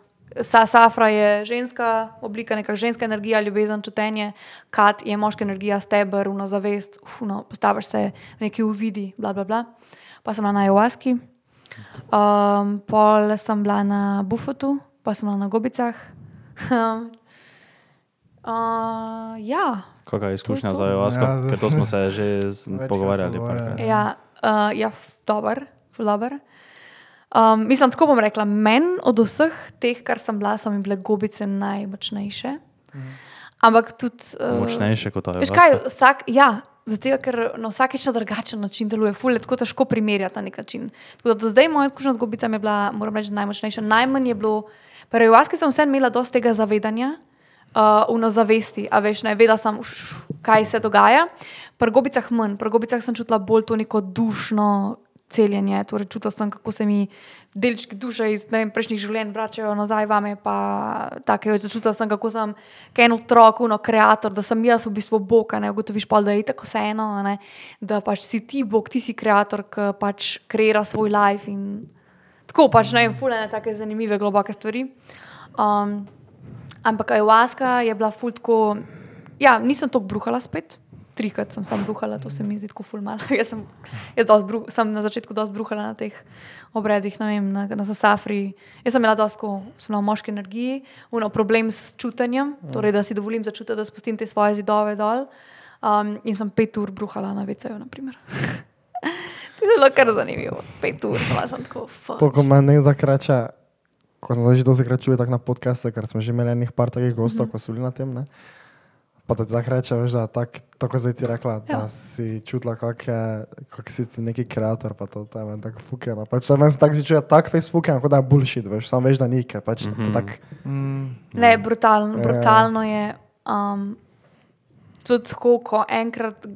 Sa, safra je ženska oblika, neka ženska energija, ljubezen, čutenje, kat je moška energija, stebr, uno zavest, uno, postaviš se neki uvidi, bla, bla, bla. Pa sem na Ayahuaski, um, pol sem bila na Bufotu, pa sem bila na Gobicah. uh, ja, Kakšna je izkušnja za Jovasko? Ja, Ja, da to smo se že pogovarjali. pogovarjali. Ja, uh, ja dober, dober. Um, mislim, tako bom rekla, meni od vseh teh, kar sem bila, so mi bile gobice najmočnejše. Ampak tudi. Uh, Močnejše kot to je. Veš kaj, vsak, ja, zato, ker na vsakeč na drugačen način deluje, ful je tako težko primerjati na nek način. Tako da do zdaj moja izkušnja z gobicami je bila, moram reči, najmočnejša. Najmanj je bilo, pri Javaski sem vseeno imela dosti tega zavedanja, uh, v nazavesti, a veš, ne, vedela sem, kaj se dogaja. Pri gobicah manj, pri gobicah sem čutila bolj to neko dušno celjenje, torej čutila sem, kako se mi delčki duše iz vem, prejšnjih življenj vračajo nazaj vame, je, začutila sem, kako sem en otrok, no, kreator, da sem jaz v bistvu Bog, ne ugotoviš pa, da je tako vseeno, ne, da pač si ti Bog, ti si kreator, ki pač kreira svoj life in tako pač ne vem, fulene take zanimive, globoke stvari. Um, ampak ayahuasca je bila ful tako, ja, nisem to bruhala spet. Trikrat sem sam bruhala, to se mi zdi tako ful malo. Jaz sem, jaz dosti bru, sem na začetku dosti bruhala na teh obredih, vem, na, na safari. Jaz sem imela dosti, ko sem bila v moški energiji, uno problem s čutenjem, torej da si dovolim začutiti, da spustim te svoje zidove dol. Um, in sem pet ur bruhala na VC-ju, naprimer. to je zelo kar zanimivo. Pet ur sem, bila, sem tako, fuck. To, ko meni nekdo reče, ko že dosti krat čuli tako na podcaste, ker smo že imeli enih par takih gostov, mm -hmm. ko so bili na tem. Ne? Pa da ti tako reče, veš, da tak, tako zdaj ti rekla, da Ja. si čutila, kak, je, kak si ti neki kreator, pa to, to je tako fukeno. Pač to meni se tako že čuje, tako face fukeno, kot da je bullshit, veš, sam veš, da ni, ker pač mm -hmm. to tak, Mm, Ne, brutalno, Ja. brutalno je. Um, tudi tako, ko enkrat,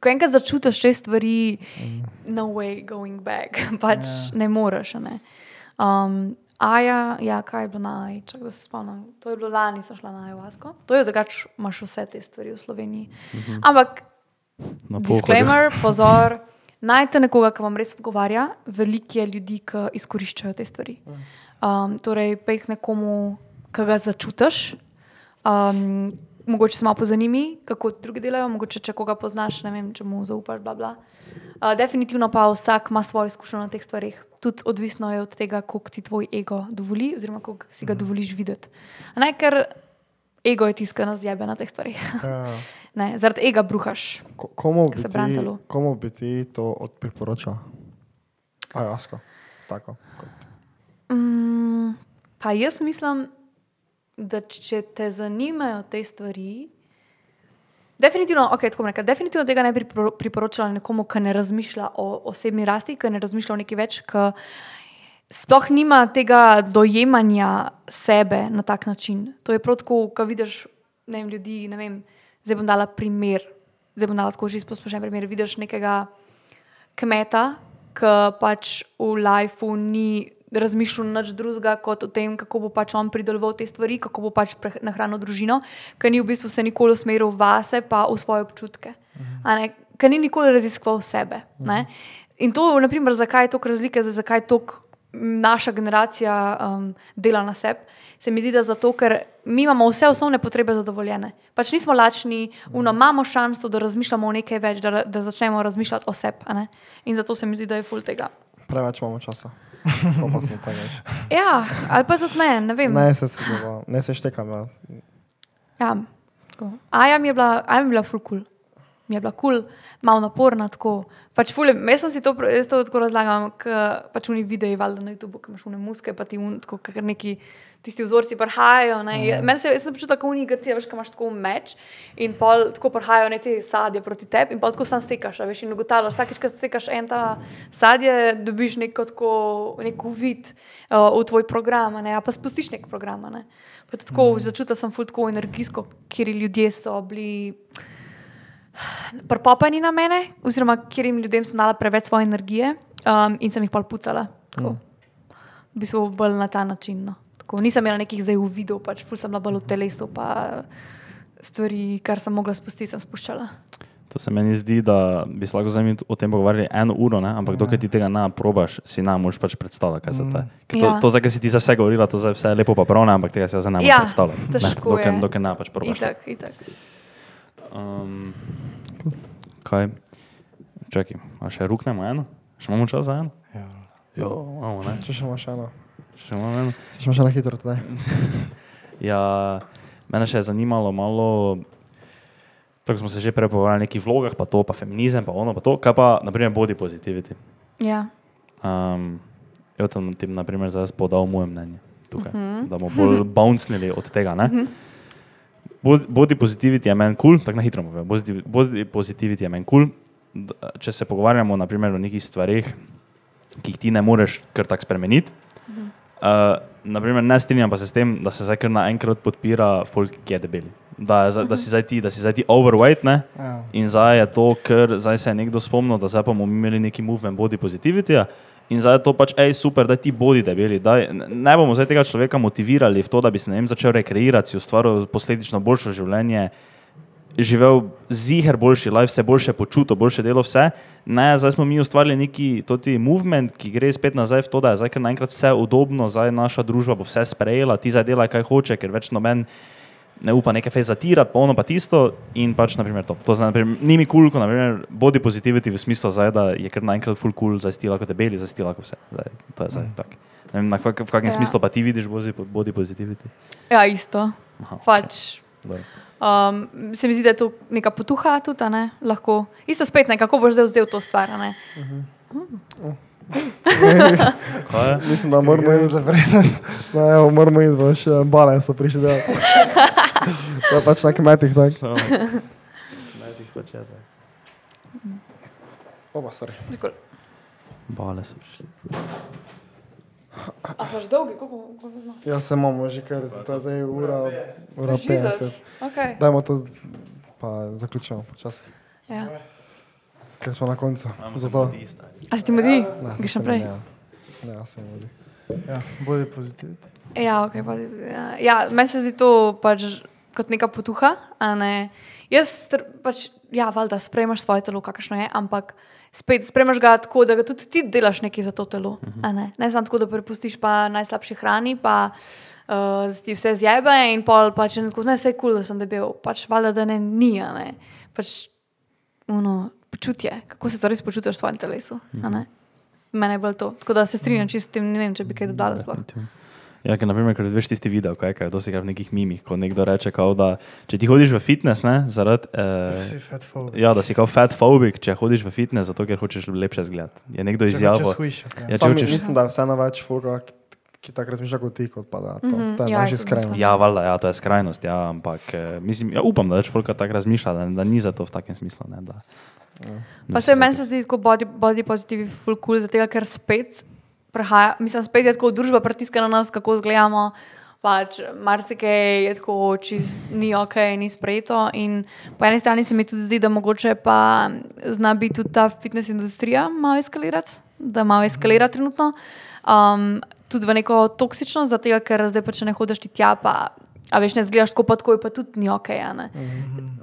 ko enkrat začutiš te stvari, no way going back, pač Ja. ne moreš. a Ne? Um, Aja, ja, kaj je bilo na Aji, čak da se spomnim. To je bilo lani, sem šla na Ajavasko. To je drugače, imaš vse te stvari v Sloveniji. Ampak Na pohodu. Disclaimer, pozor, najte nekoga, ki vam res odgovarja. Veliko je ljudi, ki izkoriščajo te stvari. Um, torej, pej k nekomu, ki ga začutiš. Um, mogoče se malo pozanimi, kako drugi delajo, mogoče če koga poznaš, ne vem, če mu zaupaš. Bla, bla. Uh, definitivno pa vsak ima svojo izkušnjo na teh stvarih. Tudi odvisno je od tega, koliko ti tvoj ego dovoli, oziroma koliko si ga dovoliš videti. Ne, ker ego je tiskano nas jebe na teh stvarih. ja, Ne, zaradi ega bruhaš. ko, komu, bi ti, komu bi ti to odpriporočala? Ajasko, tako. Mm, pa jaz mislim, da če te zanimajo te stvari, definitivno, okay, tako rekla, definitivno tega ne bi priporočala nekomu, ki ne razmišlja o osebni rasti, ki ne razmišlja o nekaj več, ki sploh nima tega dojemanja sebe na tak način. To je prav tako, ko vidiš ne vem, ljudi, ne vem, zdaj bom dala primer, zdaj bom dala tako že izposplošen primer, vidiš nekega kmeta, ki pač v lifeu ni razmišljal nič drugega kot o tem, kako bo pač on prideloval te stvari, kako bo pač nahranil družino, ker ni v bistvu se nikoli usmeril vase, pa v svoje občutke. Ne, Ker ni nikoli raziskoval sebe. Ne? In to, naprimer, zakaj je toliko razlike, za- zakaj toliko naša generacija um, dela na sebi. Se mi zdi, da zato, ker mi imamo vse osnovne potrebe zadovoljene. Pač nismo lačni, uno, imamo šanso, da razmišljamo o nekaj več, da, da začnemo razmišljati o sebi. In zato se mi zdi, da je ful tega. Preveč imamo časa. Pa smo tega več. Ja, ali pa tudi ne, ne vem. Ne se se ne se štekam. Ja. Ja, tako. Aja mi je bila, Aja mi je bila ful kul. Cool. Mi je bila kul, cool, malo naporna. Tako. Pač ful, je- jaz sem si to, to tako razlagam, ker pač oni videi valjda na YouTubu, ki imaš une muske, pa ti un, tako, kar neki tisti vzorci prihajajo. Ne. Ja. Meni se, počutila, kot v Grci, veš, ko imaš tako meč in pol tako prihajajo ne te sadje proti tebi in pol tako sam sekaš, veš, in ugotavljaš, vsakeč, ko sekaš en ta sadje, dobiš neko tako, nek uvid uh, v tvoj program, ne, pa spustiš nek program. Ne. Pa Tako, mm. Začutila sem ful tako energijsko, kjer ljudje so bili prepopani na mene, oziroma kjer jim ljudem sem dala preveč svoje energije um, in sem jih pa pucala. Tako. V bistvu bolj na ta način. No. Tako, nisem imela nekih zdaj uvidov, pač ful sem bila bolj v telesu, pa stvari, kar sem mogla spustiti, sem spuščala. To se meni zdi, da bi se lahko njimi o tem pogovarjali eno uro, ne? ampak dokler ti tega ne probaš, si nam moš pač predstavljati, kaj se to je. Ker To, Ja. to, za kar si ti za vse govorila, to za vse je lepo pa prav, ne, ampak tega se zdaj ne moreš Ja, predstavljati. Ne, je. dokler ne pač probaš. Itak, itak. Um, kaj? Čakaj, a še ruknemo eno? Še imamo čas za eno? Ja. Jo, imamo, ne? Če še imaš eno, Še imamo eno. če imaš eno hitro tedaj. Ja, mene še je zanimalo malo, tako smo se že prej pogovarjali o nekih vlogah, pa to, pa feminizem, pa ono, pa to, kaj pa, naprimer, body positivity. Ja. Um, jaz tam naprimer, zdaj podal moje mnenje tukaj, uh -huh. da bomo bolj bouncnili od tega. Ne? Uh -huh. Body positivity je meni kul, cool, tako na hitro povem. Body- Body positivity je meni kul, cool, če se pogovarjamo naprimer, o nekih stvarih, ki jih ti ne moreš kar tako spremeniti. Uh, naprimer, ne strinjam pa se s tem, da se zdaj kar naenkrat podpira folk, ki je debeli. Da, da, si zdaj ti, da si zdaj ti overweight, ne? Ja. In zdaj je to, ker zdaj se je nekdo spomnil, da zdaj pa bomo imeli neki movement body positivity. In zdaj je to pač, hej, super, da ti bodi debeli. Daj, ne- bomo zdaj tega človeka motivirali v to, da bi se ne vem, začel rekreirati, ustvaril posledično boljše življenje, živel ziger boljši life, se boljše počutil, boljše delo, vse. Ne, zdaj smo mi ustvarili neki toti movement, ki gre spet nazaj v to, da je zdaj kar naenkrat vse udobno, zdaj naša družba bo vse sprejela, ti zdaj delaj, kaj hoče, ker več noben ne upa nekaj fez zatirati, pa ono pa tisto in pač naprimer to. to zdaj, naprimer, ni mi kul, cool, ko naprimer body positivity v smislu zdaj, da je kar naenkrat full cool, zdaj stila kot debeli, zdaj stila kot vse. Zdaj, to je zdaj mm. tako. Ne vem, na kak, v kakšnem Ja. ja. smislu pa ti vidiš body, positivity? ja, isto. Aha, Pač, dobro. um, se mi zdi, da je to neka potuha tudi, ne? lahko. Isto spet, ne, kako boš zdaj vzel to stvar. ne? Kaj je? Mislim, da moramo iti, zapreti. no, evo, moramo iti, boš eh, bale so prišli delati. To je pač na kmetih, tako. Ne, tih pač je tako. Oba, sorry. Tako. Bale so prišli. A že dolgi, koliko smo? Ja, se imamo že kar, to je zdaj ura, ura 50. Okay. Dajmo to, pa zaključimo počasi, Ja. Ker smo na koncu. Zato. A si ti mudi? Ne, Greš mi naprej? ne, Ne, ja, se mudi. Ja, bodi pozitivni. Ja, okay, pa, ja, ja, meni se zdi to pač kot neka potuha. a Ne? Jaz pač, ja, valjda sprejmaš svoje telo, kakršno je, ampak spet sprejmaš ga tako, da ga tudi ti delaš nekaj za to telo. a Ne, ne samo tako, da prepustiš pa najslabši hrani, pa uh, ti vse zjebe in pol pač je tako, ne, vse je kul, cool, da sem debel. Pač valjda, da ne ni, a ne. Pač, ono, počutje, kako se to res počutiš v svojem telesu. a ne. Mene je bolj to. Tako da se strinjam čisto s tem, ne vem, če bi kaj dodala sploh. Ja, ker naprimer, ker veš tisti video, kaj je, dosti krat v nekih mimih, ko nekdo reče, kao, da če ti hodiš v fitness, ne, zaradi, Si eh, fat phobic. ja, da si kao fat phobik, če hodiš v fitness, zato ker hočeš lepše zgledati. Je nekdo Če izjavil. ja. Ja, če hočeš, mislim, da vseeno več folka, ki, tako razmišlja kot ti, kot pa da to, Mhm, to je ja, naš jaz sem iskren. mislila. ja, valjda, ja, to je skrajnost, ja, ampak eh, mislim, ja, upam, da več folka tako razmišlja, da, da ni za to v takem smislu. Ne, da, Pa se meni se zdi tako body, body positive, full cool, zato ker spet prehaja, mislim, spet je tako družba pritiska na nas, kako izgledamo. Pač marsikaj je tako, čist ni ok, ni sprejeto. In po eni strani se mi tudi zdi, da mogoče pa zna biti tudi ta fitness industrija malo eskalirati, da malo eskalira trenutno. Um, tudi v neko toksičnost, zato ker zdaj pa če ne hodiš ti tja, pa a veš, ne zgledaš tako, pa tako je pa tudi ni ok. a ne.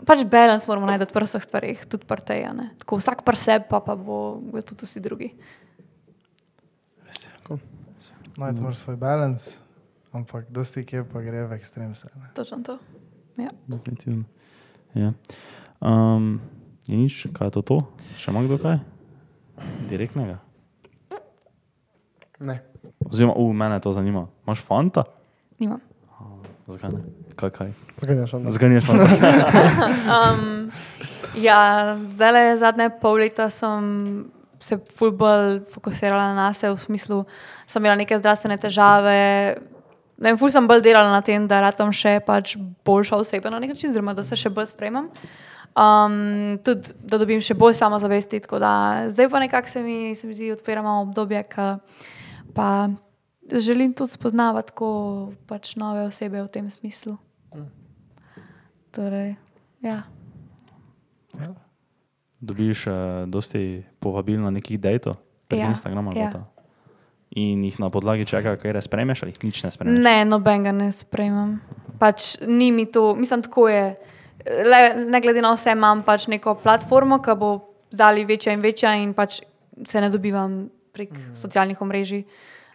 Pač balans moramo najti pri vseh stvarih, tudi pri tej. a ne. Tako vsak pri sebi, pa, pa bo bo tudi vsi drugi. Najti moraš svoj balans, ampak dosti kje pa gre v ekstrem se. ne. Točno to. Ja. definitivno. Ja. Um, je nič, kaj je to? to? Še ima kdo kaj? Direktnega? Ne. Oziroma, u, mene to zanima. Imaš fanta? Nimam. Zakaj ne? Kaj, kaj? Zganjaš onda. Zganjaš fanta? Um, ja, zdaj le zadnje pol leta sem se ful bolj fokusirala na sebe, v smislu, sem imela neke zdravstvene težave. Ne ful sem bolj delala na tem, da ratam še pač boljša oseba na nek način, oziroma da se še bolj spremem. Um, tudi, da dobim še bolj samozavesti. tako da Zdaj pa nekako se mi, se mi zdi, odpiramo obdobje, ki pa želim tudi spoznavati tako pač nove osebe v tem smislu. Torej, ja. Dobiš uh, dosti povabil na nekih dejtov, prek Ja, ja. Instagrama. ja. Ja. In jih na podlagi čega, kaj spremeš ali nič ne spremeš. Ne, nobenega ne sprejemam. Pač ni mi to, mislim, tako je. le, ne glede na vse, imam pač neko platformo, ki bo zdali večja in večja, in pač se ne dobivam prek mm. socialnih omrežij.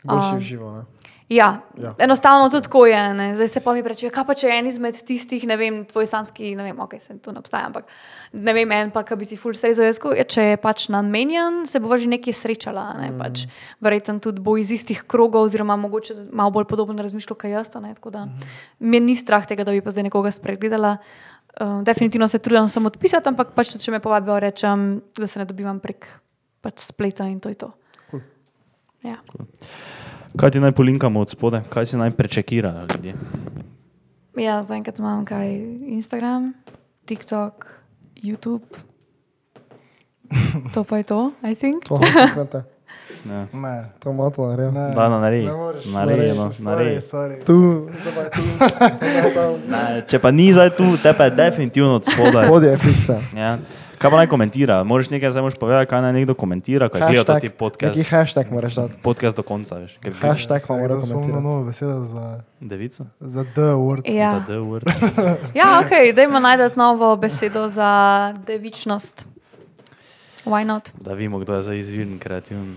Boljši Um, živo. Ne? Ja, Ja. enostavno tudi tako je. Ne. Zdaj se pa mi reče, kaj pa če je en izmed tistih, ne vem, tvoj sanski, ne vem, ok, se tu ne obstaja, ampak ne vem, en pa, ki bi ti ful strezel, jaz ja, če je pač namenjen, se bo že nekje srečala. Ne, mm. pač, verjetno tudi bo iz istih krogov, oziroma mogoče malo bolj podobno razmišljal, kot jaz. Ne, tako da mi ni strah tega, da bi pa zdaj nekoga spregledala. Uh, definitivno se trudim samo odpisati, ampak pač tudi, če me povabijo, rečem, da se ne dobivam prek pač spleta in to je to. Ja. Kaj ti naj polinkamo od spode, kaj si naj prečekirajo ljudje? Ja, zaenkrat imam kaj Instagram, TikTok, YouTube. To pa je to, I think. To je Ja. Ne. to ima to naredil. Ne. Da, no, naredi. Ne moreš. Naredi, no, Sorry, naredi. sorry. Tu, zdaj tu. Ne, če pa ni zdaj tu, te pa je definitivno od spodaj. Spodje je fiksa. Ja. Kaj pa naj komentira? Moraš nekaj zdaj moraš povedati, kaj naj nekdo komentira, kaj gleda Hashtag, ti neki podcast, hashtag moraš dati. podcast do konca, veš. Ker si Hashtag pa mora Zdaj spomnim komentirati. novo besedo za, devica. za The Word. Za Ja, D word. ja ok, dajmo najti novo besedo za devičnost. Why not? Da vemo, kdo je za izviren, kreativen.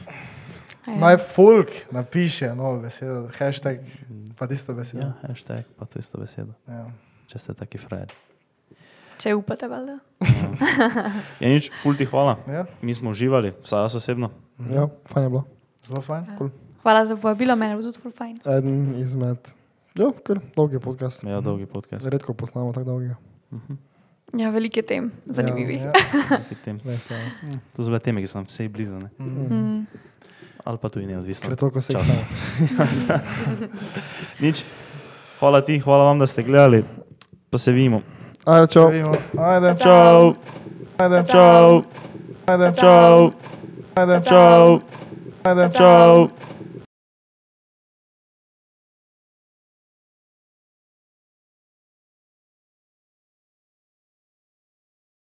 Ja. Naj folk napiše novo besedo, hashtag pa tisto besedo. Ja, hashtag, pa to isto besedo, Ja. če ste taki frajer. Če upate, valjda. Ja, nič, ful ti hvala. Ja, Mi smo uživali, vsaj jaz osebno. Ja, fajn je bilo. zelo fajn. Hvala za povabilo, meni bo tudi ful fajn. Eden izmed, ja, kar dolgi podcast. Ja, dolgi podcast. Redko posnamo tako dolgega. Ja, velike tem, zanimivi. Ja. Neki tem. Ne, se, To so bile teme, ki so nam vse blizu, ne? Mm. ali pa tudi neodvisno. ker je toliko Čas. seksa. Nič. Hvala ti, hvala vam, da ste gledali. Pa se vidimo. Ajde, čau. Vidimo. Ajde, Čau, ajde, čau, ajde, čau, ajde, čau, čau. ajde. čau.